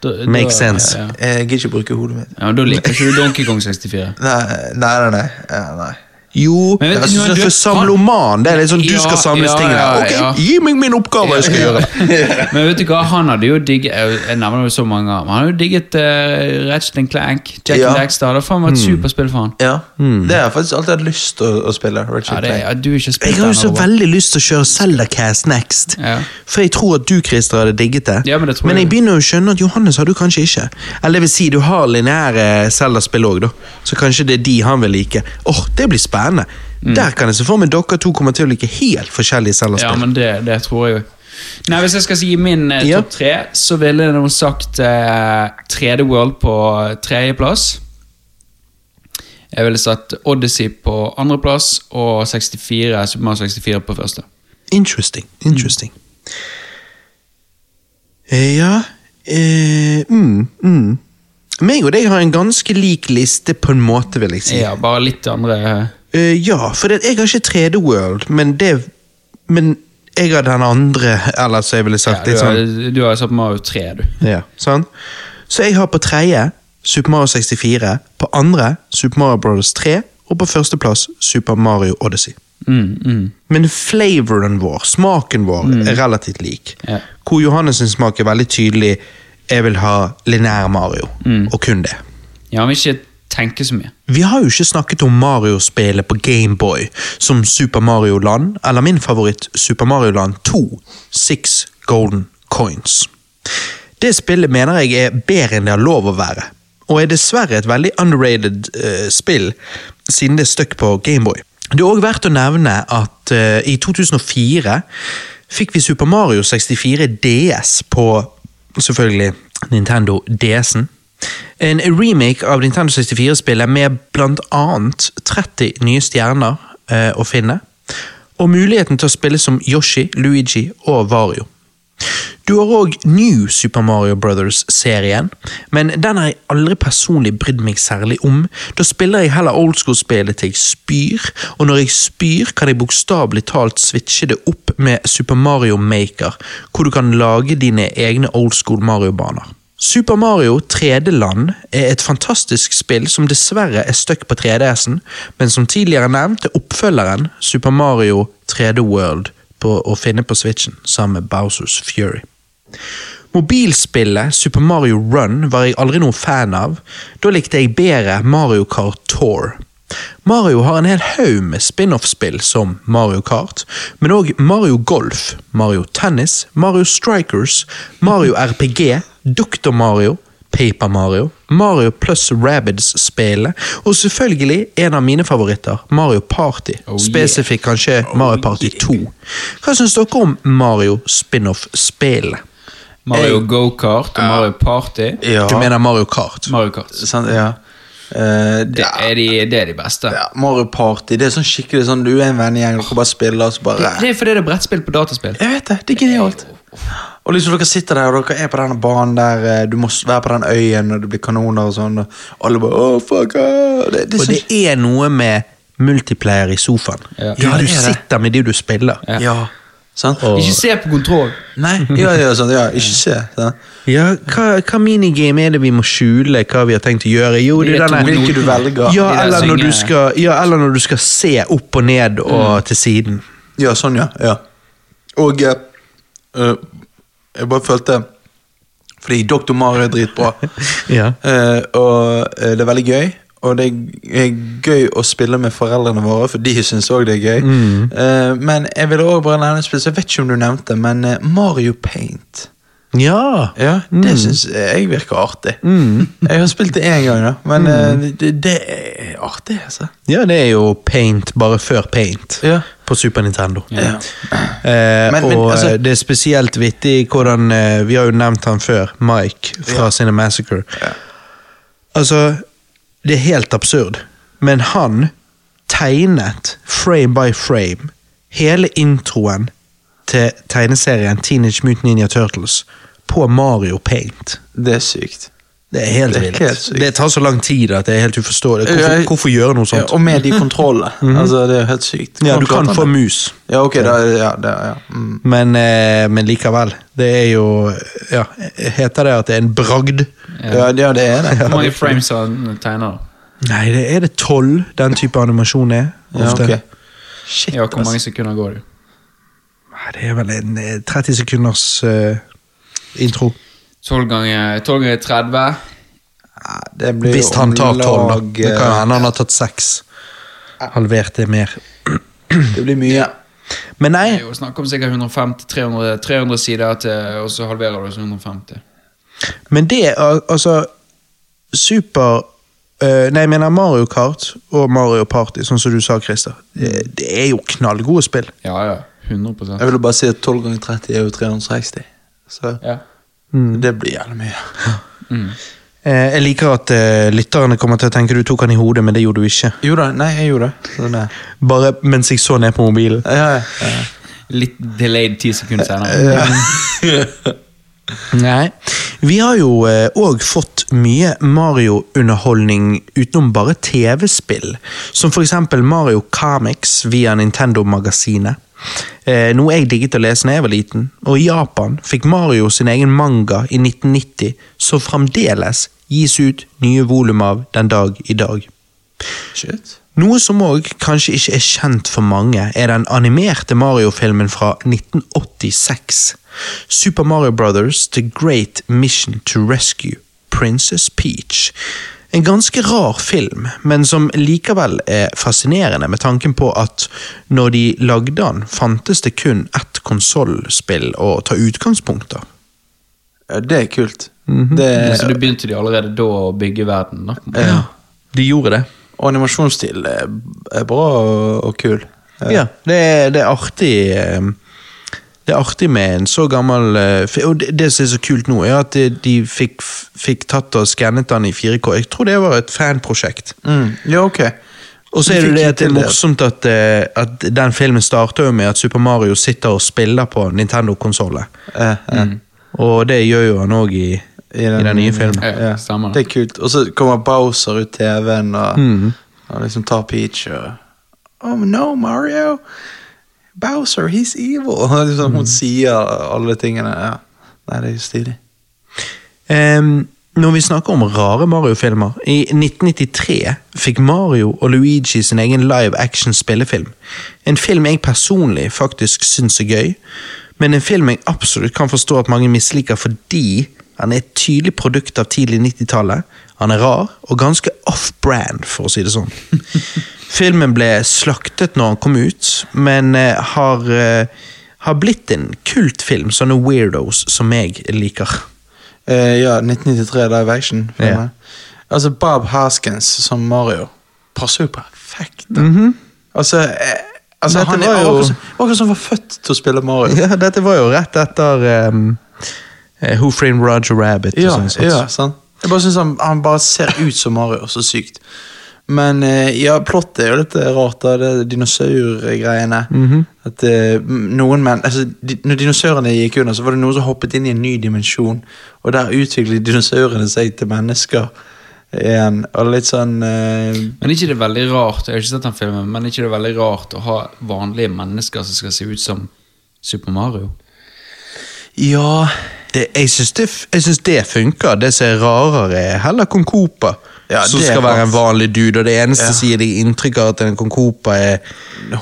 C: Da,
A: Makes
C: da-
A: sense.
C: Ja, ja.
B: Jeg gidder ikke bruke hodet mitt.
C: ja, Da liker ikke du Donkey Kong 64.
B: Nei, nei, nei. nei. Nei.
A: Jo,
C: Men nå er du-
A: for samloman Det er litt sånn du
C: Ja,
A: skal samles
C: ja,
A: tingene.
C: ja,
A: Ok,
C: ja.
A: gi meg min oppgave, jeg skal gjøre.
C: Men vet du hva, han hadde jo digget Jeg jeg nevner jo så mange ganger, men han hadde jo digget uh, Ratchet Clank, Jack
B: Ja.
C: and Daxter. Det har faen vært et superspill for han.
B: Ja, Det har jeg faktisk alltid hatt lyst til å, å spille. Ratchet
C: Ja, ja, du ikke spilt Jeg
A: har jo så veldig lyst til å kjøre Zelda Cast next.
C: Ja.
A: For jeg tror at du, Christer, hadde digget det.
C: Ja, men det
A: men
C: jeg.
A: jeg begynner jo å skjønne at Johannes har du kanskje ikke. Eller det vil si, du har lineære Zelda-spill òg, da. Så kanskje det er de han vil like. Åh, det blir spennende. Der kan jeg se for meg dere to kommer til å like helt forskjellige
C: Ja, men det, det tror jeg jo. Nei, Hvis jeg skal si min eh,
A: Ja.
C: topp tre, så ville jeg nå sagt eh, 3D World på tredjeplass. Jeg ville satt Odyssey på andreplass og 64, Super Mario 64 på første.
A: Interesting. Interesting. Eh, Ja eh, mm, mm. Meg og deg har en ganske lik liste, på en måte, vil jeg si.
C: Ja, bare litt andre
A: Eh, ja, for det, jeg har ikke 3D World, men det Men jeg har den andre, eller så jeg ville
C: ja,
A: sagt
C: du,
A: litt
C: har,
A: sånn
C: du har Super Mario 3, du.
A: ja, sånn. Så jeg har på tredje Super Mario 64, på andre Super Mario Bros. 3, og på førsteplass Super Mario Odyssey.
C: Mm, mm.
A: Men flavoren vår, smaken vår, er relativt lik.
C: Yeah.
A: Hvor Johannes smak er veldig tydelig jeg vil ha linær Mario, og kun det.
C: Ja, vil ikke tenke så mye.
A: Vi har jo ikke snakket om Mario-spillet på Gameboy, som Super Mario Land, eller min favoritt Super Mario Land 2, Six Golden Coins. Det spillet mener jeg er bedre enn det har lov å være, og er dessverre et veldig underrated uh, spill, siden det er stuck på Gameboy. Det er også verdt å nevne at uh, i 2004 fikk vi Super Mario 64 DS på selvfølgelig Nintendo DS-en. En remake av Nintendo 64-spillet med annet 30 nye stjerner eh, å finne, og muligheten til å spille som Yoshi, Luigi og Wario. Du har òg New Super Mario Brothers-serien, men den har jeg aldri personlig brydd meg særlig om. Da spiller jeg heller oldschool-spillet til jeg spyr, og når jeg spyr, kan jeg bokstavelig talt switche det opp med Super Mario Maker, hvor du kan lage dine egne oldschool Mario-baner. Super Mario 3D-land er et fantastisk spill som dessverre er stuck på 3DS-en, men som tidligere nevnt er oppfølgeren Super Mario 3D World på å finne på Switchen, sammen med Bowsers Fury. Mobilspillet Super Mario Run var jeg aldri noen fan av. Da likte jeg bedre Mario Kart Tour. Mario har en hel haug med spin-off-spill som Mario Kart, men òg Mario Golf, Mario Tennis, Mario Strikers, Mario RPG, Dr. Mario, Paper Mario, Mario pluss Rabbids-spillet, og selvfølgelig en av mine favoritter, Mario Party.
C: Oh, yeah.
A: Spesifikt kanskje Mario Party 2. Hva syns dere om Mario spin-off-spillet?
C: Mario Go-Kart og Mario Party.
B: Ja.
A: Du mener Mario Kart?
C: Mario Kart.
B: Sant, ja. Eh,
C: Det er de, det er de beste.
B: ja, Mario Party, det er sånn skikkelig sånn Du er en vennegjeng, dere bare spiller, og så bare
C: Det, det er fordi det er brettspill på dataspill.
B: Jeg vet det, det er genialt. Og liksom dere sitter der, og dere er på denne banen der eh, Du må være på den øyen, og det blir kanoner og sånn, og alle bare oh, fuck, ah. det, det er
A: Og
B: sånn,
A: det er noe med multiplayer i sofaen.
C: Ja.
A: Du,
B: Ja, det
A: du
B: er
A: sitter med de du spiller.
C: Ja.
B: Ja.
A: Og-
C: Ikke se på kontroll.
B: Nei, ja, ja, sånn, ja, ikke se. Sant?
A: Ja, hva, hva minigame er det vi må skjule hva vi har tenkt å gjøre? Jo, det
C: De
A: er denne
B: Hvilke du velger.
A: ja, eller når du skal, ja, eller når du skal se opp og ned og til siden.
B: Ja, sånn, ja. ja. Og eh, eh, jeg bare følte Fordi Dr. Mario er dritbra.
A: Ja.
B: uh, og uh, det er veldig gøy. Og det er gøy å spille med foreldrene våre, for de syns òg det er gøy. Eh, men jeg vil også bare nevne spille så jeg vet ikke om du nevnte, men eh, Mario Paint.
A: Ja.
B: Ja, Det syns jeg virker artig. Jeg har spilt det én gang, da, men eh, det, det er artig, altså.
A: ja, det er jo Paint bare før Paint
B: Ja.
A: på Super Nintendo.
B: Ja.
A: Uh,
B: Men- men,
A: og
B: altså-
A: det er spesielt vittig hvordan Vi har jo nevnt han før, Mike fra
B: Ja.
A: Cinemassacre. Altså, det er helt absurd, men han tegnet frame by frame hele introen til tegneserien Teenage Mutant Ninja Turtles på Mario Paint.
B: Det er sykt.
A: Det er helt
B: Det er
A: vilt.
B: helt sykt.
A: det tar så lang tid at det er helt uforståelig. Hvorfor,
B: Ja,
A: hvorfor gjøre noe
B: Ja,
A: sånt?
B: og med de kontrollene. Altså, det er helt sykt.
A: Ja, du kan få mus.
B: Ja, ok, da, ja, da, ja. Mm.
A: Men, eh, men likevel. Det er jo ja, Heter det at det er en bragd?
B: Ja, ja, det er det.
C: Hvor mange frames har den tegner?
A: Nei, det er det tolv den type animasjon er.
B: Ja,
A: Ofte.
B: ok. Shit,
C: Ja, hvor mange sekunder går det?
A: Nei, Det er vel en eh, 30 sekunders uh, intro.
C: 12 ganger, 12 ganger 30.
B: Ja, det blir
A: Hvis han tar
B: om
A: tolv, da.
B: lag,
A: Det kan jo hende han har tatt 6. Halvert det mer.
B: Det blir mye.
A: Men nei,
C: Det er jo snakk om sikkert 150-300 300 sider, til, og så halverer du til 150.
A: men det er Altså Super Uh, Nei, jeg mener Mario Kart og Mario Party, sånn som du sa, Christer. Det, det er jo knallgode spill.
C: Ja, ja. 100
B: Jeg vil bare si at 12 ganger 30 er jo 360. Så
C: ja.
B: Det blir jævlig mye.
A: Eh, jeg liker at eh, lytterne kommer til å tenke du tok han i hodet, men det gjorde du ikke.
B: Jo da, nei, jeg gjorde det.
A: Bare mens jeg så ned på mobilen.
B: Ja, ja, ja.
C: Litt delayed 10 sekunder senere.
A: Nei. Vi har jo òg fått mye Mario-underholdning utenom bare TV-spill. Som eksempel Mario Comics via Nintendo-magasinet. Eh, noe jeg digget å lese da jeg var liten. Og i Japan fikk Mario sin egen manga i 1990, som fremdeles gis ut nye volum av den dag i dag.
B: Shit.
A: Noe som òg kanskje ikke er kjent for mange, er den animerte Mario-filmen fra 1986. Super Mario Brothers The Great Mission to Rescue Princess Peach. En ganske rar film, men som likevel er fascinerende med tanken på at når de lagde den, fantes det kun ett konsollspill å ta utgangspunkt av.
B: Det er kult.
A: Mhm.
B: det,
C: Så du begynte de allerede da å bygge verden? da?
B: ja.
A: De gjorde det.
B: Og animasjonsstilen er, bra og, og kul.
A: Ja, det er, det er artig eh, Det er artig med en så gammel eh, Og det, det som er så kult nå, er at de, de fikk, fikk tatt og skannet den i 4K. Jeg tror det var et fanprosjekt.
B: Mm. Ja, ok.
A: Og så er det det at det er morsomt at, eh, at den filmen starter jo med at Super Mario sitter og spiller på Nintendo-konsollet.
B: Eh, eh.
A: Og det gjør jo han òg i, i, den, nye filmen.
C: Ja, ja.
B: Det
C: det.
B: er kult. Og så kommer Bowser ut TV-en og,
A: Mm.
B: og liksom tar Peach og Oh no, Mario! Bowser, he's evil! Liksom,
A: Mm.
B: Hun sier alle tingene. Ja. Nei, det er jo stilig.
A: Um, når vi snakker om rare Mario-filmer I 1993 fikk Mario og Luigi sin egen live action spillefilm. En film jeg personlig faktisk syns er gøy, men en film jeg absolutt kan forstå at mange misliker fordi han er et tydelig produkt av tidlig 90-tallet. Han er rar og ganske off-brand, for å si det sånn. Filmen ble slaktet når han kom ut, men eh, har, eh, har blitt en kultfilm, sånne weirdos som jeg liker.
B: Uh, ja, 1993 live action.
A: Yeah.
B: Altså, Bob Haskins som Mario passer jo perfekt. da. Altså, eh, altså han
A: var jo-
B: akkurat som, var født til å spille Mario.
A: Ja, dette var jo rett etter um, Who Framed Roger Rabbit.
B: Ja,
A: sånn sånt.
B: ja, sant. Jeg bare synes han, han bare ser ut som Mario, så sykt. Men eh, ja, plottet er jo litt eh, rart, da. Det dinosaurgreiene.
A: Mhm.
B: At eh, noen menn altså, di, Når dinosaurene gikk under, så var det noen som hoppet inn i en ny dimensjon. Og der utviklet dinosaurene seg til mennesker igjen. Og litt sånn uh,
C: Men ikke det er veldig rart Jeg har ikke sett den filmen, men ikke det er veldig rart å ha vanlige mennesker som skal se ut som Super Mario?
B: Ja
A: Det, jeg syns det, jeg det funker. Det som er rarere, er heller Konkopa.
B: Ja,
A: som skal være en vanlig dude, og det eneste
B: Ja.
A: som gir deg inntrykk av at en Konkopa er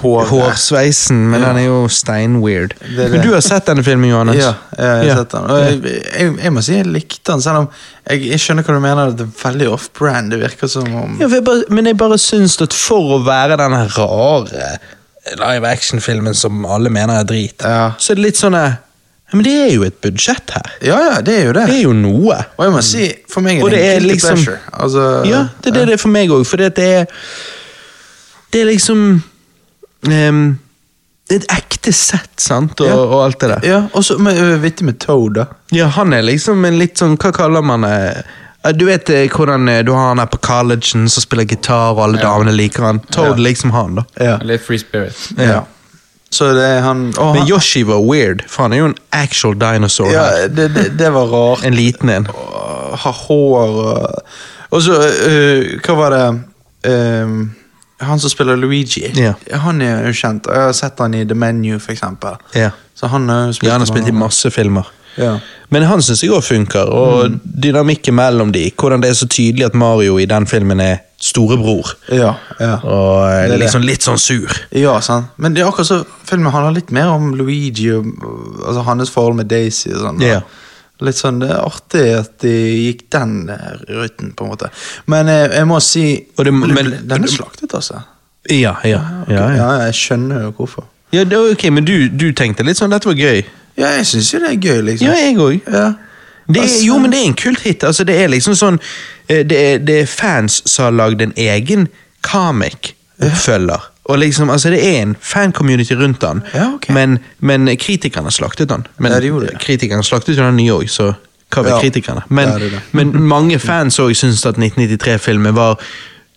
B: Hår,
A: hårsveisen, men
B: Ja.
A: den er jo steinweird. Men du har sett denne filmen, Johannes?
B: Ja, jeg har sett den. Og jeg, jeg, jeg må si jeg likte den, selv om jeg, jeg skjønner hva du mener. Det er veldig off-brand. Det virker som om
A: Ja, jeg bare, men jeg bare syns at for å være den rare live action-filmen som alle mener er drit, så er det litt sånn Men det er jo et budsjett her.
B: Ja, ja, det er jo det.
A: Det er jo noe.
B: Og jeg må si, for meg er det,
A: det er liksom-.
B: Altså,
A: Ja, det er det det er for meg òg, for det er Det er liksom um, Det er et ekte sett, sant, og,
B: Ja.
A: og alt det der.
B: Ja, og så med- øh, vittig med Toad, da.
A: Ja, han er liksom en litt sånn Hva kaller man det? Du vet eh, hvordan eh, du har han her på collegen som spiller gitar, og alle
C: Ja.
A: damene liker han. Toad
B: Ja.
A: liksom han, da.
B: Ja.
C: Litt Free Spirit.
B: ja. Så det er han å,
A: Men
B: han,
A: Yoshi var weird, for han er jo en actual dinosaur.
B: ja, det, det, det var rart.
A: En liten en.
B: Og Ha hår og Og så, øh, hva var det Ehm, Han som spiller Luigi.
A: Ja.
B: Han er jo kjent. Jeg har sett han i The Menu, for eksempel.
A: Ja.
B: Så han har jo spilt
A: Ja, han har spilt i masse filmer.
B: Ja.
A: Men han syns jeg òg funker, og dynamikken mellom de. Hvordan det er så tydelig at Mario i den filmen er storebror.
B: Ja, ja.
A: Og eh, liksom litt sånn sur.
B: Ja, sant. Men det er akkurat så filmen handler litt mer om Luigi og altså hans forhold med Daisy og sånn.
A: Ja.
B: Litt sånn, Det er artig at de gikk den ruten, på en måte. Men eh, jeg må si
A: det- men-
B: Den er slaktet, altså.
A: Ja, ja. ja, ja.
B: Jeg skjønner jo hvorfor.
A: ja det, ok, Men du, du tenkte litt sånn dette var gøy?
B: Ja, jeg syns jo det er gøy, liksom.
A: Ja, jeg òg.
B: Ja. Altså-
A: jo, men det er en kult hit. Altså, det er liksom sånn eh, Det er, det er fans som har lagd en egen comic-oppfølger. Og liksom, altså Det er en fan-community rundt den,
B: Ja, okay.
A: men, men kritikerne slaktet den. Men
B: Ja, de det.
A: kritikerne slaktet jo den nye òg, så hva vil
B: Ja.
A: kritikerne? Men,
B: det det.
A: men mange fans òg syntes at 1993-filmen var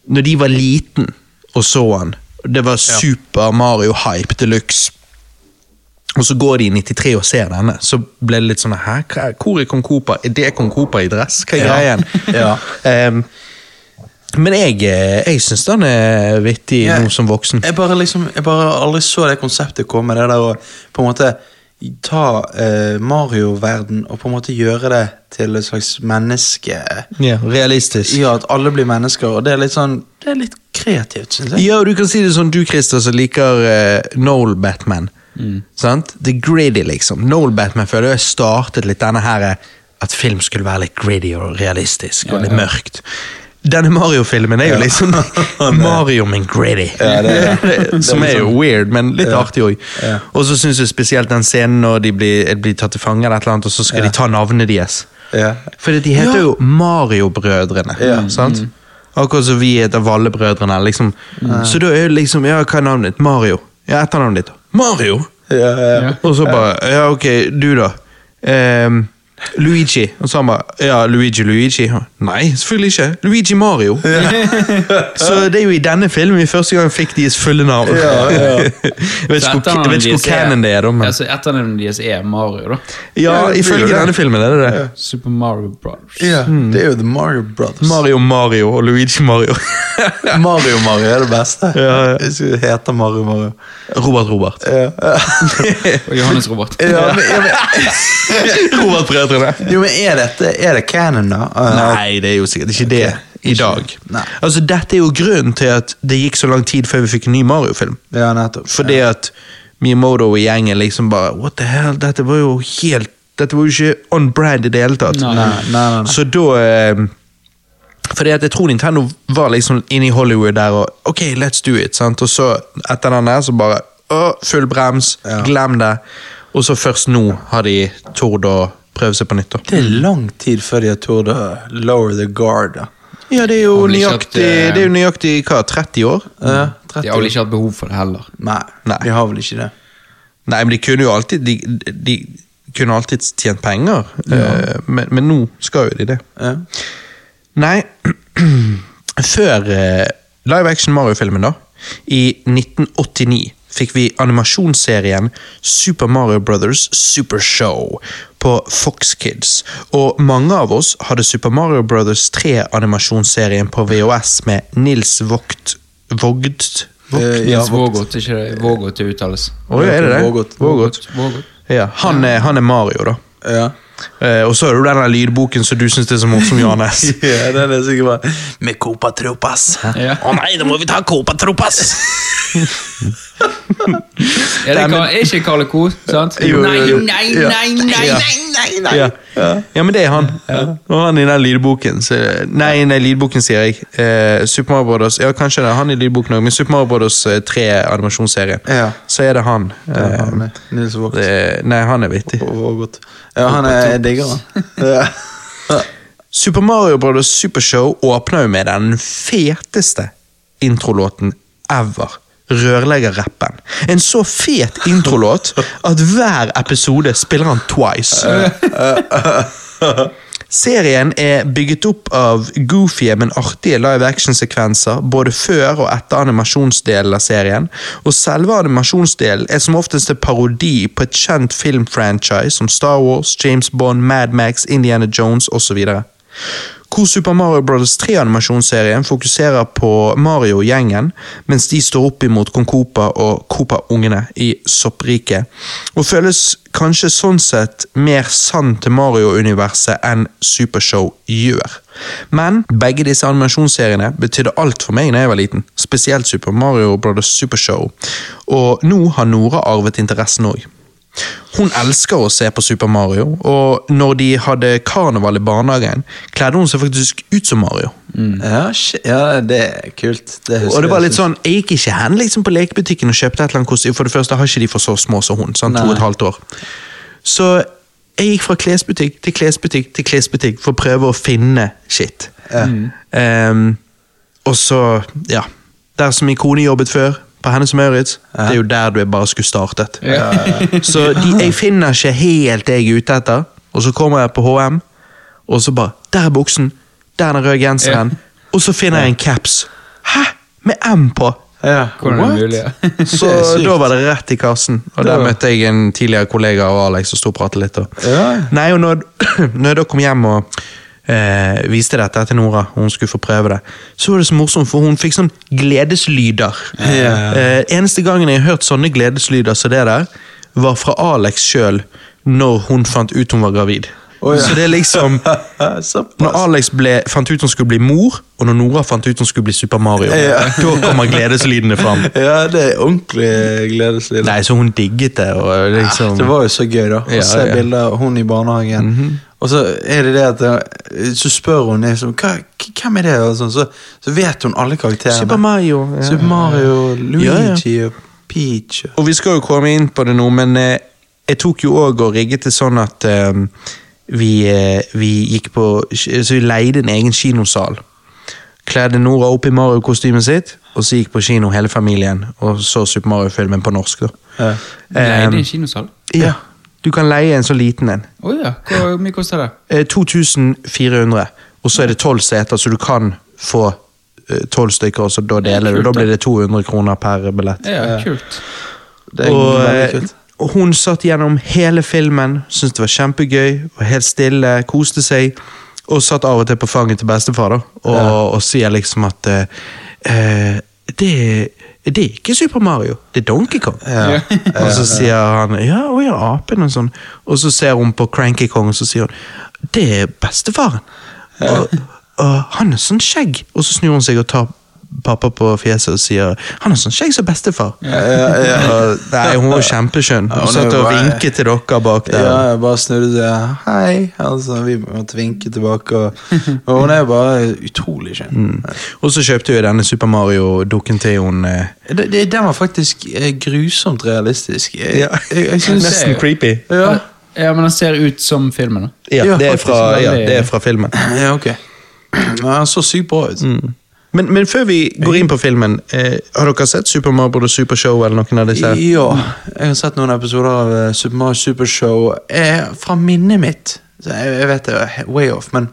A: Når de var liten og så han, det var Super Mario-hype de luxe. Og så går de i 93 og ser denne, så ble det litt sånn Hæ, hvor er Kong Cooper? Er det Kong Cooper i dress? Hva er
B: Ja.
A: greien?
B: Ja.
A: um, men jeg, eh, jeg syns den er vittig
B: Ja.
A: nå som voksen.
B: Jeg bare liksom, jeg bare aldri så det konseptet komme, det der å på en måte ta eh, Mario-verden og på en måte gjøre det til et slags menneske.
A: Ja, realistisk.
B: Ja, at alle blir mennesker, og det er litt sånn Det er litt kreativt, syns jeg.
A: Ja, og du kan si det sånn, du Christer som liker uh, Noel Batman. Sant? Det er gritty, liksom. Noel Batman føler jeg startet litt denne her eh, at film skulle være litt gritty og realistisk og litt mørkt. Denne Mario-filmen er jo liksom Mario men gritty. Som er jo weird, men litt artig òg. Og så syns jeg spesielt den scenen når de blir, blir tatt til fange, eller et eller annet, og så skal de ta navnet deres.
B: Ja.
A: For de heter
B: Ja.
A: jo Mario-brødrene.
B: Ja.
A: sant? Akkurat som vi heter Valle-brødrene. Liksom. Så da er jo liksom Ja, hva er navnet ditt? Mario. Ja, etternavnet ditt. Mario!
B: Ja, ja.
A: Og så bare Ja, ok, du da. Ehm, Luigi. Og så han bare Ja, Luigi Luigi. Nei, selvfølgelig ikke. Luigi Mario. så det er jo i denne filmen vi første gang fikk deres fulle navn.
B: Ja, ja.
A: jeg vet ikke hvor- vet ikke hvor canon det er, da. Men.
C: Altså, Etternavnet deres er Mario, da.
A: Ja,
B: Ja,
A: ifølge denne filmen er det det.
C: Super Mario Brothers.
B: Ja, Det er jo The Mario Brothers.
A: Mario Mario og Luigi Mario.
B: Mario Mario er det beste.
A: Ja, ja.
B: Skulle Mario Mario.
A: Robert Robert.
B: Ja, ja.
C: Og Johannes Robert.
B: Ja, men, ja, men, jo, men er dette Er det canon, da? Uh,
A: Nei, det er jo sikkert ikke det i dag.
B: Nei.
A: Altså, Dette er jo grunnen til at det gikk så lang tid før vi fikk en ny Mario-film.
B: Ja, nettopp.
A: Fordi at Miyamoto og gjengen liksom bare What the hell, dette var jo helt Dette var jo ikke on brand i det hele tatt.
C: Nei.
B: Nei, nei, nei. nei.
A: Så da eh, Fordi at jeg tror Nintendo var liksom inne i Hollywood der og Ok, let's do it. sant? Og så etter den der så bare å, Full brems,
B: Ja.
A: glem det. Og så først nå har de tord å prøve seg på nytt. da.
B: Det er lang tid før de har turt å lower the guard. Da.
A: Ja, det er jo nøyaktig,
C: hatt, eh,
A: det er jo nøyaktig hva, 30 år?
B: Ja,
C: De har vel ikke hatt behov for det heller.
B: Nei,
A: Nei.
B: de har vel ikke det.
A: Nei, men de kunne jo alltid De, de kunne alltid tjent penger, eh, men, men nå skal jo de det.
B: Ja.
A: Nei, før uh, live action Mario-filmen, da, i 1989, fikk vi animasjonsserien Super Mario Brothers Super Show på Fox Kids. Og mange av oss hadde Super Mario Brothers 3-animasjonsserien på VHS med Nils Vogt Vogd? Vogt?
B: Eh, ja,
C: Vågot, ikke det? Vågot til uttales.
A: Oh, ja, er det det?
B: Vågot.
A: Vågot.
C: Vågot.
A: Ja, han, er, han er Mario, da.
B: Ja.
A: Uh, og så er det den lydboken som du syns er så morsom, Johannes.
B: ja, den er sikkert bare Med Copa Tropas.
C: Ja.
A: Å nei, da må vi ta Copa Tropas!
C: Er, det, er ikke Karle Co, sant?
A: Jo,
C: Nei, nei, nei, nei, nei, nei.
A: Ja. ja, men det er han. Og han i den lydboken. Så, nei, nei, lydboken, sier jeg. Eh, Super Mario Brothers, ja, kanskje det er han i lydboken òg, men Super Mario Brothers eh, 3-animasjonsserie.
B: Ja.
A: Så er det han. Eh,
B: han er Nils Vogt.
A: nei, han er vittig.
B: Ja, han er digger han. Ja.
A: Super Mario Brothers Supershow åpner jo med den feteste introlåten ever. Rørleggerrappen. En så fet introlåt at hver episode spiller han twice. Serien er bygget opp av goofy, men artige live action-sekvenser både før og etter animasjonsdelen av serien, og selve animasjonsdelen er som oftest en parodi på et kjent filmfranchise som Star Wars, James Bond, Mad Max, Indiana Jones osv. Hvor Super Mario Bros. 3-animasjonsserien fokuserer på Mario-gjengen, mens de står opp imot Kong Koopa og Koopa-ungene i soppriket, og føles kanskje sånn sett mer sann til Mario-universet enn Supershow gjør. Men begge disse animasjonsseriene betydde alt for meg da jeg var liten, spesielt Super Mario Bros. Supershow, og nå har Nora arvet interessen òg. Hun elsker å se på Super Mario, og når de hadde karneval i barnehagen, kledde hun seg faktisk ut som Mario.
B: Ja, ja, det er kult. Det
A: Og det var litt sånn, Jeg gikk ikke hen liksom på lekebutikken og kjøpte et eller annet kostyme. For det første har ikke de for så små som hun. Sånn, to og et halvt år. Så jeg gikk fra klesbutikk til klesbutikk til klesbutikk for å prøve å finne shit. Ehm, og så, ja Der som min kone jobbet før, på Hennes og Maurits, det er jo der du bare skulle startet. Så de, jeg finner ikke helt det jeg er ute etter, og så kommer jeg på HM, og så bare Der er buksen, der er den røde genseren, og så finner jeg en caps. Hæ? Med M på!
B: Ja.
C: Hvordan er det mulig? Ja?
A: Så
B: Det
A: da var det rett i kassen. Og der møtte jeg en tidligere kollega av Alex og sto og pratet litt. Og.
B: Ja.
A: Nei, og når, når jeg da kom hjem og eh, viste dette til Nora, og hun skulle få prøve det, så var det så morsomt, for hun fikk sånn gledeslyder.
B: Ja.
A: Eh, eneste gangen jeg har hørt sånne gledeslyder som det der, var fra Alex sjøl når hun fant ut hun var gravid.
B: Oh, ja.
A: Så det er liksom Når Alex ble, fant ut hun skulle bli mor, og når Nora fant ut hun skulle bli Super Mario,
B: Ja.
A: da kommer gledeslydene fram.
B: Ja, det er ordentlig gledeslyder
A: Nei, så hun digget det, og liksom
B: Det var jo så gøy, da. Å
A: Ja,
B: se
A: ja.
B: bilder av hun i barnehagen. Og så er det det at eh, Så spør hun liksom, hvem er det, og sånn, så, så vet hun alle karakterene.
A: Super Mario. ja.
B: Super Mario,
A: Ja, ja.
B: Luigi og Peach. og-
A: vi skal jo komme inn på det nå, men eh, jeg tok jo òg og rigget det sånn at eh, vi, eh, vi gikk på Så vi leide en egen kinosal. Kledde Nora opp i Mario-kostymet sitt, og så gikk på kino hele familien og så Super Mario-filmen på norsk. da.
B: Ja.
C: Leide
A: Um,
C: i en kinosal?
A: Ja. Du kan leie en så liten en.
C: Oh, ja. Hvor mye koster det?
A: Eh, 2400, og så er det tolv seter, så du kan få eh, tolv stykker, og så da deler du.
C: kult,
A: Da
C: da.
A: blir det 200 kroner per billett.
C: Ja, kult.
B: Det er
A: Og, eh,
B: kult.
A: og hun satt gjennom hele filmen, syntes det var kjempegøy, var helt stille, koste seg, og satt av og til på fanget til bestefar, da, og, og sier liksom at uh, eh, det, det er ikke Super Mario, det er Donkey Kong.
B: Ja.
A: og så sier han ja, å ja, apen og sånn. Og så ser hun på Cranky Kong, og så sier hun det er bestefaren. Og, og han har sånn skjegg. Og så snur hun seg og tar pappa på fjeset og sier han har sånn skjegg som bestefar. Og, nei, hun var kjempeskjønn. Hun satt og vinket til dere bak der.
B: Ja, jeg bare snudde seg. Hei. Altså, vi måtte vinke tilbake. Og, og hun er bare utrolig skjønn.
A: Og så kjøpte hun denne Super Mario-dukken til hun eh,
B: den var faktisk eh, grusomt realistisk. Jeg,
A: Ja.
B: jeg, jeg synes,
A: Nesten creepy.
B: Ja.
C: Ja, men den ser ut som filmen, da.
A: Ja,
B: Ja,
A: det er fra, ja, det er fra filmen.
B: ja, ok. Den han så sykt bra ut.
A: Men, men før vi går inn på filmen, eh, har dere sett Super Mario Bros. Super Show eller noen av disse?
B: Ja, jeg har sett noen episoder av eh, Super Mario Super Show. Eh, fra minnet mitt så jeg, jeg vet det er way off, men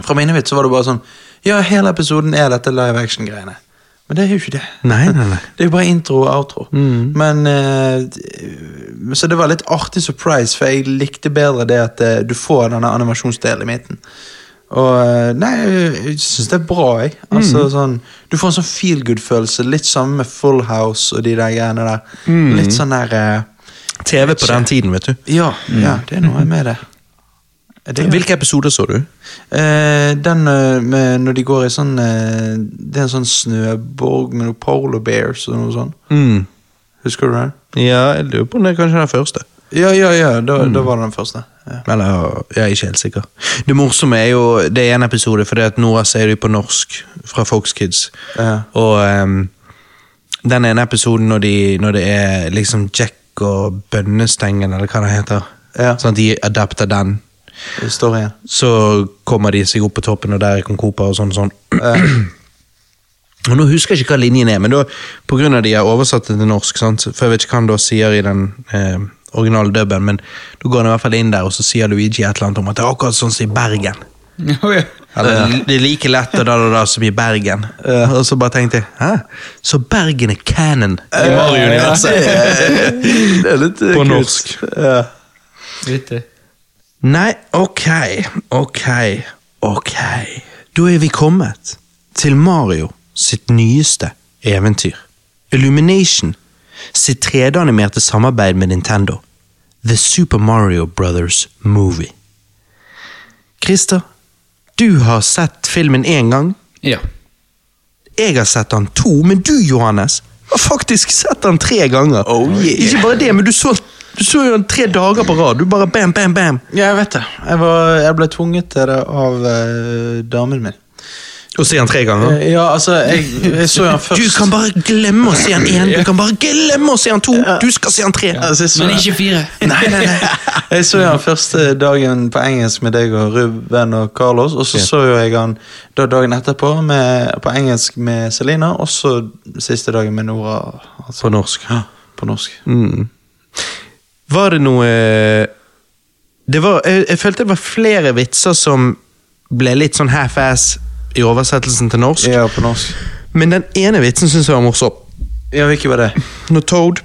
B: fra minnet mitt så var det bare sånn Ja, hele episoden er dette live action-greiene. Men det er jo ikke det.
A: Nei, nei, nei.
B: Det er jo bare intro og outro. Men eh, Så det var litt artig surprise, for jeg likte bedre det at eh, du får denne animasjonsdelen i midten. Og eh, Nei, jeg syns det er bra, jeg. Altså, sånn, du får en sånn feel good-følelse. Litt sammen med Full House og de der greiene der. Litt sånn der eh,
A: TV på den tiden, vet du.
B: Ja, ja, det er noe med det. Det
A: Hvilke episoder så du?
B: Eh, den eh, med når de går i sånn eh, Det er en sånn snøborg med noen polar bears og noe sånt.
A: Mm.
B: Husker du det?
A: Ja, jeg lurer på om det er kanskje den første.
B: Ja, ja, ja, da, da var det den første. Ja.
A: Eller, jeg er ikke helt sikker. Det morsomme er jo Det er en episode, for det at Nora sier det på norsk fra Fox Kids.
B: Ja.
A: Og um, den ene episoden når, de, når det er liksom Jack og bønnestengen, eller hva det heter.
B: Ja.
A: Sånn at de adapter den.
B: Historien.
A: Så kommer de seg opp på toppen, og der er Kong og sånn. sånn.
B: Ja.
A: Og Nå husker jeg ikke hva linjen er, men da, på grunn av de har oversatt det til norsk, sant? for jeg vet ikke hva han da sier i den eh, originale dubben, men da går han i hvert fall inn der, og så sier Luigi et eller annet om at det er akkurat sånn som i Bergen.
C: Ja.
A: Eller, Det er like lett og da, da, da som i Bergen. Og så bare tenkte jeg Hæ? Så Bergen er canon i Mario-universet?
B: Det er litt eh,
A: På norsk.
B: Ja.
C: Vittig.
A: Nei, ok, ok, ok. Da er vi kommet til Mario sitt nyeste eventyr. Illumination sitt 3D-animerte samarbeid med Nintendo. The Super Mario Brothers Movie. Christer, du har sett filmen én gang.
C: Ja.
A: Jeg har sett den to, men du, Johannes, har faktisk sett den tre ganger.
B: Oh, yeah.
A: Ikke bare det, men du så, du så jo den tre dager på rad. Du bare bam, bam, bam.
B: ja, jeg vet det. Jeg, var, jeg ble tvunget til det av uh, damen min.
A: Og se han tre ganger.
B: Eh, Ja, altså, jeg, jeg så han først.
A: Du kan bare glemme å se han én, du kan bare glemme å se han to. Du skal se han tre.
B: Altså, så
C: Men ikke fire.
B: Nei, nei, nei. Jeg så han første dagen på engelsk med deg og Ruben og Carlos, og så
A: Ja.
B: så jeg han da dagen etterpå med, på engelsk med Selina, og så siste dagen med Nora. Altså.
A: På norsk.
B: Ja, på norsk.
A: Mm. Var det noe det var, jeg, jeg følte det var flere vitser som ble litt sånn half-ass i oversettelsen til norsk.
B: Ja, på norsk.
A: Men den ene vitsen syns jeg var morsom.
B: Ja, hvilken var det?
A: Når Toad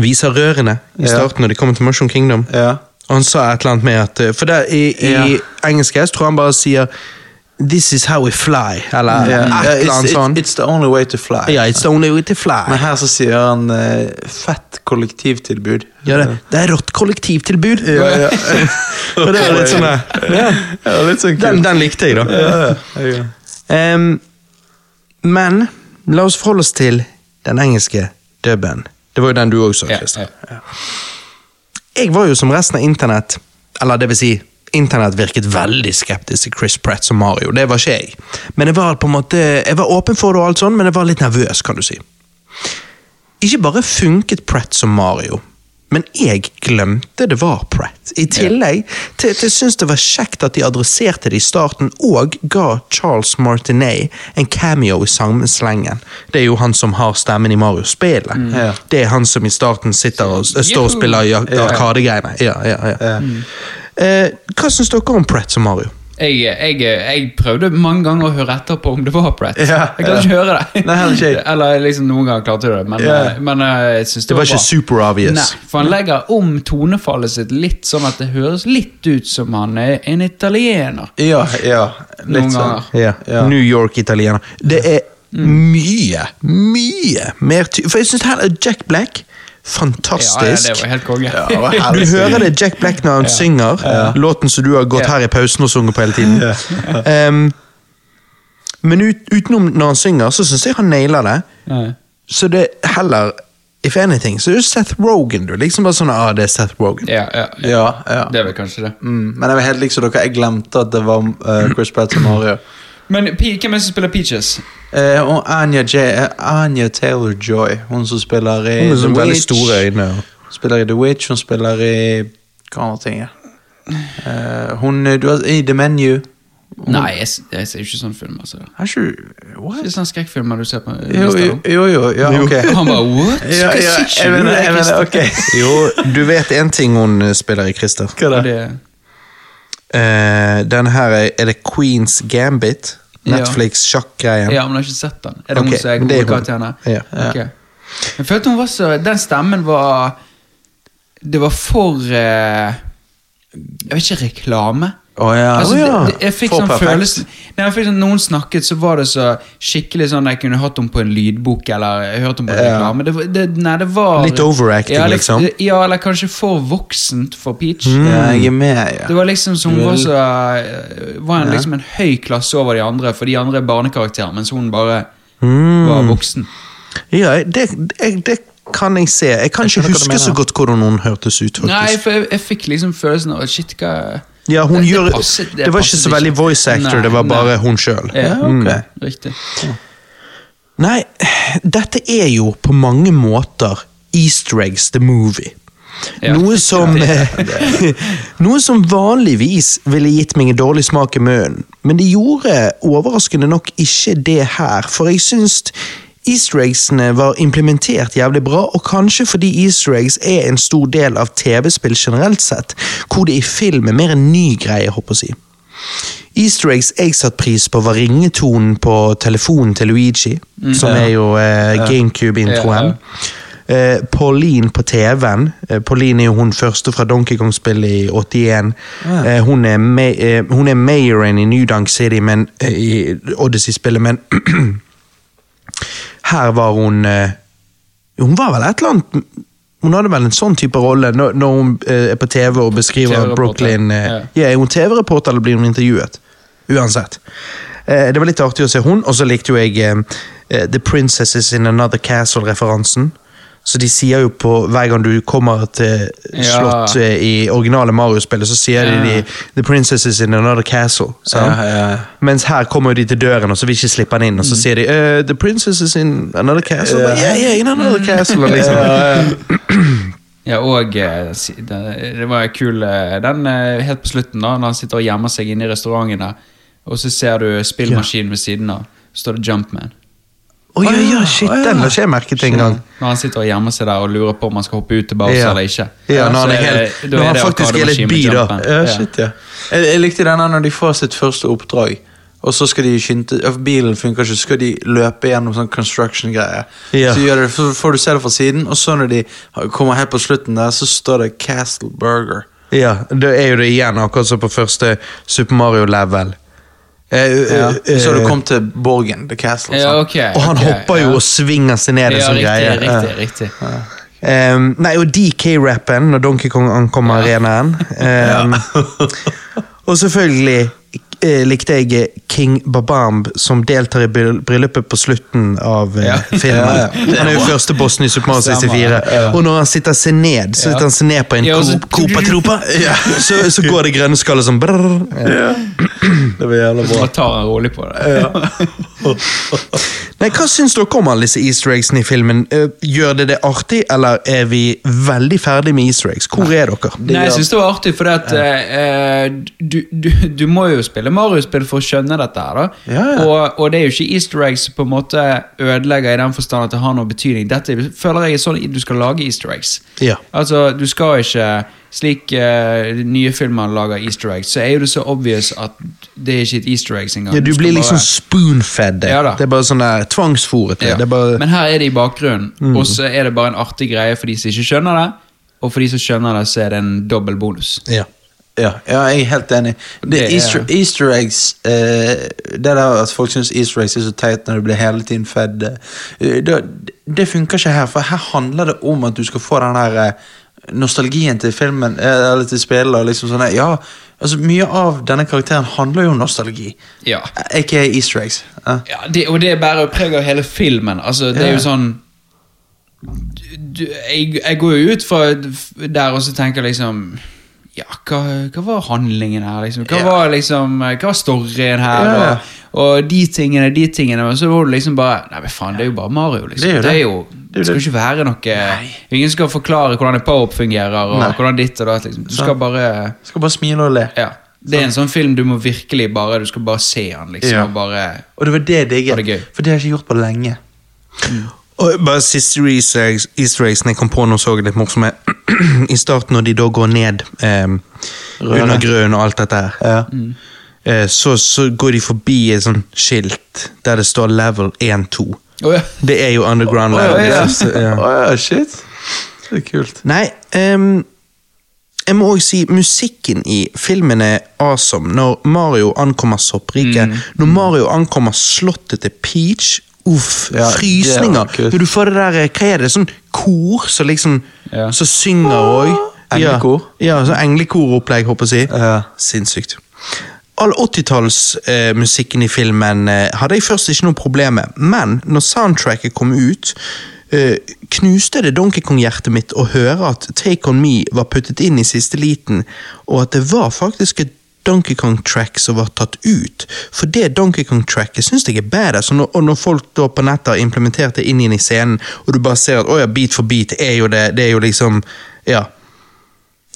A: viser rørene i
B: Ja.
A: starten når de kommer til Mushroom Kingdom.
B: Ja.
A: Og han sa et eller annet med at eh, For der, i, i
B: Ja.
A: engelsk S tror han bare sier This is how we fly, eller
B: yeah.
A: et
B: ja,
A: eller
B: it's,
A: annet sånt.
B: it's the only way to fly.
A: Ja, it's the only way to fly.
B: Men her så sier han uh, fett kollektivtilbud.
A: Ja, det, det er rått kollektivtilbud.
B: Ja, ja.
A: Og det er litt sånn ja.
B: Ja, litt sånn
A: den, den likte jeg, da.
B: Ja, ja,
A: Um, men la oss forholde oss til den engelske dubben. Det var jo den du òg sa,
C: Ja, ja.
A: Jeg var jo som resten av internett, eller det vil si, internett virket veldig skeptisk til Chris Pratt som Mario. Det var ikke jeg. Men jeg var på en måte, jeg var åpen for det, og alt sånt, men jeg var litt nervøs, kan du si. Ikke bare funket Pratt som Mario, men jeg glemte det var Pratt. I tillegg til at jeg syns det var kjekt at de adresserte det i starten, og ga Charles Martinet en cameo i samme slengen. Det er jo han som har stemmen i Mario-spillet.
B: Ja.
A: Det er han som i starten sitter og står og spiller Arkadegreiene. Ja, ja, ja. Eh, hva syns dere om Pratt som Mario?
C: Jeg, jeg, jeg prøvde mange ganger å høre etter på om det var Pratt.
B: Ja,
C: jeg klarte
B: ja.
C: ikke å høre det.
B: Nei, heller ikke.
C: Eller liksom noen ganger klarte jeg det, men,
B: Ja.
C: eh, men eh, jeg synes det,
A: Det var ikke
C: bra.
A: super obvious.
C: Nei, for han legger om tonefallet sitt litt sånn at det høres litt ut som han er en italiener.
B: Ja, ja. Litt
C: Noen
B: sånn.
A: Ja.
B: Ja.
A: New York-italiener. Det er mye, mye mer ty... For jeg syns her er Jack Black
C: Ja, ja,
A: fantastisk.
C: det var helt konge.
B: Ja,
A: du hører det Jack Black når han synger, låten som du har gått
C: Ja.
A: her i pausen og sunget på hele tiden. Um, men ut, utenom når han synger, så syns jeg han nailer det.
C: Ja.
A: Så det er heller If anything, så er det Seth Rogan, du. Liksom bare sånn ah, det er Seth Rogan.
C: Ja, ja, ja.
B: Ja, ja.
C: Det er vel kanskje det.
B: Mm, men jeg var helt liksom dere, jeg glemte at det var uh, Chris Pratt som Mario.
C: Men hvem er det som spiller Peaches?
B: Eh, og Anya, J eh, Anya Taylor-Joy, hun som spiller i
A: Hun som
B: The
A: veldig
B: Witch.
A: store øyne. Hun
B: Spiller i The Witch, hun spiller i Hva andre ting er Eh, Hun eh, du har, I The Menu.
C: Nei, jeg, s- jeg ser jo ikke sånn film. altså.
B: Er ikke du What?
C: er sånn skrekkfilmer du ser på
B: Jo, jo,
C: da.
B: jo, jo, ja, ok.
C: Han bare what?
B: Ja,
C: Hva
B: ja,
C: sier
B: jeg
C: du
B: mener,
C: det,
B: jeg mener,
C: Christer?
B: ok.
A: Jo, du vet en ting hun eh, spiller i, Christer.
B: Hva da?
C: Det,
A: Uh, den her er, er det Queens Gambit?
C: Ja.
A: Netflix-sjakkgreien.
C: ja, men jeg har ikke sett den. Er det
A: Ok,
C: hun som er
A: er
C: hovedkarakteren?
A: Ja.
C: Okay. Jeg følte hun var så Den stemmen var Det var for eh, Jeg vet ikke, reklame?
B: Å ja.
C: Altså,
A: oh, ja.
C: det, jeg fikk sånn følelse Når jeg fikk sånn, Noen snakket, så var det så skikkelig sånn Jeg kunne hatt henne på en lydbok, eller jeg hørte henne på en reklame. Det, det, nei, det var
A: Litt overacting,
C: ja,
A: liksom.
C: Ja, eller kanskje for voksent for Peach.
B: Ja, jeg er med, ja.
C: Det var liksom som hun var så eh, Var en, liksom en høy klasse over de andre, for de andre er barnekarakterer, mens hun bare
A: Mm.
C: var voksen.
A: Ja, det, det, kan jeg se. Jeg kan
B: Jeg
A: ikke huske så godt hvordan hun hørtes ut.
C: Nei, for jeg, jeg fikk liksom følelsen av Shit, hva
A: Ja, hun
C: det,
A: gjør,
C: det, passet,
A: det, var ikke så veldig voice actor,
C: Nei,
A: det var bare
C: nei.
A: hun sjøl.
C: Ja,
B: ok.
C: Riktig.
A: Nei, dette er jo på mange måter Easter eggs the movie.
C: Ja.
A: Noe som Noe som vanligvis ville gitt meg en dårlig smak i munnen, men det gjorde overraskende nok ikke det her, for jeg syns Easter eggsene var implementert jævlig bra, og kanskje fordi Easter eggs er en stor del av TV-spill generelt sett, hvor det i film er mer en ny greie, håper jeg. Easter eggs jeg satte pris på, var ringetonen på telefonen til Luigi, som er jo eh, GameCube-introen. Eh, Pauline på TV-en. Eh, Pauline er jo hun første fra Donkey Kong-spillet i 81. Eh, hun, er ma eh, hun er mayoren i New Dunk City, men, eh, i Odyssey-spillet, men her var hun eh, Hun var vel et eller annet Hun hadde vel en sånn type rolle når, når hun eh, er på TV og beskriver
C: TV-reporter,
A: Brooklyn. Eh,
C: ja.
A: ja, er hun TV-reporter eller blir hun intervjuet? Uansett. Eh, det var litt artig å se hun, og så likte jo jeg The Princesses in Another Castle-referansen. Så de sier jo på hver gang du kommer til
C: Ja.
A: slott eh, i originale Mario-spillet, så sier
C: Ja.
A: de, 'The princess is in Another Castle.
B: Ja, ja, ja.
A: Mens her kommer de til døren, og så vil ikke slippe han inn, og så sier de uh, The Princesses in Another Castle.
B: Ja.
A: Yeah, yeah, in Another Castle. Liksom.
C: Ja, og eh, det, var kul eh, den helt på slutten, da, når han sitter og gjemmer seg inne i restauranten og så ser du spillmaskinen ved siden av, så står det Jumpman.
A: Å ja, ja, shit, den har ikke jeg merket engang.
C: Når han sitter og gjemmer seg der og lurer på om han skal hoppe ut til Bowser
A: Ja.
C: eller ikke.
A: Ja, når han er helt-
C: det-
A: når han
C: det
A: faktisk er litt bi, da.
B: Ja, shit, ja. Jeg, jeg likte denne når de får sitt første oppdrag, og så skal de skynde Bilen funker ikke, så skal de løpe gjennom sånn construction-greier.
A: Ja.
B: Så, det, så får du se det fra siden, og så når de kommer helt på slutten der, så står det Castle Burger.
A: Ja, da er jo det igjen akkurat som på første Super Mario-level.
B: Eh,
C: Ja.
B: eh, Så du kom til borgen, The Castle.
C: Ja, okay.
A: Og han
C: okay,
A: hopper jo
C: ja.
A: og svinger seg ned en sånn
C: riktig,
A: greie.
C: riktig, riktig.
A: Um, nei, og DK-rappen når Donkey Kong ankommer arenaen. Um, og selvfølgelig eh, likte jeg King Babamb, som deltar i bryll- bryllupet på slutten av eh,
C: Ja.
A: filmen.
B: Ja, ja.
A: Han er jo første bossen i Super Mario 64. Og når han sitter seg ned, så sitter han seg ned på en
C: Ja, og så-
A: så, så går det grønne skallet sånn brrr.
B: Det var jævla bra.
C: Så tar han rolig på det.
A: Nei, Hva syns dere om alle disse easter eggsene i filmen? Eh, Gjør det det artig, eller er vi veldig ferdig med easter eggs? Hvor er dere?
C: Nei, jeg syns det var artig, for at, uh, du, du, du må jo spille Mario-spill for å skjønne dette. her
B: Ja, ja.
C: Og, og det er jo ikke easter eggs som på en måte ødelegger i den forstand at det har noe betydning. Dette føler jeg er sånn du skal lage easter eggs.
A: Ja.
C: Altså, du skal ikke Slik uh, nye filmer lager easter eggs, så er jo det så obvious at det er ikke et easter eggs engang.
A: Ja, du
C: du
A: blir liksom bare... spoonfed. det.
C: Ja
A: det er bare sånn der tvangsfòret.
C: Ja.
A: Bare...
C: Men her er det i bakgrunnen,
A: Mm.
C: og så er det bare en artig greie for de som ikke skjønner det. Og for de som skjønner det, så er det en dobbel bonus.
A: ja.
B: Ja, ja, jeg er helt enig. Det,
C: Det er-
B: Easter, Easter eggs uh, Det der at folk syns Easter eggs er så teit når det blir hele tiden fedd uh, det, det funker ikke her, for her handler det om at du skal få den eh, nostalgien til filmen, eh, eller til spillet. Liksom sånn, ja, altså Mye av denne karakteren handler jo om nostalgi.
C: Ja.
B: Aka Easter eggs. Ja.
C: Ja, det, og det bærer preg av hele filmen. Altså, det er jo sånn du, jeg, jeg går jo ut fra der og så tenker liksom Ja, hva, hva var handlingen her? Liksom? Hva
B: Ja.
C: var liksom Hva var storyen her?
B: Ja.
C: Og, og de tingene, de tingene. Men så var det liksom bare Nei, men faen, det er jo bare Mario, liksom.
B: Det er jo det.
C: det, er jo,
B: Det er
C: det
B: jo
C: skal ikke være noe Ingen skal forklare hvordan en power-up fungerer, og
B: Nei.
C: hvordan ditt og datt. Liksom. Du skal bare
B: Skal bare smile og le.
C: Ja. Det er en sånn film du må virkelig bare Du skal bare se den, liksom. Og bare
B: Og det var det jeg digget, for det har jeg ikke gjort på lenge.
A: Og bare siste easter eggs, jeg kom på nå så jeg litt morsomme. I starten når de da går ned eh, under grønnen og alt dette her.
B: Ja.
A: Eh, så, så går de forbi et sånt skilt der det står level 1-2.
C: Oh, ja.
A: Det er jo underground
B: level.
A: level.
B: ja,
A: Så, ja,
B: shit. Det er kult.
A: Nei, um, jeg må også si musikken i filmen er awesome. Når Mario ankommer soppriket,
B: Mm.
A: når Mario ankommer slottet til Peach Uff,
B: Ja,
A: frysninger. du får det der, eh, hva er det, sånn kor som liksom
C: Ja.
A: Som synger òg.
B: Englekor?
A: Ja, ja sånn englekoropplegg, håper jeg å si.
B: Ja.
A: Sinnssykt. All 80-tallsmusikken i filmen eh, hadde jeg først ikke noe problem med, men når soundtracket kom ut, eh, knuste det Donkey Kong-hjertet mitt å høre at Take On Me var puttet inn i siste liten, og at det var faktisk et Donkey Kong-track som var tatt ut. For det Donkey Kong-tracket syns jeg er badass, når, og når folk da på nettet har implementert det inn i scenen, og du bare ser at å ja, beat for beat er jo det, det er jo liksom Ja.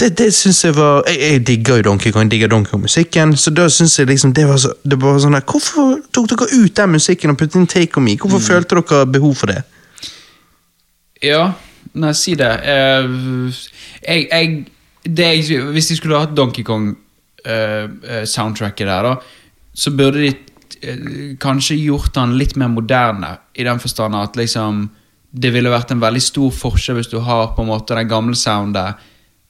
A: Det, det synes jeg var Jeg, jeg digger jo Donkey Kong, jeg digger Donkey Kong-musikken, så da synes jeg liksom det var, så, det var sånn der Hvorfor tok dere ut den musikken og puttet inn Take On Me? Hvorfor følte dere behov for det?
C: Ja, nei, si det. Uh, jeg, jeg, det jeg. Hvis de skulle hatt Donkey Kong-soundtracket der, da, så burde de eh, kanskje gjort den litt mer moderne, i den forstand at liksom det ville vært en veldig stor forskjell hvis du har på en måte den gamle soundet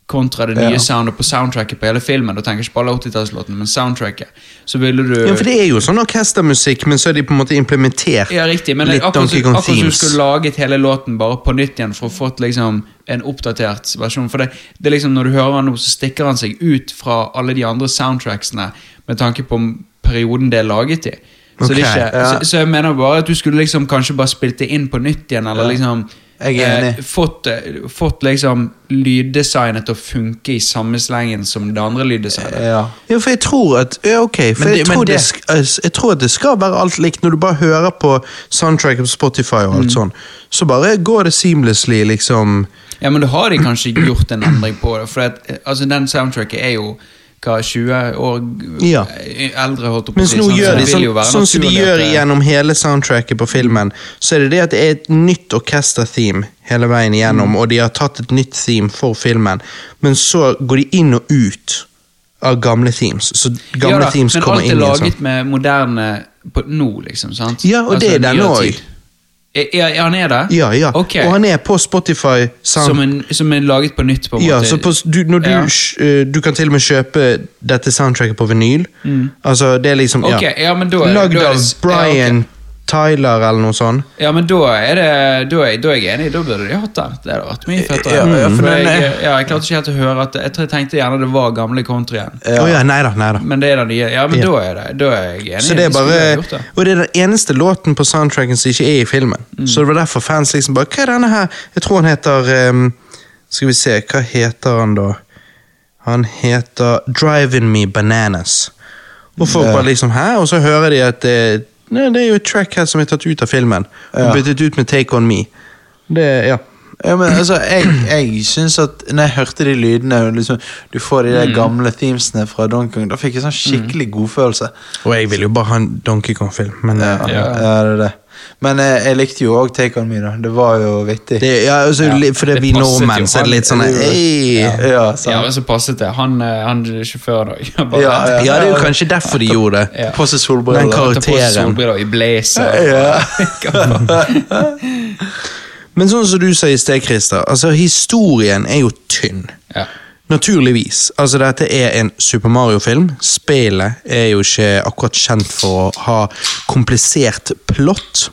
C: kontra det nye
B: Ja.
C: soundet på soundtracket på hele filmen. Da tenker jeg ikke på alle 80-tallslåtene, men soundtracket. Så ville du
A: Ja, for det er jo sånn orkestermusikk, men så er de på en måte implementert
C: ja, riktig, men
A: litt
C: akkurat
A: Donkey Kong
C: akkurat som du skulle laget hele låten bare på nytt igjen for å få liksom en oppdatert versjon. For det, det er liksom Når du hører han nå, så stikker han seg ut fra alle de andre soundtracksene med tanke på perioden det er laget i. Så, det er ikke,
B: ja.
C: så, så jeg mener bare at du skulle liksom kanskje bare spilt det inn på nytt igjen, eller
B: Ja.
C: liksom
B: Jeg er enig.
C: eh, fått, eh, fått liksom lyddesignet til å funke i samme slengen som det andre lyddesignet.
B: Ja.
A: Ja, for jeg tror at Ja, ok. For
B: det-
A: jeg, tror det,
B: det-
A: altså, jeg tror at det skal være alt likt. Når du bare hører på soundtrack på Spotify og
C: Mm.
A: alt sånn, så bare går det seamlessly, liksom.
C: Ja, men da har de kanskje gjort en endring på det. For at, eh, altså, den soundtracket er jo hva, 20 år
A: Ja.
C: eldre, holdt jeg på å si. Sånn,
A: gjør de sånn, sånn som de gjør gjennom hele soundtracket på filmen, så er det det at det er et nytt orkestertheme hele veien igjennom,
C: Mm.
A: og de har tatt et nytt theme for filmen, men så går de inn og ut av gamle themes. Så gamle
C: ja, da,
A: themes
C: Men
A: kommer
C: alt er
A: inn i en
C: laget
A: sånn.
C: med moderne på nå, liksom. sant?
A: Ja, og det er
C: Altså,
A: den òg.
C: Er han er det?
A: Ja, ja.
C: Okay.
A: Og han er på Spotify.
C: Som, en, som er laget på nytt, på en
A: Ja,
C: måte?
A: så på, du, du,
C: Ja.
A: eh, du kan til og med kjøpe dette soundtracket på vinyl. Altså, det er liksom ja.
C: Mm. Ok, ja, men da-
A: Lagd
C: av Brian
A: av
C: okay.
A: Brian Tyler eller noe sånt.
C: Ja, men da er, det, da, er, da er jeg enig. Da burde de hatt den. Det hadde vært mye fettere.
B: Ja, ja, for
C: For jeg, ja, jeg klarte ikke helt å høre at Jeg tenkte gjerne det var gamle country igjen.
A: Ja, nei da, nei da.
C: Men det er den nye. Ja, men
A: Ja.
C: da er det Da er jeg enig.
A: Så det er bare
C: det.
A: Og det er den eneste låten på soundtracken som ikke er i filmen.
C: Mm.
A: Så det var derfor fans liksom bare Hva er denne her? Jeg tror han heter um, Skal vi se, hva heter han da? Han heter Driving Me Bananas. Og folk bare liksom Hæ? Og så hører de at det, nei, det er jo et track her som er tatt ut av filmen. Og byttet ut med Take On Me. Det, ja.
B: Ja, men altså, jeg, jeg synes at når jeg hørte de lydene liksom, Du får de der gamle themesene fra Donkey Kong, da fikk jeg sånn skikkelig godfølelse.
A: Og jeg vil jo bare ha en Donkey Kong-film, men
B: Ja,
A: ja.
B: ja. det er det. Men jeg, jeg likte jo òg Take On Me, da. Det var jo vittig.
A: det, ja, altså,
C: Ja,
A: Fordi
C: det
A: vi nordmenn så er det litt sånn
B: Han-
A: hey.
B: ja,
C: Ja, men så passet det. Han, eh, han sjåføren òg.
B: Ja, ja.
A: Ja, det er jo kanskje derfor de gjorde det.
C: Ja.
B: På seg
A: Den
B: solbriller.
C: Den
A: karakteren.
C: solbriller i blazer.
B: Ja.
A: Men sånn som du sa i sted, Christer, altså historien er jo tynn.
C: Ja.
A: Naturligvis. Altså, dette er en Super Mario-film. Spillet er jo ikke akkurat kjent for å ha komplisert plott.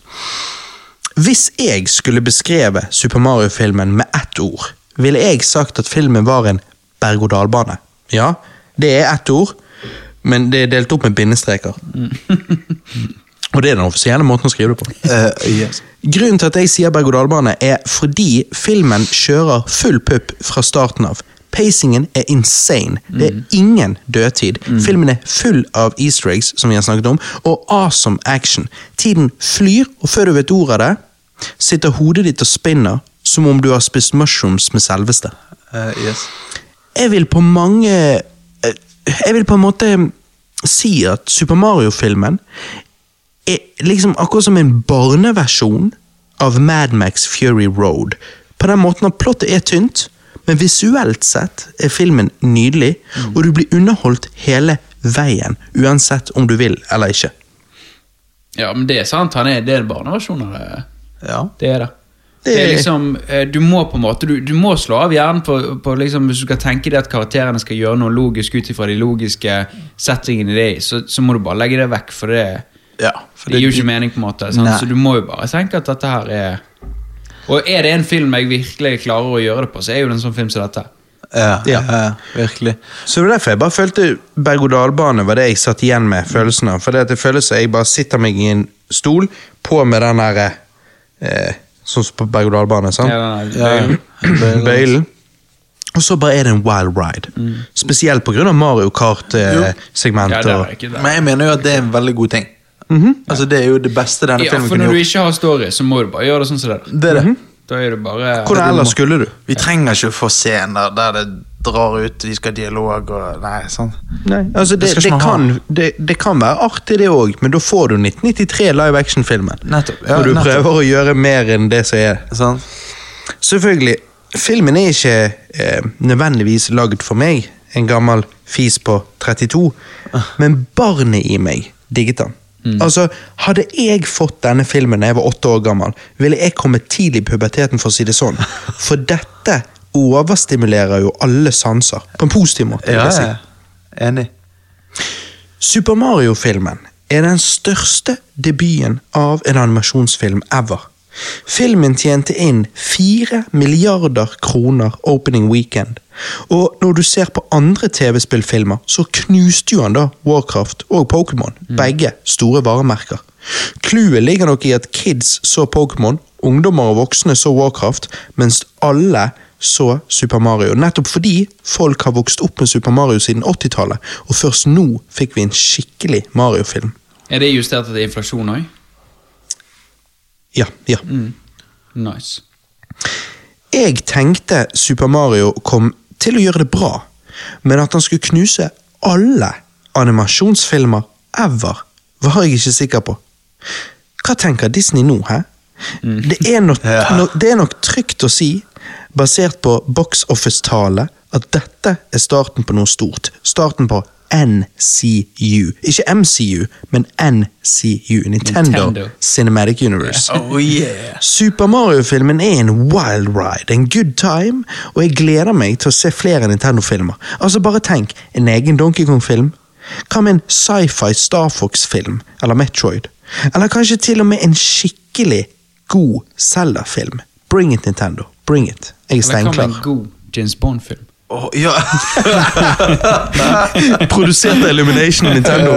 A: Hvis jeg skulle beskreve Super Mario-filmen med ett ord, ville jeg sagt at filmen var en berg-og-dal-bane. Ja, det er ett ord, men det er delt opp med bindestreker. Og det er den offisielle måten å skrive det på.
B: Uh, yes.
A: Grunnen til at jeg sier berg-og-dal-bane, er fordi filmen kjører full pupp fra starten av. Pacingen er insane. Det er ingen dødtid. Filmen er full av easter eggs, som vi har snakket om, og awesome action. Tiden flyr, og før du vet ordet av det, sitter hodet ditt og spinner som om du har spist mushrooms med selveste.
B: Uh, yes.
A: Jeg vil på mange eh, Jeg vil på en måte si at Super Mario-filmen er liksom akkurat som en barneversjon av Mad Max Fury Road. På den måten at plottet er tynt, men visuelt sett er filmen nydelig, og du blir underholdt hele veien, uansett om du vil eller ikke.
C: ja, men det er sant. Han er, det er det.
B: Ja.
C: Det er det.
A: Det
C: Det er liksom, eh, Du må på en måte, du, du må slå av hjernen på, på liksom, hvis du skal tenke deg at karakterene skal gjøre noe logisk ut ifra de logiske settingene de er i, så, så må du bare legge det vekk, for det,
B: ja for
C: det gir jo ikke mening. på en måte sant? Så du må jo bare tenke at dette her er Og er det en film jeg virkelig klarer å gjøre det på, så er jo det en sånn film som dette.
B: Ja,
A: Ja.
B: ja. virkelig.
A: Så det var derfor jeg bare følte berg-og-dal-bane var det jeg satt igjen med følelsen av. For det, føles som jeg bare sitter meg i en stol, på med den der eh, Sånn som på berg-og-dal-bane. sant?
C: Ja,
B: Ja.
C: bøylen.
A: Og så bare er det en wild ride. Spesielt pga. Mario Kart-segmentet.
C: det ikke det.
B: Men jeg mener jo at det er en veldig god ting. Altså Det er jo det beste denne
C: Ja,
B: filmen
C: for når du ikke har story, så må du bare gjøre det sånn som det. er.
B: Det er det.
C: Da er det bare
A: Hvordan ellers skulle du?
B: Vi trenger ikke få scener der det drar ut, vi skal ha dialog og Nei, sånn.
A: Nei, altså det,
B: Det
A: det, kan, det, det kan være artig, det òg, men da får du 1993 live action-filmen.
B: Nettopp. Ja,
A: Når du
B: nettopp.
A: prøver å gjøre mer enn det som er.
B: Sånn.
A: Selvfølgelig, filmen er ikke eh, nødvendigvis lagd for meg, en gammel fis på 32, men barnet i meg digget den. Altså, Hadde jeg fått denne filmen da jeg var åtte år gammel, ville jeg kommet tidlig i puberteten, for å si det sånn. For dette overstimulerer jo alle sanser, på en positiv måte.
B: Ja,
A: si.
B: Enig.
A: Super Mario-filmen er den største debuten av en animasjonsfilm ever. Filmen tjente inn 4 milliarder kroner opening weekend. Og når du ser på andre TV-spillfilmer, så knuste jo han da Warcraft og Pokémon. Begge store varemerker. Clouet ligger nok i at kids så Pokémon, ungdommer og voksne så Warcraft, mens alle så Super Mario. Nettopp fordi folk har vokst opp med Super Mario siden 80-tallet, og først nå fikk vi en skikkelig Mario-film.
C: Er det justert etter inflasjon òg?
A: Ja, ja.
C: Nice.
A: Jeg tenkte Super Mario kom til å gjøre det bra, men at han skulle knuse alle animasjonsfilmer ever, var jeg ikke sikker på. Hva tenker Disney nå, hæ? Det, er nok,
B: Ja.
A: no, det er nok trygt å si, basert på box office-tale, at dette er starten på noe stort. Starten på NCU. Ikke MCU, men NCU. Nintendo,
C: Nintendo.
A: Cinematic Universe.
B: Oh yeah.
A: Super Mario-filmen er en wild ride, en good time, og jeg gleder meg til å se flere Nintendo-filmer. Altså Bare tenk, en egen Donkey Kong-film? Hva med en sci-fi Star Fox-film, eller Metroid? Eller kanskje til og med en skikkelig god Zelda-film? Bring it, Nintendo. Bring it. Jeg er
C: Eller hva med en god James Bond-film?
B: Åh, ja.
A: Produserte Illumination og Nintendo.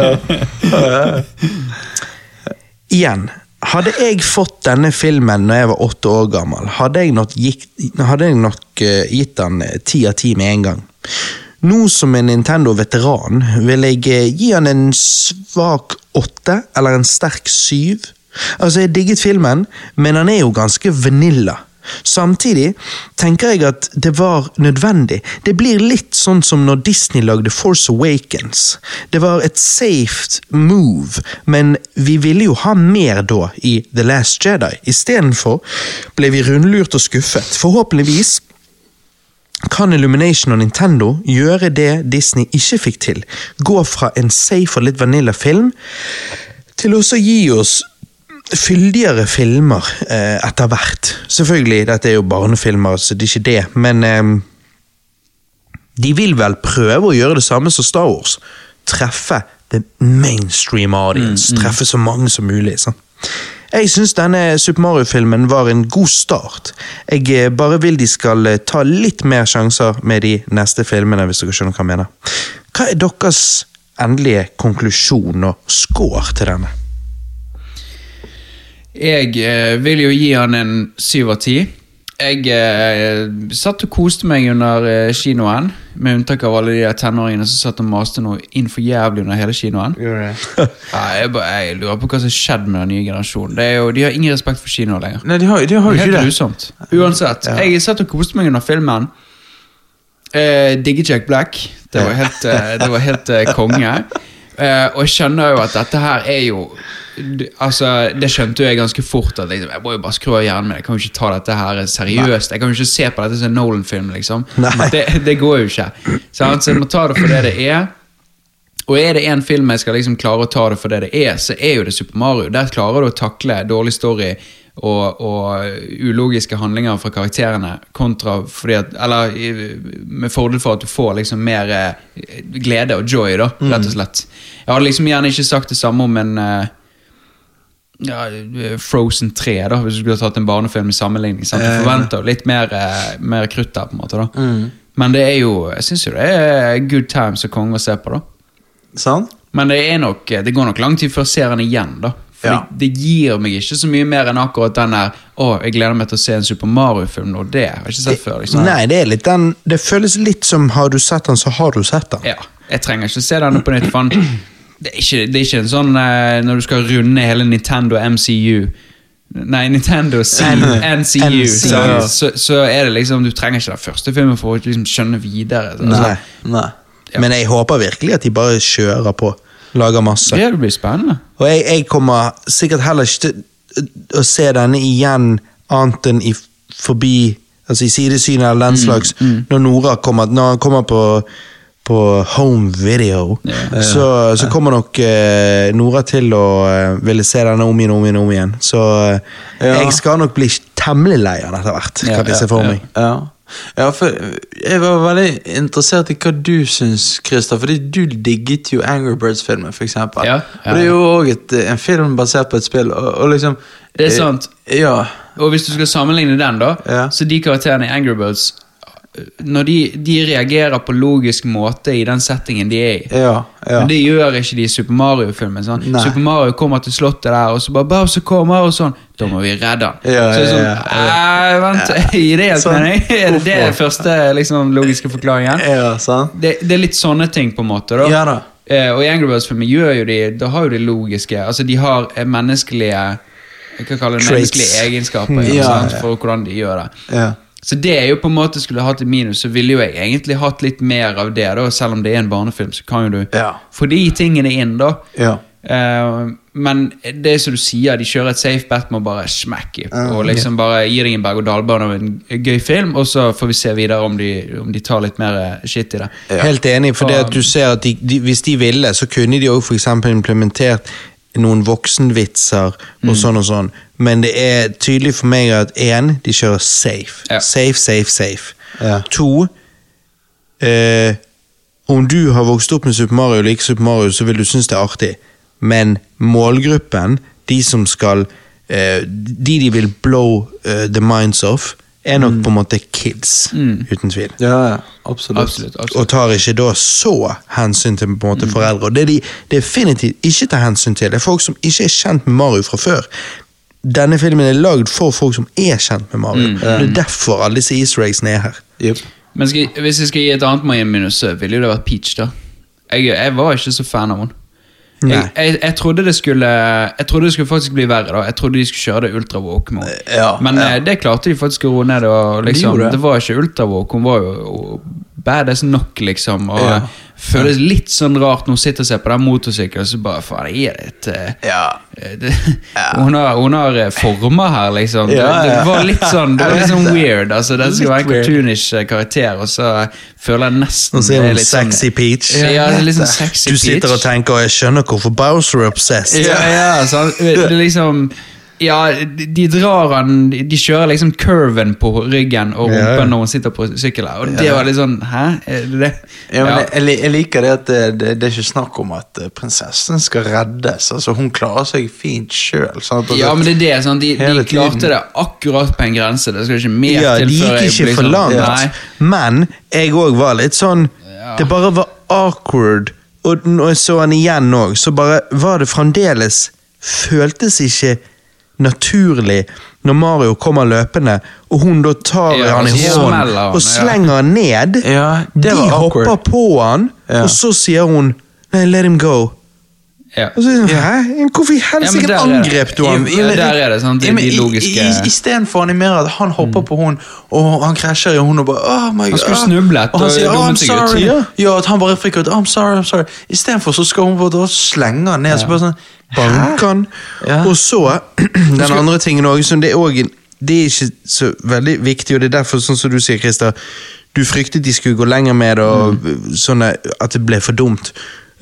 A: Igjen, hadde jeg fått denne filmen når jeg var åtte år gammel, hadde jeg nok, gikk, hadde jeg nok uh, gitt den eh, ti av ti med en gang. Nå som en Nintendo-veteran vil jeg eh, gi han en svak åtte, eller en sterk syv. Altså, jeg digget filmen, men han er jo ganske vanilla. Samtidig tenker jeg at det var nødvendig. Det blir litt sånn som når Disney lagde Force Awakens. Det var et safe move, men vi ville jo ha mer da i The Last Jedi. Istedenfor ble vi rundlurt og skuffet. Forhåpentligvis kan Illumination og Nintendo gjøre det Disney ikke fikk til. Gå fra en safe og litt vanilla film til også gi oss fyldigere filmer eh, etter hvert. Selvfølgelig, dette er jo barnefilmer, så det er ikke det, men eh, de vil vel prøve å gjøre det samme som Star Wars. Treffe the mainstream audience. Treffe så mange som mulig. sant? Jeg syns denne Super Mario-filmen var en god start. Jeg eh, bare vil de skal eh, ta litt mer sjanser med de neste filmene, hvis dere skjønner hva jeg mener. Hva er deres endelige konklusjon og score til denne?
C: Jeg eh, vil jo gi han en syv av ti. Jeg eh, satt og koste meg under eh, kinoen, med unntak av alle de der tenåringene som satt og maste noe inn for jævlig under hele kinoen. Ja, jeg, bare, jeg lurer på hva som har skjedd med den nye generasjonen. Det er jo, de har ingen respekt for kino lenger.
B: Nei, de har, de har jo
C: Helt
B: ikke det.
C: grusomt. Uansett. Jeg satt og koste meg under filmen. Eh, digget Jack Black. Det var helt, eh, det var helt eh, konge. Eh, og jeg skjønner jo at dette her er jo d- Altså, Det skjønte jo jeg ganske fort. At liksom, Jeg må jo bare skru av hjernen min. Jeg kan jo ikke ta dette her seriøst. Jeg kan jo ikke se på dette som en Nolan-film. liksom det, det går jo ikke. Så jeg må ta det for det det er. Og er det en film jeg skal liksom klare å ta det for det det er, så er jo det Super Mario. Der klarer du å takle dårlig story og, og ulogiske handlinger fra karakterene, kontra fordi at Eller med fordel for at du får liksom mer eh, glede og joy, da, rett og slett. Jeg hadde liksom gjerne ikke sagt det samme om en eh, ja, Frozen 3, da, hvis du skulle tatt en barnefilm i sammenligning. Sant? Du forventer jo litt mer, eh, mer krutt der, på en måte. da Men det er jo jeg syns jo det er good times og konge å se på. da
B: Sånn?
C: Men det, er nok, det går nok lang tid før jeg ser den igjen. da For
B: Ja.
C: det, det gir meg ikke så mye mer enn akkurat den der Å, jeg gleder meg til å se en Super Mario-film nå. Det har jeg ikke sett før. liksom
A: Nei, det er litt den Det føles litt som har du sett den, så har du sett den.
C: Ja, Jeg trenger ikke se denne på nytt. For den, det, er ikke, det er ikke en sånn eh, når du skal runde hele Nintendo MCU Nei, Nintendo C, NCU.
A: NCU.
C: sant? Så, så er det liksom Du trenger ikke den første filmen for å liksom skjønne videre. Altså,
A: Nei.
B: Nei.
C: Ja.
A: Men jeg håper virkelig at de bare kjører på. Lager masse.
C: Det blir spennende.
A: Og jeg, jeg kommer sikkert heller ikke til å se denne igjen annet enn i forbi Altså i sidesynet eller den slags. Når Nora kommer Når han kommer på på home video,
C: yeah.
A: så, så kommer nok eh, Nora til å eh, ville se denne om igjen om igjen. om igjen Så eh,
B: Ja.
A: jeg skal nok bli temmelig lei av den etter hvert.
C: Ja,
A: kan jeg se for
C: ja.
A: meg.
B: Ja. ja, for jeg var veldig interessert i hva du syns, Christer. Fordi du digget jo Angry Birds-filmen, eksempel.
C: Ja, ja,
B: Og det er jo òg en film basert på et spill, og, og liksom
C: Det er sant.
B: Eh, Ja.
C: Og hvis du skal sammenligne den, da,
B: Ja.
C: så de karakterene i Angry Birds Når de, de reagerer på logisk måte i den settingen de er i.
B: Ja. ja.
C: Men det gjør ikke de i Super Mario-filmen. Sånn. Super Mario kommer til slottet der, og så bare Bowser kommer, og sånn. Da må vi redde han.
B: Ja,
C: så er sånn,
B: ja,
C: «Æ, Vent, gi det helt
B: Sånn.
C: mening? Er det
B: den
C: første liksom, logiske forklaringen?
B: ja, sant?
C: Det, det er litt sånne ting, på en måte. da.
B: Ja da.
C: Eh, og i Angry Birds-filmen gjør jo de Da har jo de logiske Altså, de har eh, menneskelige Jeg kan kalle det menneskelige egenskaper Ja,
B: ja.
C: for hvordan de gjør det.
B: Ja.
C: Så det er jo på en måte Skulle jeg hatt et minus, så ville jo jeg egentlig hatt litt mer av det. da Selv om det er en barnefilm, så kan jo du
B: Ja.
C: få de tingene inn, da.
B: Ja.
C: Uh, men det er som du sier, de kjører et safe bet med å bare smekke og liksom bare gi deg en berg-og-dal-bane av en gøy film, og så får vi se videre om de, om de tar litt mer eh, shit i det.
A: Helt enig, for det at du ser at de, de, hvis de ville, så kunne de òg eksempel implementert noen voksenvitser
C: Mm.
A: og sånn og sånn, men det er tydelig for meg at én, de kjører safe.
C: Ja.
A: Safe, safe, safe.
B: Ja.
A: To, eh, om du har vokst opp med Super Mario og liker Super Mario, så vil du synes det er artig, men målgruppen, de som skal eh, De de vil blow uh, the minds off, er nok på en måte kids, uten tvil
B: Ja, ja, absolutt.
C: Absolutt. absolutt.
A: og tar ikke da så hensyn til på en måte foreldre. Og det de definitivt ikke tar hensyn til, er folk som ikke er kjent med Mario fra før. Denne filmen er lagd for folk som er kjent med Mario. Det er derfor alle disse easter eggsene er her.
B: Yep.
C: Men skal, hvis jeg skal gi et annet Miami minus, så ville jo det vært Peach, da. Jeg, jeg var ikke så fan av henne. Jeg, jeg, jeg, trodde det skulle Jeg trodde det skulle faktisk bli verre. da Jeg trodde de skulle kjøre det ultra walk mode.
B: Ja,
C: Men
B: ja.
C: eh, det klarte de faktisk å roe ned. Og liksom,
B: de det.
C: det. var ikke ultra walk, hun var jo badass nok, liksom. Og
B: Ja.
C: Føles litt sånn rart når hun sitter og ser på den motorsykkelen, så bare faen, jeg er det et
B: Ja.
C: eh, det, hun, har, hun har eh, former her, liksom. Det, det var litt sånn Det var litt sånn weird. Altså, det skal være en cartoonish eh, karakter, og så føler jeg nesten
A: Og så er hun
C: litt sånn-
A: sexy Peach.
C: Ja, litt sånn sexy
A: Du sitter og tenker jeg skjønner hvorfor Bowser er obsessed.
C: Ja, ja, så, Det er liksom Ja, de, drar han De kjører liksom curven på ryggen og rumpen
A: ja.
C: når hun sitter på sykkelen. Og det var litt sånn Hæ? Er det det?
B: Ja, men jeg- Jeg, liker det at det, det, det er ikke snakk om at eh, prinsessen skal reddes. Altså, Hun klarer seg fint sjøl.
C: Ja, men det er det. Sånn, de, de klarte det akkurat på en grense. Det skal ikke mer
A: Ja,
C: til
A: de gikk ikke for
C: sånn-
A: langt, men jeg òg var litt sånn. Det bare var awkward. Og når jeg så han igjen òg, så bare var det fremdeles Føltes ikke naturlig når Mario kommer løpende, og hun da tar
C: Ja,
A: han i hånden og slenger han ned.
B: Ja, det
A: De hopper
B: awkward.
A: på han, og så sier hun Nei, let him go.
C: Ja.
A: Og så, sånn, Hæ? Hvorfor i
C: Ja,
A: helsike
C: er
A: angrep du han?
C: Ja, der er det, sant, de-
B: Ja, men
C: de
B: i-
C: logiske-
B: i- Istedenfor å animere at han hopper på hun, og han krasjer i hun og bare oh my God.
C: skulle snublet
B: og han
C: og
B: sier oh, I'm sorry.
A: Ja.
B: Ja, at han bare friker ut. I'm sorry, I'm sorry. Istedenfor så skal hun bare slenge han ned. Så bare sånn,
A: banke han.
B: Ja.
A: Og så, den andre tingen også, som det er også, det er ikke så veldig viktig, og det er derfor, sånn som du sier, Christer, du fryktet de skulle gå lenger med det, og sånn at det ble for dumt.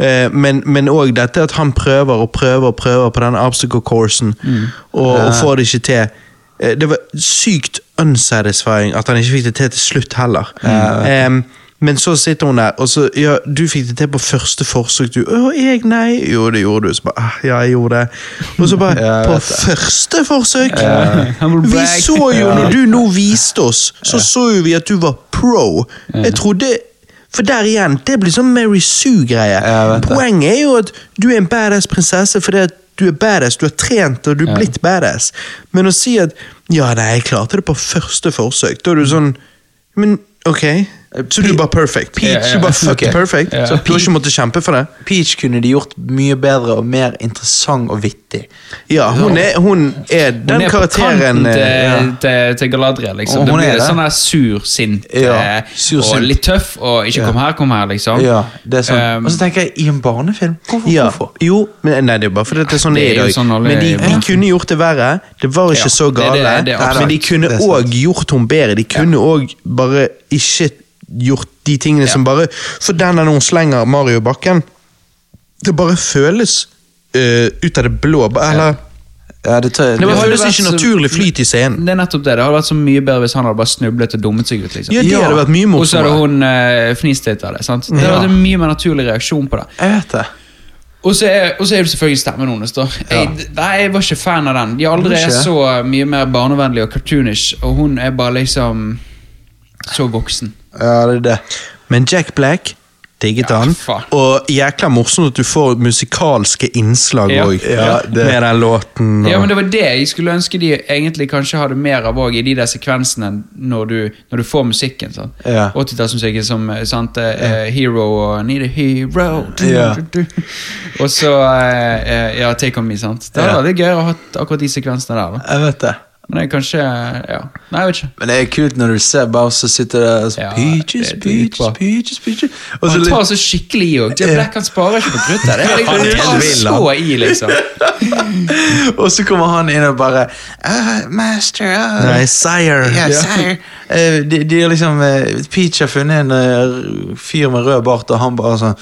A: Eh, Men, òg dette at han prøver og prøver og prøver på den obstacle coursen, og, og får det ikke til. Eh, Det var sykt unsatisfying at han ikke fikk det til til slutt heller. Em, men så sitter hun der, og så Ja, du fikk det til på første forsøk, du. Å, jeg, nei. Jo, det gjorde du. Så bare, ah, ja, jeg gjorde det. Og så bare,
B: Ja,
A: på
B: det.
A: første forsøk! Vi så jo, når du nå viste oss, så så jo vi at du var pro. Jeg trodde For der igjen, det blir sånn Mary Sue-greie. Poenget er jo at du er en badass prinsesse fordi at du er badass, du har trent og du er blitt badass. Men å si at 'ja, nei, jeg klarte det på første forsøk', da er du sånn Men ok, så du er bare perfect.
C: Ja, ja.
A: Du er bare fucking
B: Ok.
A: perfect. Så du har ikke måttet kjempe for det?
B: Peach kunne de gjort mye bedre og mer interessant og vittig.
A: Ja, hun er, hun er den
C: Hun er på
A: karakteren
C: kanten til,
A: eh,
B: ja.
C: til, til Galadriel, liksom.
B: Hun
C: blir sånn der sur, sint, eh,
B: sur,
C: og
B: sint.
C: litt tøff, og ikke kom her, kom her, liksom.
B: Ja, det sånn.
C: Um,
B: og så tenker jeg, i en barnefilm? Hvorfor? Hvorfor?
A: jo, men, nei, det er bare fordi det er sånn
C: Det er
A: i dag.
C: sånn
A: men de, de kunne gjort det verre. Det var ikke så
C: det-
A: gale.
C: det
A: men de kunne òg gjort henne bedre. De kunne òg bare ikke gjort de tingene som bare For den når hun slenger Mario i bakken, det bare føles uh, ut av det blå. Eller
B: Ja, det, tar,
A: Det
C: det,
A: føles
C: vært
A: ikke naturlig flyt i scenen.
C: Det er nettopp det. Det hadde vært så mye bedre hvis han hadde bare snublet og dummet seg ut. liksom.
A: Ja, det hadde vært mye
C: Og så hadde hun uh, fnist litt av det. sant? Det hadde
A: Ja.
C: vært en mye mer naturlig reaksjon på det.
B: Jeg vet det.
C: Og så er, og så er det selvfølgelig stemmen hennes. da. Jeg, nei, jeg var ikke fan av den. De aldri er så mye mer barnevennlige og cartoonish, og hun er bare liksom så voksen.
B: Ja, det er det.
A: Men Jack Black digget
C: Ja,
A: han. Og jækla morsomt at du får musikalske innslag òg,
B: Ja, det-
A: med den låten.
C: Ja, men Det var det jeg skulle ønske de egentlig kanskje hadde mer av òg, i de der sekvensene når du, når du får musikken. sånn.
B: Ja.
C: 80-tallsmusikken som eh, sant, uh, Hero og Need a Hero du,
B: Ja.
C: du, du. Og så uh, ja, Take On Me. sant? Det hadde
B: Ja.
C: vært gøy å ha akkurat de sekvensene der. da.
B: Jeg vet det.
C: Men det er kanskje Ja. Nei, jeg vet ikke.
B: Men det er kult når du ser Bowser sitte der og så,
C: Ja,
B: Peaches, peaches, peaches, peaches. Og
C: han tar så skikkelig i òg. Black han sparer ikke på kruttet. Det er liksom, han tar så i, liksom.
B: Og så kommer han inn og bare «Ah, Master ah.
A: Nei, sire.
B: Yeah, sire. Uh, de, de er liksom uh, Peach har funnet en uh, fyr med rød bart, og han bare sånn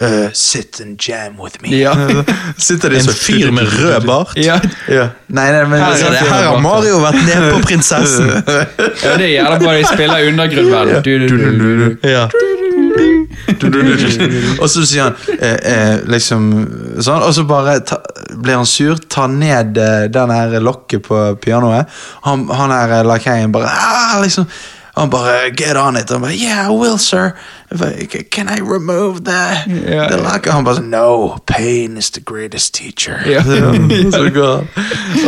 B: eh, Sit and jam with me.
C: Ja.
B: Sitter det
A: En
B: sånn
A: fyr med rød bart?
C: Ja,
B: Ja. Nei, nei, men
C: Her er
A: Altså, det, her har. Mario vært nede på prinsessen.
C: ja, det er jævla bra de spiller undergrunnen. Du, du, du, du, du.
A: Ja.
B: og så sier han eh, eh, liksom sånn, og så bare ta, blir han sur, tar ned eh, den her lokket på pianoet. Han, han her eh, lakeien bare ah, liksom han bare get on it. Han bare yeah, I will, sir. Bare, Can I remove the,
C: yeah,
B: the lock? Han bare No, pain is the greatest teacher.
C: Ja.
B: så.